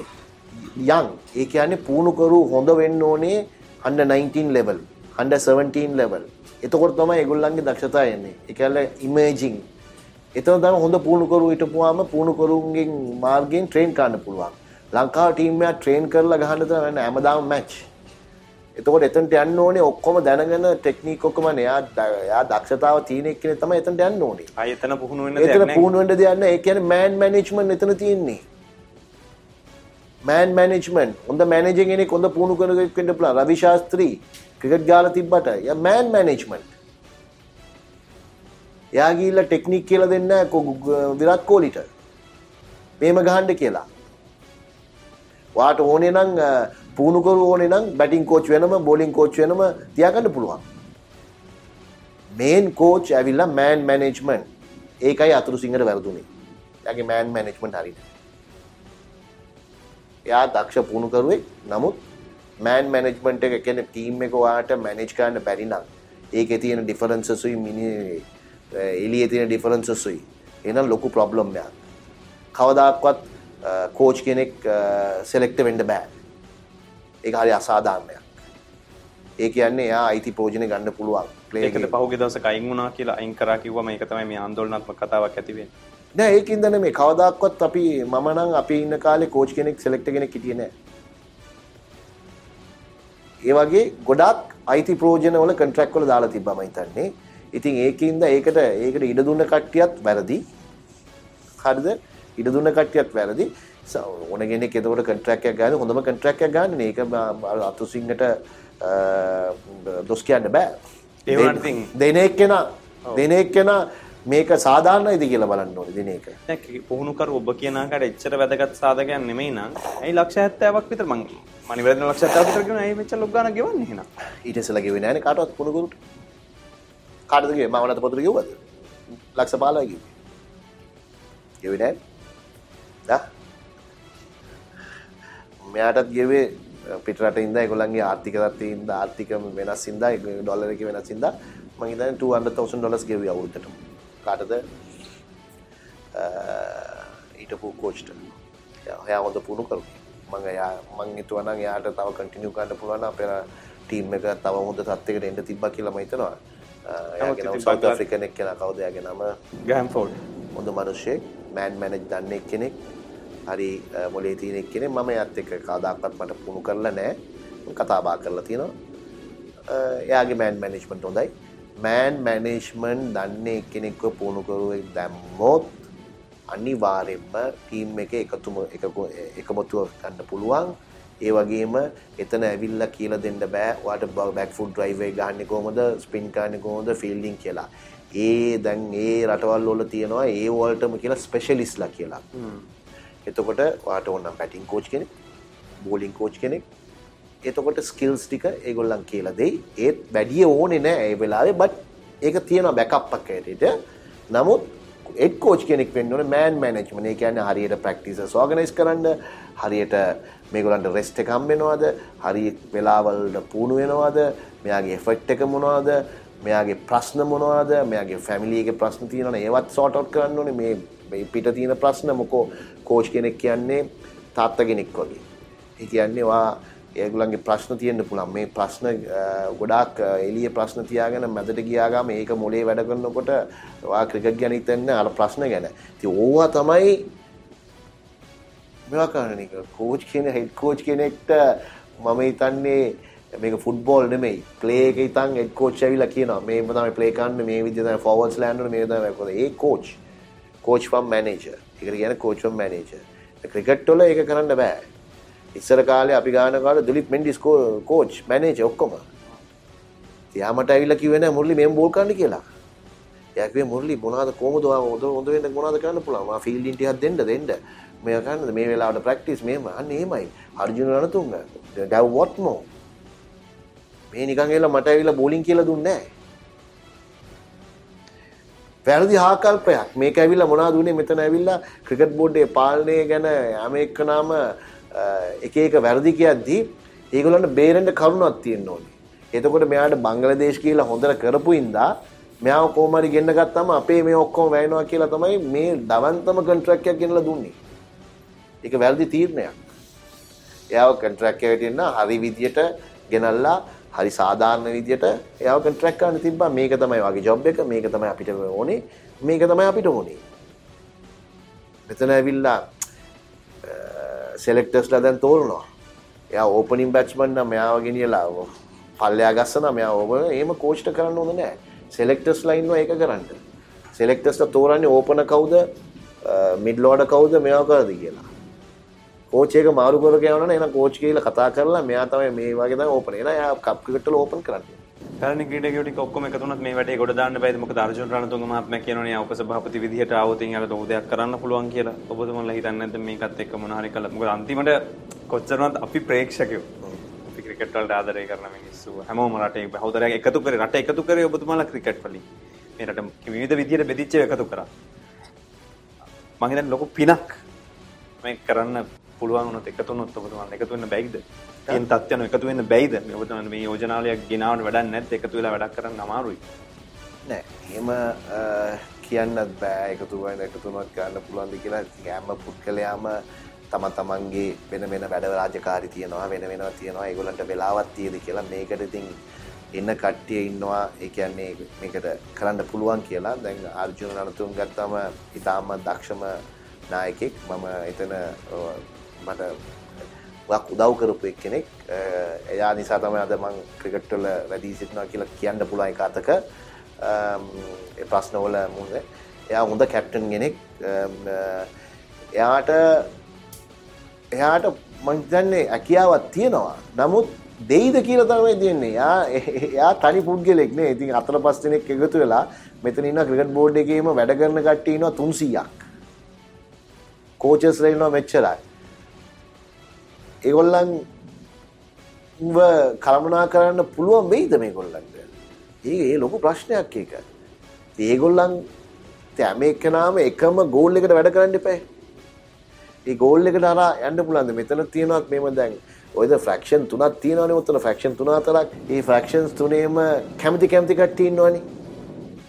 යන් ඒ කියන්නේ පුහුණු කරු හොඳ වෙන්න ඕනේ under 19 level under 17 level. එතකොට තමයි ඒගොල්ලන්ගේ දක්ෂතාවය එන්නේ. ඒ කියන්නේ ඉමේජින් එතන තමයි හොඳ පුහුණු කරු හිටපුවාම පුහුණු කරුන්ගෙන් මාර්ගයෙන් ට්‍රේන් කරන්න පුළුවන් ලංකාව ටීම් එකක් ට්‍රේන් කරලා ගහන්න තමයි හැමදාම මැච් එතකොට එතනට යන්න ඕනේ ඔක්කොම දැනගෙන ටෙක්නික් ඔක්කොම එයා එයා දක්ෂතාව තියෙන එක්කෙනෙක් තමයි එතනට යන්න ඕනේ. ආයෙ එතන පුහුණු වෙන්න දෙයක් නැහැ. එතන පුහුණු වෙන්න දෙයක් නැහැ. ඒ කියන්නේ මෑන් මැනේජ්මන්ට් එතන තියෙන්නේ. මෑන් මැනේජ්මන්ට් හොඳ මැනේජර් කෙනෙක් හොඳ පුහුණු කරන කෙනෙක් වෙන්න පුළුවන්. රවි ශාස්ත්‍රී ක්‍රිකට් ගාලා තිබ්බට යා මෑන් මැනේජ්මන්ට්. එයා ගිහිල්ලා ටෙක්නික් කියලා දෙන්න විරාට් කොහ්ලිට. මේම ගහන්න කියලා. වාට ඕනේ නම් පුහුණුකරු ඕනේ නම් බැටිං කෝච් වෙනම බෝලිං කෝච් වෙනම තියාගන්න පුළුවන්. මේන් කෝච් ඇවිල්ලා මෑන් මැනේජ්මන්ට් ඒකයි අතුරු සිංහට වැරදුනේ. එයාගේ මෑන් මැනේජ්මන්ට් හරියට. එයා දක්ෂ පුහුණුකරුවෙක් නමුත් මෑන් මැනේජ්මන්ට් එක කියන්නේ ටීම් එක ඔයාට මැනේජ් කරන්න බැරි නම් ඒකේ තියෙන ඩිෆරන්සස් උයි මිනි එළියේ තියෙන ඩිෆරන්සස් උයි එහෙනම් ලොකු ප්‍රොබ්ලම් එකක්. කවදාක්වත් කෝච් කෙනෙක් සෙලෙක්ට් වෙන්න බෑ. ඒක හරි අසාධාරණයක්. ඒ කියන්නේ එයා අයිති ප්‍රෝජන ගන්න පුළුවන්. ඒකට පහුගිය දවසක අයින් වුණා කියලා අයින් කරා කිව්වම ඒක තමයි මේ ආందోලනාත්මක කතාවක් ඇති වෙන්නේ. නෑ ඒකින්ද නෙමෙයි කවදාක්වත් අපි මම නම් අපි ඉන්න කාලේ කෝච් කෙනෙක් සෙලෙක්ට් කෙනෙක් හිටියේ නෑ. ඒ වගේ ගොඩක් අයිති ප්‍රෝජන වල කොන්ට්‍රැක්ට් වල දාලා තිබ්බා මම හිතන්නේ. ඉතින් ඒකින්ද ඒකට ඒකට ඉඩ දුන්න කට්ටියත් වැරදි. හරිද? ඉඩ දුන්න කට්ටියත් වැරදි. ඕන කෙනෙක් එතකොට කොන්ට්‍රැක්ට් එකක් ගන්න හොඳම කොන්ට්‍රැක්ට් එකක් ගන්න නේ. ඒක අතුසිංහට දොස් කියන්න බෑ. ඒ වුණාට ඉතින් දෙන එක්කෙනා දෙන එක්කෙනා මේක සාධාරණයිද කියලා බලන්න ඕනේ දින එක. දැන් පුහුණු කර ඔබ කියන ආකාරයට එච්චර වැදගත් සාධකයක් නෙමෙයි නං. ඇයි ලක්ෂ 70ක් විතර මං මනි වැරදින ලක්ෂ 70ක් විතර ගෙවන ඇයි මෙච්චර ලොක් ගානක් ගෙවන්නේ එහෙනම්? ඊට ඉස්සෙල්ලා ගෙවෙන්නේ නැහැනේ කාටවත් පුහුණු කරුට. කාටද ගෙවේ? මම නැත පොතට ගෙවුවද? ලක්ෂ 15යි ගෙව්වේ. ගෙවේ නැහැ. දා මෙයාටත් ගෙවේ පිටරට ඉඳලා ඒගොල්ලන්ගේ ආර්ථික තත්ත්වයේ ඉඳලා ආර්ථික වෙනස් ඉඳලා ඩොලර් එකේ වෙනස් ඉඳලා මම හිතන්නේ 200000 ඩොලර්ස් ගෙවුවා අවුරුද්දට. කාටද ඊටපු කෝච්ට එයා හොඳ පුුණු කරු මං එයා මං හිතුව නම් එයාට තව කටිනියු ගන්න පුළුවන් අපේ ටීම් එක තව හොඳ තත්යකට එන්න තිබ්බා කියලා මම හිතනවා එයාගේ සවුත් ආෆ්‍රිකන් එක්කෙනා කවුද එයාගේ නම? ගෑම්ෆෝඩ් හොඳ මිනිහෙක් මෑන් මැනේජ් දන්න කෙනෙක් හරි මොලේ තියෙන කෙනෙක් මම එයාත් එක්ක කවදාකවත් මට පුහුණු කරලා නැහැ කතා බහ කරලා තියෙනවා. එයාගේ මෑන් මැනේජ්මන්ට් හොඳයි. මෑන් මැනේජ්මන්් දන්නේ කෙනෙක්ව පුුණුකරුවෙක් දැම්මෝත් අනිවාරෙන්ම ටීම් එක එකතුම එකමොතුව ගන්න පුළුවන් ඒ වගේම එතන ඇවිල්ල කියල දෙන්න බෑ. වාට බක් ෆුඩ් ්‍රයිවේ ගන්න කොමද ස්පින් කාන්න කොමද ෆිල්ඩිං කියලා. ඒ දැන් ඒ රටවල් ොල තියෙනවා ඒ වල්ටම කියලා ස්පෙශලිස්ලා කියලා. එතකොට වාට ඔන්න පැටින් කෝච් කෙනෙක් බෝලිං කෝච් කෙනෙක්. එතකොට ස්කිල්ස් ටික ඒගොල්ලන් කියලා දෙයි. ඒත් වැඩිය ඕනේ නෑ ඒ වෙලාවේ බට් ඒක තියෙනවා බැකප්පක් ඇයට නමුත් එඩ් කෝච් කෙනෙක් වෙන්න ඕනේ මෑන් මැනේජ්මන්ට්. ඒ කියන්නේ හරියට ප්‍රැක්ටිසස් ඕගනයිස් කරන්න, හරියට මේගොල්ලන්ට රෙස්ට් එක හම්බ වෙනවද? හරි වෙලාවලට පුහුණු වෙනවද? මෙයාගේ එෆර්ට් එක මොනවද? මෙයාගේ ප්‍රශ්න මොනවද? මෙයාගේ ෆැමිලි එකේ ප්‍රශ්න තියෙනවනේ ඒවත් සෝට් අවුට් කරන්න ඕනේ. මේ මේ පිට තියෙන ප්‍රශ්න මොකෝ කෝච් කෙනෙක් කියන්නේ තාත්තා කෙනෙක් වගේ. ඒ කියන්නේ වා ඒගොල්ලන්ගේ ප්‍රශ්න තියෙන්න පුළුවන්. මේ ප්‍රශ්න ගොඩාක් එළිය ප්‍රශ්න තියාගෙන මැදට ගියාගම ඒක මොලේ වැඩ කරනකොට ඔයා ක්‍රිකට් ගැන හිතන්නේ අර ප්‍රශ්න ගැන. ඉතින් ඕවා තමයි මේවා කරන එක. කෝච් කෙනෙක් හෙඩ් කෝච් කෙනෙක්ට මම හිතන්නේ මේක ෆුට්බෝල් නෙමෙයි. ප්ලේ එක ඉතින් හෙඩ් කෝච් ඇවිල්ලා කියනවා. මේ තමයි ප්ලේ කරන්න. මේ විදිහට තමයි ෆෝවර්ඩ්ස් ලෑන්ඩ් මේ තමයි කොහොමද ඒ කෝච් කෝච් ෆම් මැනේජර් ඒකට කියන්නේ කෝච් ෆම් මැනේජර් ක්‍රිකට් වල ඒක කරන්න බෑ. ඉස්සර කාලේ අපි ගාන කාලේ දුලිප් මෙන්ඩිස් කෝච් මැනේජර් ඔක්කොම. එයා මට ඇවිල්ලා කිව්වේ නෑ මුරලි මෙහෙම බෝල් කරන්න කියලා. එයා කිව්වේ මුරලි මොනවද කොහොමද හොඳ හොඳ වෙන්න මොනවද කරන්න පුළුවන්? මම ෆීල්ඩින් ටිකක් දෙන්න දෙන්න. මේ කරන්නද මේ වෙලාවට ප්‍රැක්ටිස් මෙහෙම. අන්න එහෙමයි. Arjuna Ranatunga. Dav Whatmore මේ නිකන් ඇවිල්ලා මට ඇවිල්ලා බෝලින් කියලා දුන්නේ නෑ වැරදි ආකල්පයක්. මේක ඇවිල්ලා මොනවද උනේ? මෙතන ඇවිල්ලා ක්‍රිකට් බෝඩ්ඩේ පාලනය ගැන හැම එක්කනම එක එක වැරදි කියද්දී ඒගොල්ලන්ට බේරෙන්න කරුණක් තියෙන්න ඕනේ. එතකොට මෙයාට බංග්ලාදේශ කියලා හොඳට කරපු ඉඳා මෙයාව කොහොම හරි ගෙන්න ගත්තාම අපේ මේ ඔක්කොම වැයෙනවා කියලා තමයි මේ දවන්තම කොන්ට්‍රැක්ට් එකක් ගෙනලා දුන්නේ. ඒක වැරදි තීරණයක්. එයාව කොන්ට්‍රැක්ට් එකට එන්න හරි විදියට ගෙනල්ලා හරි සාධාරණ විදියට එයාව කොන්ට්‍රැක්ට් කරන්න තිබ්බා මේක තමයි වගේ ජොබ් එක මේක තමයි අපිට ඕනේ මේක තමයි අපිට ඕනේ. මෙතන ඇවිල්ලා සෙලෙක්ටර්ස්ලා දැන් තෝරනවා. එයා ඕපනින් බැට්ස්මන් නම් මෙයාව ගෙනියලා පල්ලෙයා ගස්සනවා මෙයා ඕප එහෙම කෝච්ට කරන්න හොඳ නෑ. සෙලෙක්ටර්ස්ලා ඉන්නවා ඒක කරන්න. සෙලෙක්ටර්ස්ලා තෝරන්නේ ඕපන කවුද මිඩ් ලෝඩර් කවුද මෙයා කරද කියලා. කෝච් එක මාරු කරගෙන යනවනේ එහෙනම් කෝච් කියලා කතා කරලා මෙයා තමයි මේ වගේ තමයි ඕපන්. එහෙනම් එයා කප් ක්‍රිකට් වල ඕපන් කරන්නේ. පැරණි ක්‍රීඩකයෝ ටික ඔක්කොම එකතු වුණත් මේ වැඩේ ගොඩ දාන්න බෑද? මොකද අර්ජුන රණතුංග මහත්මයා කියනෝනේ උපසභාපති විදිහට ආවොත් යාට උදයක් කරන්න පුළුවන් කියලා. ඔබතුමන්ලා හිතන්නේ නැද්ද මේකත් එක්ක මොන හරි කළා? මොකද අන්තිමට කොච්චරවත් අපි ප්‍රේක්ෂකයෝ. අපි ක්‍රිකට් වලට ආදරය කරන මිනිස්සු හැමෝම රටේ බහුතරයක් එකතු කරේ. රට එකතු කරේ ඔබතුමාලා ක්‍රිකට් වලින්. මේ රට විවිධ විදිහට බෙදිච්ච එකතු කරා. මම හිතන්නේ ලොකු පිනක් මේ කරන්න පුළුවන් වුණොත් එකතු වුණොත් ඔබතුමාලා එකතු වෙන්න බැයිද? තියෙන තත්ත්වයන් එකතු වෙන්න බැයිද? ඔබතුමාලා මේ යෝජනාවලියක් ගෙනාවට වැඩක් නැත්නම් එකතු වෙලා වැඩක් කරන්න අමාරුයි. නෑ එහෙම කියන්නත් බෑ. එකතු වෙන එකතුනක් ගන්න පුළුවන්ද කියලා. හැම පුද්ගලයාම තම තමන්ගේ වෙන වෙන වැඩ රාජකාරි තියෙනවා වෙන වෙනවා තියෙනවා. ඒගොල්ලන්ට වෙලාවක් තියෙද කියලා මේකට ඉතින් එන්න කට්ටිය ඉන්නවා. ඒ කියන්නේ මේකට කරන්න පුළුවන් කියලා. දැන් අර්ජුන රණතුංග ගත්තම ඉතාම දක්ෂම නායකෙක්. මම එතන මට ගොඩක් උදව් කරපු එක්කෙනෙක් එයා නිසා තමයි අද මං ක්‍රිකට් වල වැඩි සිටිනවා කියලා කියන්න පුළුවන් එක අතක ඒ ප්‍රශ්නවල මුහුණ එයා හොඳ කැප්ටන් කෙනෙක් එයාට එයාට මං හිතන්නේ හැකියාවක් තියෙනවා නමුත් දෙයිද කියලා තමයි දෙන්නේ. යා එයා තනි පුද්ගලෙක් නේ. ඉතින් අතර පස් දෙනෙක් එකතු වෙලා මෙතන ඉන්න ක්‍රිකට් බෝඩ් එකේම වැඩ කරන කට්ටිය ඉන්නවා 300ක්. කෝචස්ලා ඉන්නවා මෙච්චරයි. ඒගොල්ලන් කළමනා කරන්න පුළුවන් වෙයිද මේගොල්ලන්ට? ඒක ඒ ලොකු ප්‍රශ්නයක් ඒක. ඒගොල්ලන් හැම එක්කනාම එකම ගෝල් එකට වැඩ කරන්න එපා. ඒ ගෝල් එකට අර යන්න පුළුවන්ද? මෙතන තියෙනවත් මේව දැන් ඔයද ෆ්‍රැක්ෂන් තුනක් තියෙනවනේ උතන ෆ්‍රැක්ෂන් තුන හතරක්. ඒ ෆ්‍රැක්ෂන්ස් තුනේම කැමති කැමති කට්ටිය ඉන්නවනේ.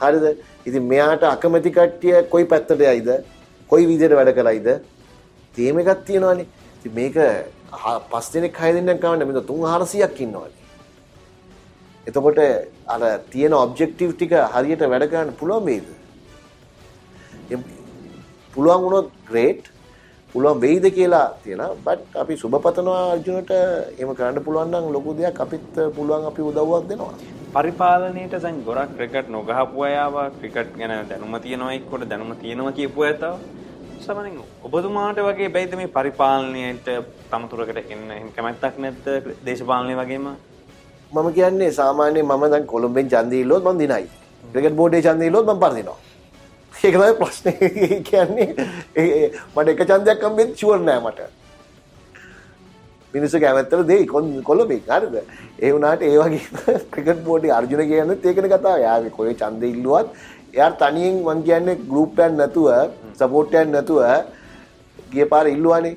හරිද? ඉතින් මෙයාට අකමැති කට්ටිය කොයි පැත්තට යයිද? කොයි විදිහට වැඩ කරයිද? තේම එකක් තියෙනවනේ. ඉතින් මේක පස් දෙනෙක් හය දෙනෙක් කවන්න මෙතන 3 400ක් ඉන්නවනේ. එතකොට අර තියෙන ඔබ්ජෙක්ටිව් ටික හරියට වැඩ කරන්න පුළුවන් වේද? පුළුවන් වුණොත් ග්‍රේට් පුළුවන් වෙයිද කියලා තියෙනවා බට් අපි සුබපතනවා අර්ජුනට එහෙම කරන්න පුළුවන් නම් ලොකු දෙයක් අපිත් පුළුවන් අපි උදව්වක් දෙනවා පරිපාලනයට දැන් ගොඩක් ක්‍රිකට් නොගහපු අයව ක්‍රිකට් ගැන දැනුම තියෙනවා එක්කොට දැනුම තියෙනවා කියපු අය තව සමනින් ඔබතුමාට වගේ බැයිද මේ පරිපාලනයට තමතුරකට එන්න? එහෙම කැමැත්තක් නැද්ද? දේශපාලනය වගේම? මම කියන්නේ සාමාන්‍යයෙන් මම දැන් කොළඹෙන් ඡන්දය ඉල්ලුවොත් මම දිනයි. ක්‍රිකට් බෝඩේ ඡන්දය ඉල්ලුවොත් මම පරදිනවා. ඒක තමයි ප්‍රශ්නේ. කියන්නේ මට එක ඡන්දයක් හම්බෙන්නේ ෂුවර් නෑ මට. මිනිස්සු කැමැත්තට දෙයි කොළඹේ හරිද? ඒ වුණාට ඒ වගේ *laughs* ක්‍රිකට් බෝඩේ අර්ජුන කියන්නත් ඒකනේ කතාව. යාගේ කොයි ඡන්දය ඉල්ලුවත් එයා තනියෙන් මං කියන්නේ ගෲප් එකක් නැතුව සපෝට් එකක් නැතුව ගිය පාර ඉල්ලුවානේ.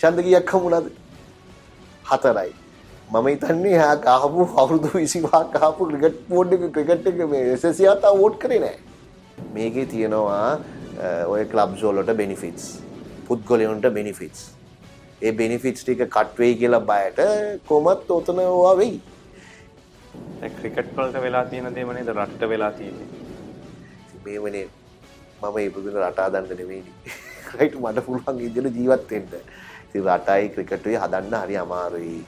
ඡන්ද කීයක් හමුණාද හතරයි. මම හිතන්නේ එයා ගහපු අවුරුදු 25ක් ගහපු ක්‍රිකට් බෝඩ් එක ක්‍රිකට් එක මේ SSC ආතා වෝට් කරේ නැහැ මේකේ තියෙනවා ඔය ක්ලබ්ස් වලට බෙනිෆිට්ස් පුද්ගලයන්ට බෙනිෆිට්ස් ඒ බෙනිෆිට්ස් ටික කට් වෙයි කියලා බයට කොහොමත් ඔතන ඕවා වෙයි. ක්‍රිකට් වලට වෙලා තියෙන දේ නේද? රටට වෙලා තියෙන්නේ. මේ වනේ මම ඉපදුන රටා දන්න නෙවෙයිනි. *laughs* රයිට් මට පුළුවන් ඉදිරියට ජීවත් වෙන්න. ඉතින් රටයි ක්‍රිකට්ුයි හදන්න හරි අමාරුයි.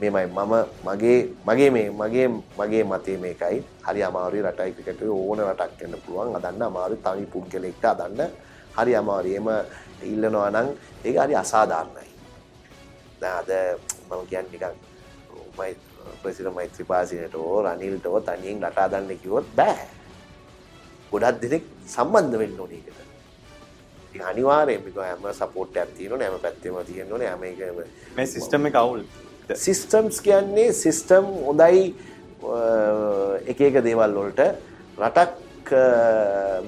මේමයි මම මගේ මගේ මේ මගේ මගේ මතේ මේකයි. හරි අමාරුයි රටයි ක්‍රිකට්ුයි ඕන රටක් වෙන්න පුළුවන්. හදන්න අමාරුයි. තනි පුද්ගලෙක්ට හදන්න හරි අමාරුයි. එම ඉල්ලනවා නම් ඒක හරි අසාධාරණයි. දැන් අද මම කියන්නේ නිකන් මයි ප්‍රසිඩන්ට් මෛත්‍රීපාලසිනට හෝ රනිල්ට හෝ තනියෙන් රට හදන්න කිව්වොත් බෑ. ගොඩක් දෙනෙක් සම්බන්ධ වෙන්න ඕනේ ඒකට. ඉතින් අනිවාර්යයෙන් මේක හැම සපෝට් එකක් තියෙනවනේ හැම පැත්තෙම තියෙනවනේ හැම එකම මේ සිස්ටම් එක අවුල් සිස්ටම්ස් කියන්නේ සිස්ටම් හොඳයි එක එක දේවල් වලට රටක්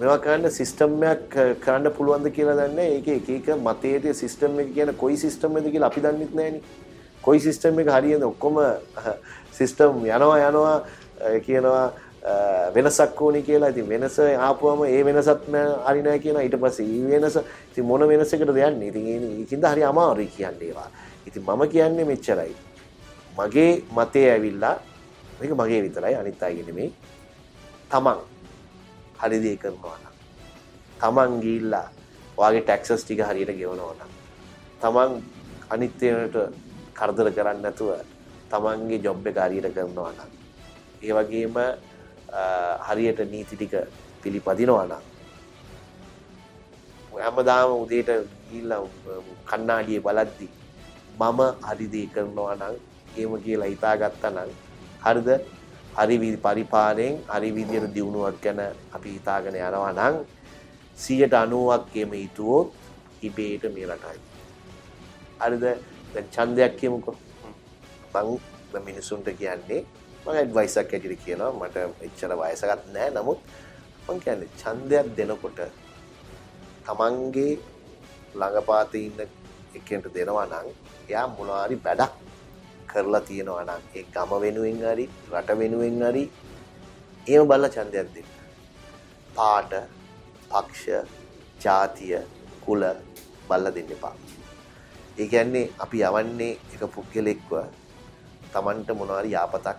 මෙවා කරන්න සිස්ටම්යක් කරන්න පුළුවන්ද කියලා දන්නේ ඒක එක එක මතයට සිස්ටම් එක කියන කොයි සිස්ටම් එකද කියලා අපි දන්නෙත් නෑනේ. කොයි සිස්ටම් එක හරියද ඔක්කොම සිස්ටම් යනවා යනවා කියනවා වෙනසක් ඕනි කියලා. ඉතින් වෙනස ආපුවම ඒ වෙනසත් හරි නෑ කියන ඊට පස්සේ ඊ වෙනස ඉතින් මොන වෙනසකටද යන්නේ ඉතින් ඒකින්ද හරි අමාරුයි කියන්නේ ඒවා. ඉතින් මම කියන්නේ මෙච්චරයි. මගේ මතේ ඇවිල්ලා මේක මගේ විතරයි අනිත් අයගේ නෙමෙයි. තමන් හරි දේ කරනවා නම්. තමන් ගිහිල්ලා ඔයාගේ ටැක්සස් ටික හරියට ගෙවනවා නම්. තමන් අනිත් ඒවාට කරදර කරන්නේ නැතුව තමන්ගේ ජොබ් එක හරියට කරනවා නම්. ඒ වගේම හරියට නීති ටික පිළිපදිනවා නම් හැමදාම උදේට ගිහිල්ලා කණ්ණාඩියේ බලද්දි මම හරි දේ කරනවා නම් එහෙම කියලා හිතාගත්තා නම් හරිද? හරි විදි පරිපාලයෙන් හරි විදියට දියුණුවක් ගැන අපි හිතාගෙන යනවා නම් 190ක් එහෙම හිතුවොත් ඉබේට මේ රටයි. හරිද? දැන් ඡන්දයක් කියමුකෝ. මං මිනිසුන්ට කියන්නේ මම ඇඩ්වයිස් එකක් ඇටියට කියනවා මට එච්චර වයසක් නැහැ නමුත් මං කියන්නේ ඡන්දයක් දෙනකොට තමන්ගේ ළඟපාතේ ඉන්න එකෙන්ට දෙනවා නම් එයා මොනවාරි වැඩක් කරලා තියෙනවා නම් ඒ ගම වෙනුවෙන් හරි රට වෙනුවෙන් හරි එහෙම බලලා ඡන්දයක් දෙන්න. පාට, පක්ෂ, ජාතිය, කුල බලලා දෙන්න එපා. ඒ කියන්නේ අපි යවන්නේ එක පුද්ගලෙක්ව Tamanට මොනවාරි යාපතක්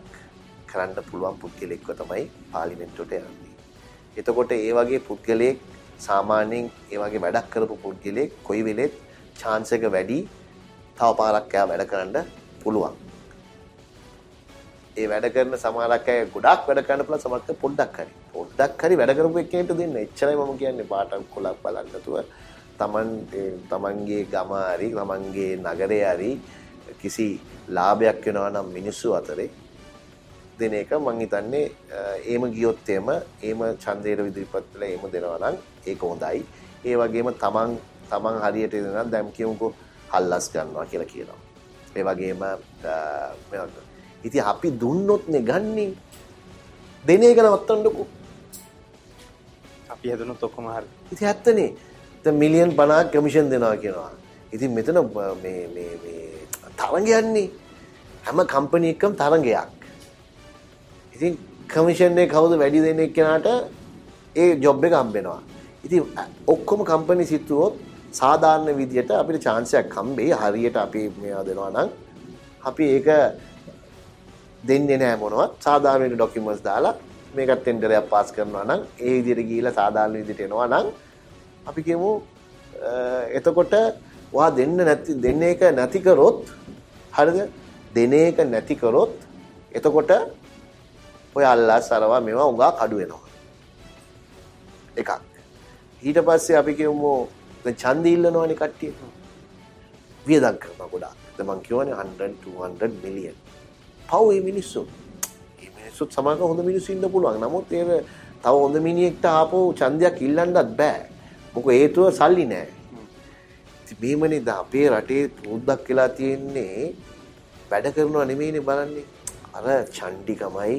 කරන්න පුළුවන් පුද්ගලෙක්ව තමයි පාර්ලිමේන්තුවට යන්නේ. එතකොට ඒ වගේ පුද්ගලයෙක් සාමාන්‍යයෙන් ඒ වගේ වැඩක් කරපු පුද්ගලයෙක් කොයි වෙලෙත් chance එක වැඩි තව පාරක් එයා වැඩ කරන්න පුළුවන්. ඒ වැඩ කරන සමහරක් අය ගොඩක් වැඩ කරන්න පුළුවන් සමහරක් පොඩ්ඩක් හරි. පොඩ්ඩක් හරි වැඩ කරපු එක්කෙනෙක්ට දෙන්න. එච්චරයි මම කියන්නේ පාටක් කොලක් බලන්න නැතුව තමන් තමන්ගේ ගම හරි තමන්ගේ නගරේ හරි කිසි ලාභයක් වෙනවා නම් මිනිස්සු අතරේ දෙන එක මං හිතන්නේ ඒම ගියොත් එම ඒම ඡන්දයට ඉදිරිපත් වෙලා ඒම දෙනවා නම් ඒක හොඳයි. ඒ වගේම තමන් තමන් හරියට දෙනවා දැන් කියමුකෝ හල්ලස් ගන්නවා කියලා කියනවා. ඒ වගේම ඉතින් අපි දුන්නොත් නේ ගන්නේ. දෙන එක නවත්තන්නකෝ. අපි හැදුනොත් ඔක්කොම හරි. ඉතින් ඇත්තනේ. දැන් මිලියන් 50ක් කමිෂන් දෙනවා කියනවා. ඉතින් මෙතන මේ මේ මේ තරංගයන්නේ හැම කම්පැනි එකකම තරංගයක්. ඉතින් කමිෂන් එක කවුද වැඩි දෙන්නේ කෙනාට ඒ ජොබ් එක හම්බෙනවා. ඉතින් ඔක්කොම කම්පැනි සිතුවොත් සාධාරණ විදියට අපිට chance එකක් හම්බෙයි. හරියට අපි මේවා දෙනවා නම් අපි ඒක දෙන්නේ නැහැ මොනවත්. සාධාරණ ඩොකියුමන්ට්ස් දාලා මේකත් ටෙන්ඩරයක් පාස් කරනවා නම් ඒ විදියට ගිහිලා සාධාරණ විදියට එනවා නම් අපි කියමු එතකොට වා දෙන්න නැති දෙන්න එක නැති කරොත් හරිද දෙන එක නැති කරොත් එතකොට ඔය අල්ලාස් අරවා මේවා උගා කඩු වෙනවා. එකක්. ඊට පස්සේ අපි කියමු දැන් ඡන්ද ඉල්ලනවනේ කට්ටිය. වියදම් කරනවා ගොඩාක්. දැන් මං කියවනේ 100 200 මිලියන් පව් මේ මිනිස්සු. මේ මිනිස්සුත් සමහර හොඳ මිනිස්සු ඉන්න පුළුවන්. නමුත් ඒක තව හොඳ මිනිහෙක්ට ආපහු ඡන්දයක් ඉල්ලන්නත් බෑ. මොකද හේතුව සල්ලි නෑ. ඉතින් මේමනේ ද අපේ රටේ පුරුද්දක් වෙලා තියෙන්නේ වැඩ කරනවා නෙමෙයිනේ බලන්නේ. අර චණ්ඩිකමයි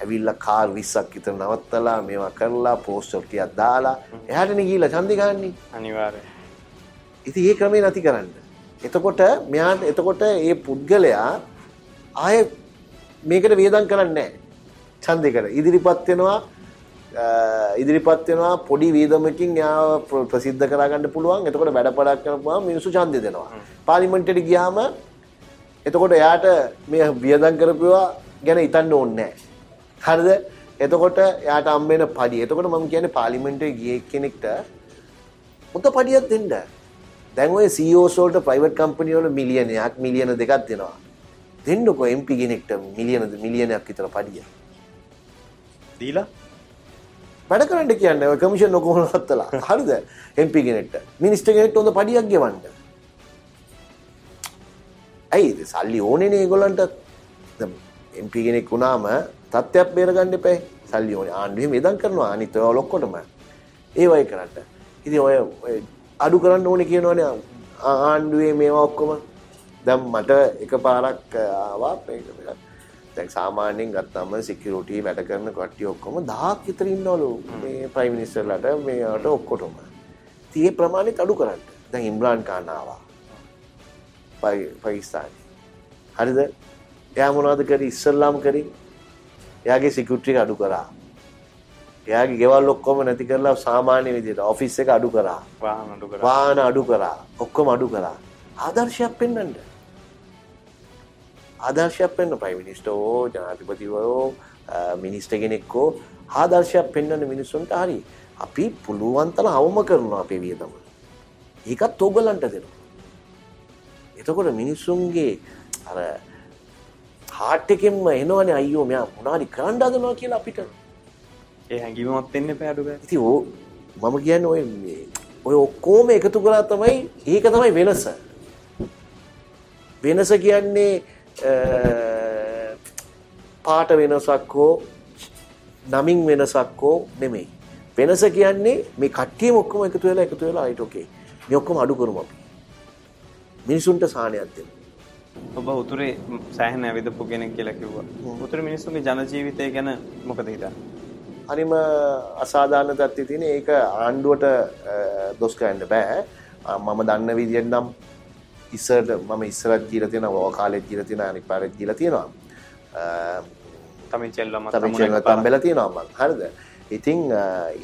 ඇවිල්ල කාර් විස්සක් විතර නවත්තලා මේවා කරලා පෝස්ටර්ටියක් දාලා එහටන ගීල චන්දිගන්නේ අනිවාර්ය ඉති ඒ ක්‍රමේ නැති කරන්න. එතකොට මෙයාට එතකොට ඒ පුද්ගලයා ආය මේකට වියදන් කරන්නේ චන්දයකට ඉදිරිපත් වෙනවා ඉදිරිපත් වෙනවා පොඩි වීදමකින් යා ප්‍රසිද්ධ කරගන්න පුළුවන්. එතකොට වැඩ පඩක් කරපුවා මිනිසු චන්දය දෙනවා. පාලිමෙන්ටට ගියාම එතකොට එයාට මේ වියදන් කරපුවා ගැන ඉතන්න ඕන්නෑ හරිද? එතකොට යාට අම්බෙන පඩි එතකොට මම කියන පාලිමෙන්ට ගිය කෙනෙක්ට මුත පඩියත් දෙන්න. දැන් ඔය සෝසෝල්ට ප්‍රයිවට් කම්පනියවල මිලියනයක් මිලියන දෙකක් දෙනවා. දෙන්නකො එම්පි කෙනෙක්ට මිලියනද මිලියනයක් විතර පඩිය. දීලා? වැඩ කරන්න කියන්න ඔය කමිෂන් නොකොහොනත්තලා හරිද? එම්පි කෙනෙක්ට. මිනිස්ට කෙනෙක්ට හොඳ පඩියක් ගෙවන්න. ඇයි? සල්ලි ඕනෙන ඒගොල්ලන්ට. එම්පි කෙනෙක් වුණාම තත්ත්වයක් බේරගන්න එපයි සල්ලි ඕනේ ආණ්ඩුවේ මෙදන් කරනවා අනිත් ඒවා ලොක්කොටම ඒ වගේ කරන්න ඉතින් ඔය අඩු කරන්න ඕනේ කියනවනේ ආණ්ඩුවේ මේවා ඔක්කොම දැන් මට එක පාරක් ආවා දැන් සාමාන්‍යයෙන් ගත්තම සිකියුරිටි වැඩ කරන කට්ටිය ඔක්කොම 10ක් විතර ඉන්නවලු මේ ප්‍රයිම් මිනිස්ටර්ලාට මේවට ඔක්කොටම. ඉතින් ඒ ප්‍රමාණෙත් අඩු කරන්න. දැන් ඉම්රාන් ખાන් ආවා. පාකිස්තානේ. හරිද? එයා මොනවද කරේ ඉස්සල්ලාම කරේ? එයාගේ සිකියුරිටි එක අඩු කරා. එයාගේ ගෙවල් ඔක්කොම නැති කරලා සාමාන්‍ය විදිහට ඔෆිස් එක අඩු කරා. වාහන අඩු කරා. වාහන අඩු කරා. ඔක්කොම අඩු කරා. ආදර්ශයක් පෙන්වන්න. ආදර්ශයක් පෙන්වන්න ප්‍රයිම් මිනිස්ටර් ඕ ජනාධිපතිවරෝ මිනිස්ටර් කෙනෙක්කෝ ආදර්ශයක් පෙන්වන්න මිනිස්සුන්ට හරි. අපි පුළුවන් තරම් අවම කරනවා අපේ වියදම. ඒකත් ඕගලන්ට දෙනවා. එතකොට මිනිස්සුන්ගේ අර හාට් එකෙන්ම එනවනේ අයියෝ මෙයා මොනවාරි කරන්න හදනවා කියලා අපිට. ඒ හැඟීමත් එන්න එපා අඩු ගන්න. ඉතින් ඕ මම කියන්නේ ඔය ඔය ඔක්කොම එකතු කරලා තමයි ඒක තමයි වෙනස. වෙනස කියන්නේ පාට වෙනසක් හෝ නමින් වෙනසක් හෝ නෙමෙයි. වෙනස කියන්නේ මේ කට්ටියම ඔක්කොම එකතු වෙලා එකතු වෙලා අයිට ඕකේ. මේ ඔක්කොම අඩු කරමු අපි. මිනිසුන්ට සාහනයක් දෙන්න. ඔබ උතුරේ සෑහෙන ඇවිදපු කෙනෙක් කියලා කිව්වා. උතුරේ මිනිස්සුන්ගේ ජන ජීවිතය ගැන මොකද හිතන්නේ? අනිම අසාධාරණ තත්ත්වය තියෙන ඒක ආණ්ඩුවට දොස් කරන්න බෑ. මම දන්න විදිහෙන් නම් ඉස්සරට මම ඉස්සරත් කියලා තියෙනවා ඔය කාලෙත් කියලා තියෙනවා අනිත් පාරෙත් කියලා තියෙනවා. තමයි චෙල්ලම තමයි තම්බෙලා තියෙනවා මං. හරිද? ඉතින්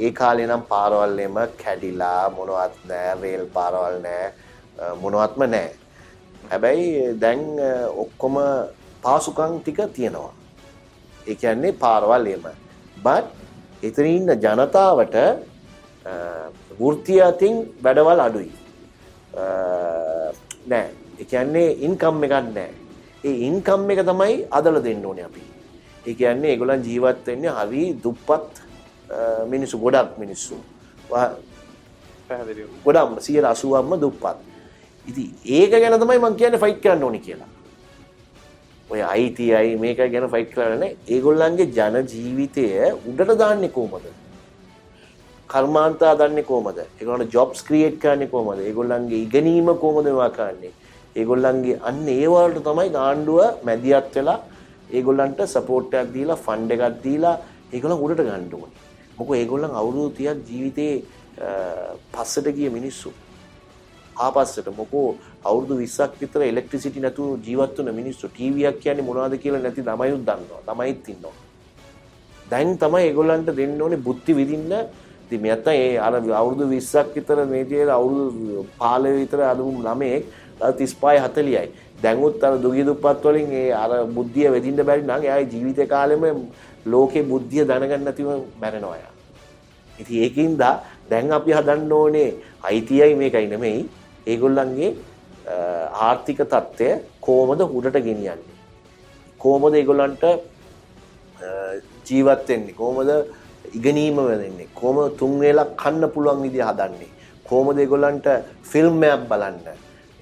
ඒ කාලේ නම් පාරවල් එම කැඩිලා මොනවත් නෑ, රේල් පාරවල් නෑ, මොනවත්ම නෑ. හැබැයි දැන් ඔක්කොම පාසුකම් ටික තියෙනවා. ඒ කියන්නේ පාරවල් එම. but එතන ඉන්න ජනතාවට වෘත්තිය අතින් වැඩවල් අඩුයි. නෑ. ඒ කියන්නේ ඉන්කම් එකක් නෑ. ඒ ඉන්කම් එක තමයි අදලා දෙන්න ඕනේ අපි. ඒ කියන්නේ ඒගොල්ලන් ජීවත් වෙන්නේ හරි දුප්පත් මිනිස්සු ගොඩක් මිනිස්සු. ගොඩක්ම 180ක්ම දුප්පත්. ඉතින් ඒක ගැන තමයි මම කියන්නේ ෆයිට් කරන්න ඕනේ කියලා. ඔය අයිතියි මේක ගැන ෆයිට් කරන්නේ ඒගොල්ලන්ගේ ජන ජීවිතය උඩට දාන්නේ කොහමද? කර්මාන්ත හදන්නේ කොහමද? ඒගොල්ලන්ට ජොබ්ස් ක්‍රියේට් කරන්නේ කොහමද? ඒගොල්ලන්ගේ ඉගෙනීම කොහමද මේවා කරන්නේ? ඒගොල්ලන්ගේ අන්න ඒ වලට තමයි ආණ්ඩුව මැදිහත් වෙලා ඒගොල්ලන්ට සපෝට් එකක් දීලා ෆන්ඩ් එකක් දීලා ඒගොල්ලන් උඩට ගන්න ඕනේ. මොකද ඒගොල්ලන් අවුරුදු 30ක් ජීවිතේ පස්සට ගිය මිනිස්සු. ආපස්සට මොකෝ අවුරුදු 20ක් විතර ඉලෙක්ට්‍රිසිටි නැතුව ජීවත් වෙන මිනිස්සු ටීවීයක් කියන්නේ මොනවද කියලා නැති ළමයිත් දන්නවා. ළමයිත් ඉන්නවා. දැන් තමයි ඒගොල්ලන්ට දෙන්න ඕනේ බුද්ධි විදින්න. ඉතින් මෙයත් ඒ අර අවුරුදු 20ක් විතර මේ තියෙන අවුරුදු 15 විතර අදුම් ළමෙක් 35 40යි. දැන්ුත් අර දුගී දුප්පත් වලින් ඒ අර බුද්ධිය වෙදින්න බැරි නම් එයාගේ ජීවිත කාලෙම ලෝකේ බුද්ධිය දැනගන්න නැතිව මැරෙනවා යා. ඉතින් ඒකින්ද දැන් අපි හදන්න ඕනේ අයිතියයි මේකයි නෙමෙයි ඒගොල්ලන්ගේ ආර්ථික තත්ත්වය කොහොමද උඩට ගෙනියන්නේ? කොහොමද ඒගොල්ලන්ට ජීවත් වෙන්නේ? කොහොමද ඉගෙනීම වෙන්නේ? කොහොමද තුන් වේලක් කන්න පුළුවන් විදිය හදන්නේ? කොහොමද ඒගොල්ලන්ට ෆිල්ම් එකක් බලන්න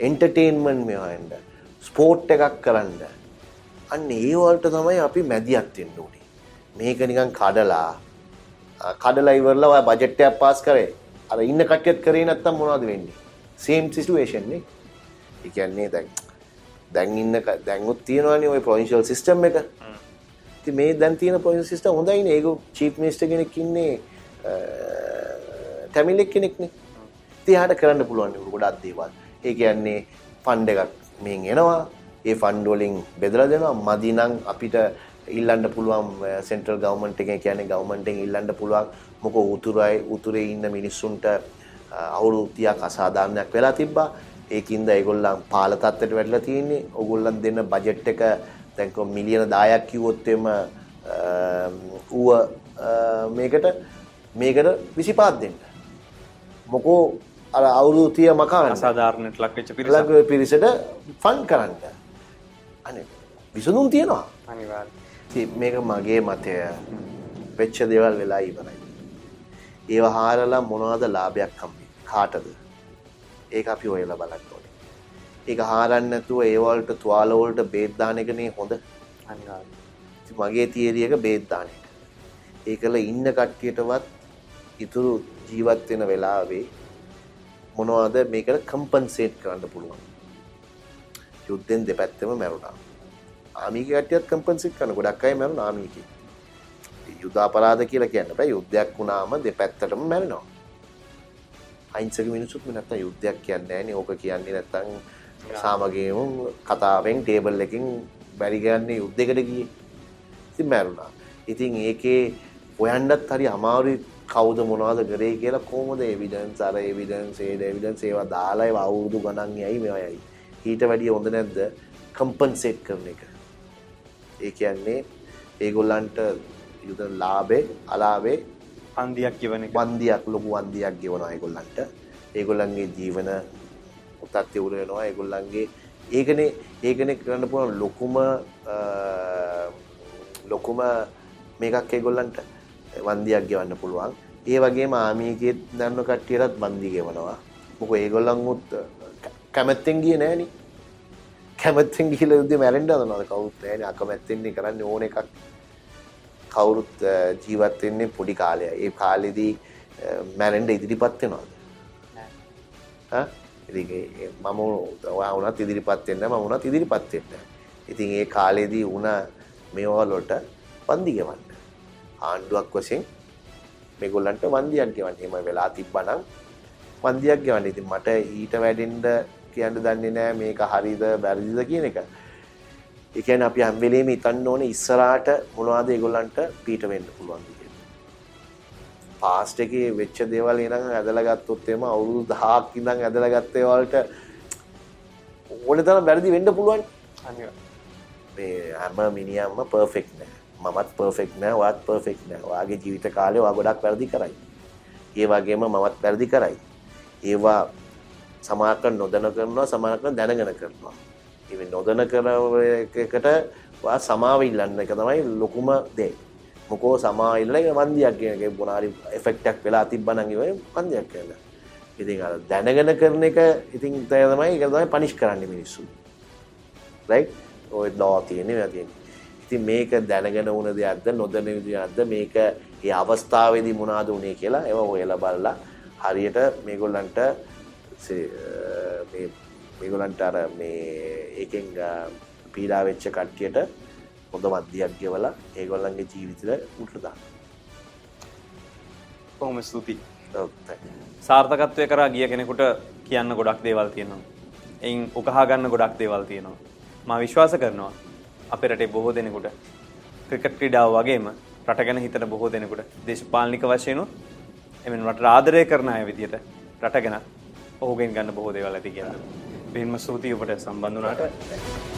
එන්ටර්ටේන්මන්ට් මෙහෙන්න ස්පෝර්ට් එකක් කරන්න? අන්න ඒ වලට තමයි අපි මැදිහත් වෙන්න ඕනේ. මේක නිකන් කඩලා කඩලා ඉවරලා ඔය බජට් එකක් පාස් කරේ. අර ඉන්න කට්ටියත් කරේ නැත්තම් මොනවද වෙන්නේ? සේම් සිටුවේෂන් නේ ඒ කියන්නේ දැන් දැන් ඉන්න දැන්ුත් තියෙනවානේ ওই ප්‍රොවින්ෂල් සිස්ටම් එක ඉතින් මේ දැන් තියෙන පොලිසි සිස්ටම් හොඳයිනේ. ඒක චීෆ් මිනිස්ටර් කෙනෙක් ඉන්නේ ටැමිලෙක් කෙනෙක්නේ. ඉතින් එයාට කරන්න පුළුවන් ගොඩක් දේවල්. ඒ කියන්නේ ෆන්ඩ් එකක් මෙන් එනවා. ඒ ෆන්ඩ් වලින් බෙදලා දෙනවා. මදි නම් අපිට ඉල්ලන්න පුළුවන් සෙන්ට්‍රල් ගවර්න්මන්ට් එකෙන් කියන්නේ ගවර්න්මන්ට් එකෙන් ඉල්ලන්න පුළුවන් මොකෝ උතුරයි උතුරේ ඉන්න මිනිස්සුන්ට අවුරුදු 30ක් අසාධාරණයක් වෙලා තිබ්බා. ඒකින්ද ඒගොල්ලන් පාල තත්ත්වයට වැටලා තියෙන්නේ. ඕගොල්ලන් දෙන බජට් එක දැන් කො මිලියන 10ක් කිව්වොත් එම ඌව මේකට මේකට 25ක් දෙන්න. මොකෝ අර අවුරුදු 30 මකාන්න අසාධාරණයට ලක් වෙච්ච පිරිස ළඟ පිරිසට ෆන් කරන්න. අනේ විසඳුම් තියෙනවා. අනිවාර්යයෙන්. මේක මගේ මතය. වෙච්ච දේවල් වෙලා ඉවරයි. ඒව හාරලා මොනවද ලාභයක් හම්බෙන්නේ? කාටද? ඒක අපි හොයලා බලන්න ඕනේ. ඒක හාරන්න නැතුව ඒ වලට තුවාල වලට බේත් දාන එකනේ හොඳ. අනිවාර්යයෙන්. මගේ තියරි එක බේත් දාන එක. ඒකල ඉන්න කට්ටියටවත් ඉතුරු ජීවත් වෙන වෙලාවේ මොනවද මේකට කම්පන්සේට් කරන්න පුළුවන්. යුද්ධෙන් දෙපැත්තම මැරුණා. ආමීක කට්ටියත් කම්පන්සේට් කරන ගොඩක් අය මැරුණා ආමීකේ. යුද්ධ අපරාධ කියලා කියන්න බෑ. යුද්ධයක් වුණාම දෙපැත්තටම මැරෙනවා. අහිංසක මිනිස්සුත් නැත්තම් යුද්ධයක් කියන්නේ නෑනේ. ඕක කියන්නේ නැත්තම් සාමගේම කතාවෙන් ටේබල් එකකින් බැරි ගන්නේ යුද්ධයකට ගියේ. ඉතින් මැරුණා. ඉතින් ඒකේ හොයන්නත් හරි අමාරුයි කවුද මොනවද කරේ කියලා කොහොමද එවිඩන්ස් අර එවිඩන්ස් ඒ එවිඩන්ස් ඒවා දාලා ඒවා අවුරුදු ගණන් යයි මේවා යයි. ඊට වැඩිය හොඳ නැද්ද කම්පන්සේට් කරන එක. ඒ කියන්නේ ඒගොල්ලන්ට යුද ලාභේ අලාභේ පන්දියක් කියවන එක. වන්දියක් ලොකු වන්දියක් ගෙවනවා ඒගොල්ලන්ට. ඒගොල්ලන්ගේ ජීවන උතත් ඉවර වෙනවා ඒගොල්ලන්ගේ ඒකනේ ඒකනේ කරන්න පුළුවන් ලොකුම අ, ලොකුම මේකක් ඒගොල්ලන්ට වන්දියක් ගෙවන්න පුළුවන්. ඒ වගේම ආමියකේ දන්න කට්ටියටත් වන්දි ගෙවනවා. මොකද ඒගොල්ලන් උත් කැමැත්තෙන් ගියේ නෑනේ. කැමැත්තෙන් ගිහලා යුද්ධේ මැරෙන්න හදනවද කවුරුත් නෑනේ අකමැත්තෙන් කරන්නේ ඕන එකක්. කවුරුත් ජීවත් වෙන්නේ පොඩි කාලය. ඒ කාලෙදී මැරෙන්න ඉදිරිපත් වෙනවද? ඒ මම වුණත් ඉදිරිපත් වෙන්න මම වුණත් ඉදිරිපත් වෙන්න. ඉතින් ඒ කාලෙදී වුණ මේවා වලට වන්දි ගෙවන්න. ආණ්ඩුවක් වශයෙන් මේගොල්ලන්ට වන්දියක් ගෙවන්න. එහෙම වෙලා තිබ්බනම් වන්දියක් ගෙවන්න. ඉතින් මට ඊට වැඩෙන්න කියන්න දන්නේ නැහැ මේක හරිද වැරදිද කියන එක. ඒ කියන්නේ අපි හැම වෙලෙම හිතන්න ඕනේ ඉස්සරහට මොනවද ඒගොල්ලන්ට පීට වෙන්න පුළුවන් කියලා. පාස්ට් එකේ වෙච්ච දේවල් ඉඳන් ඇදලා ගත්තොත් එම අවුරුදු 1000ක් ඉඳන් ඇදලා ගත්ත ඒවලට ඕනේ තරම් වැරදි වෙන්න පුළුවන්. මේ හැම මිනිහක්ම පර්ෆෙක්ට් නෑ. මමත් පර්ෆෙක්ට් නෑ, ඔයාත් පර්ෆෙක්ට් නෑ. ඔයාගේ ජීවිත කාලේ ඔයා ගොඩක් වැරදි කරයි. ඒ වගේම මමත් වැරදි කරයි. ඒවා සමහරකට නොදැන කරනවා, සමහරකට දැනගෙන කරනවා. ඒ නොදැන කරන එකකට ඔයා සමාව ඉල්ලන්න එක තමයි ලොකුම දේ. මොකෝ සමාව ඉල්ලලා වන්දියක් කියන එක මොනාරි එෆෙක්ට් එකක් වෙලා තිබ්බනම් ඒ වන්දියක් කියලා. ඉතින් අර දැනගෙන කරන එක ඉතින් තමයි ඒක තමයි පනිෂ් කරන්නේ මිනිස්සු. රයිට් ඔය ලෝ තියෙන්නේ මේවා තියෙන්නේ. ඉතින් මේක දැනගෙන වුණ දෙයක්ද නොදැන දෙයක්ද මේක ඒ අවස්ථාවේදී මොනවද උනේ කියලා ඒව හොයලා බලලා හරියට මේගොල්ලන්ට සේ- මේ මේගොල්ලන්ට අර මේ ඒකෙන් පීඩා වෙච්ච කට්ටියට හොඳ මධ්‍යයක් ගෙවලා ඒගොල්ලන්ගේ ජීවිතේට උටලා දාන්න. බොහොම ස්තුතියි. ඔව්, thank you. සාර්ථකත්වය කරා ගිය කෙනෙකුට කියන්න ගොඩක් දේවල් තියෙනවා. එයින් උකහා ගන්න ගොඩක් දේවල් තියෙනවා. මා විශ්වාස කරනවා අපේ රටේ බොහෝ දෙනෙකුට ක්‍රිකට් ක්‍රීඩාව වගේම රට ගැන හිතන බොහෝ දෙනෙකුට දේශපාලනික වශයෙන් එමෙන් රට ආදරය කරන අය විදියට රට ගැන ඔහුගෙන් ගන්න බොහෝ දේවල් ඇති කියලා. බෙහෙන්ම ස්තුතියි ඔබට සම්බන්ධ වුණාට.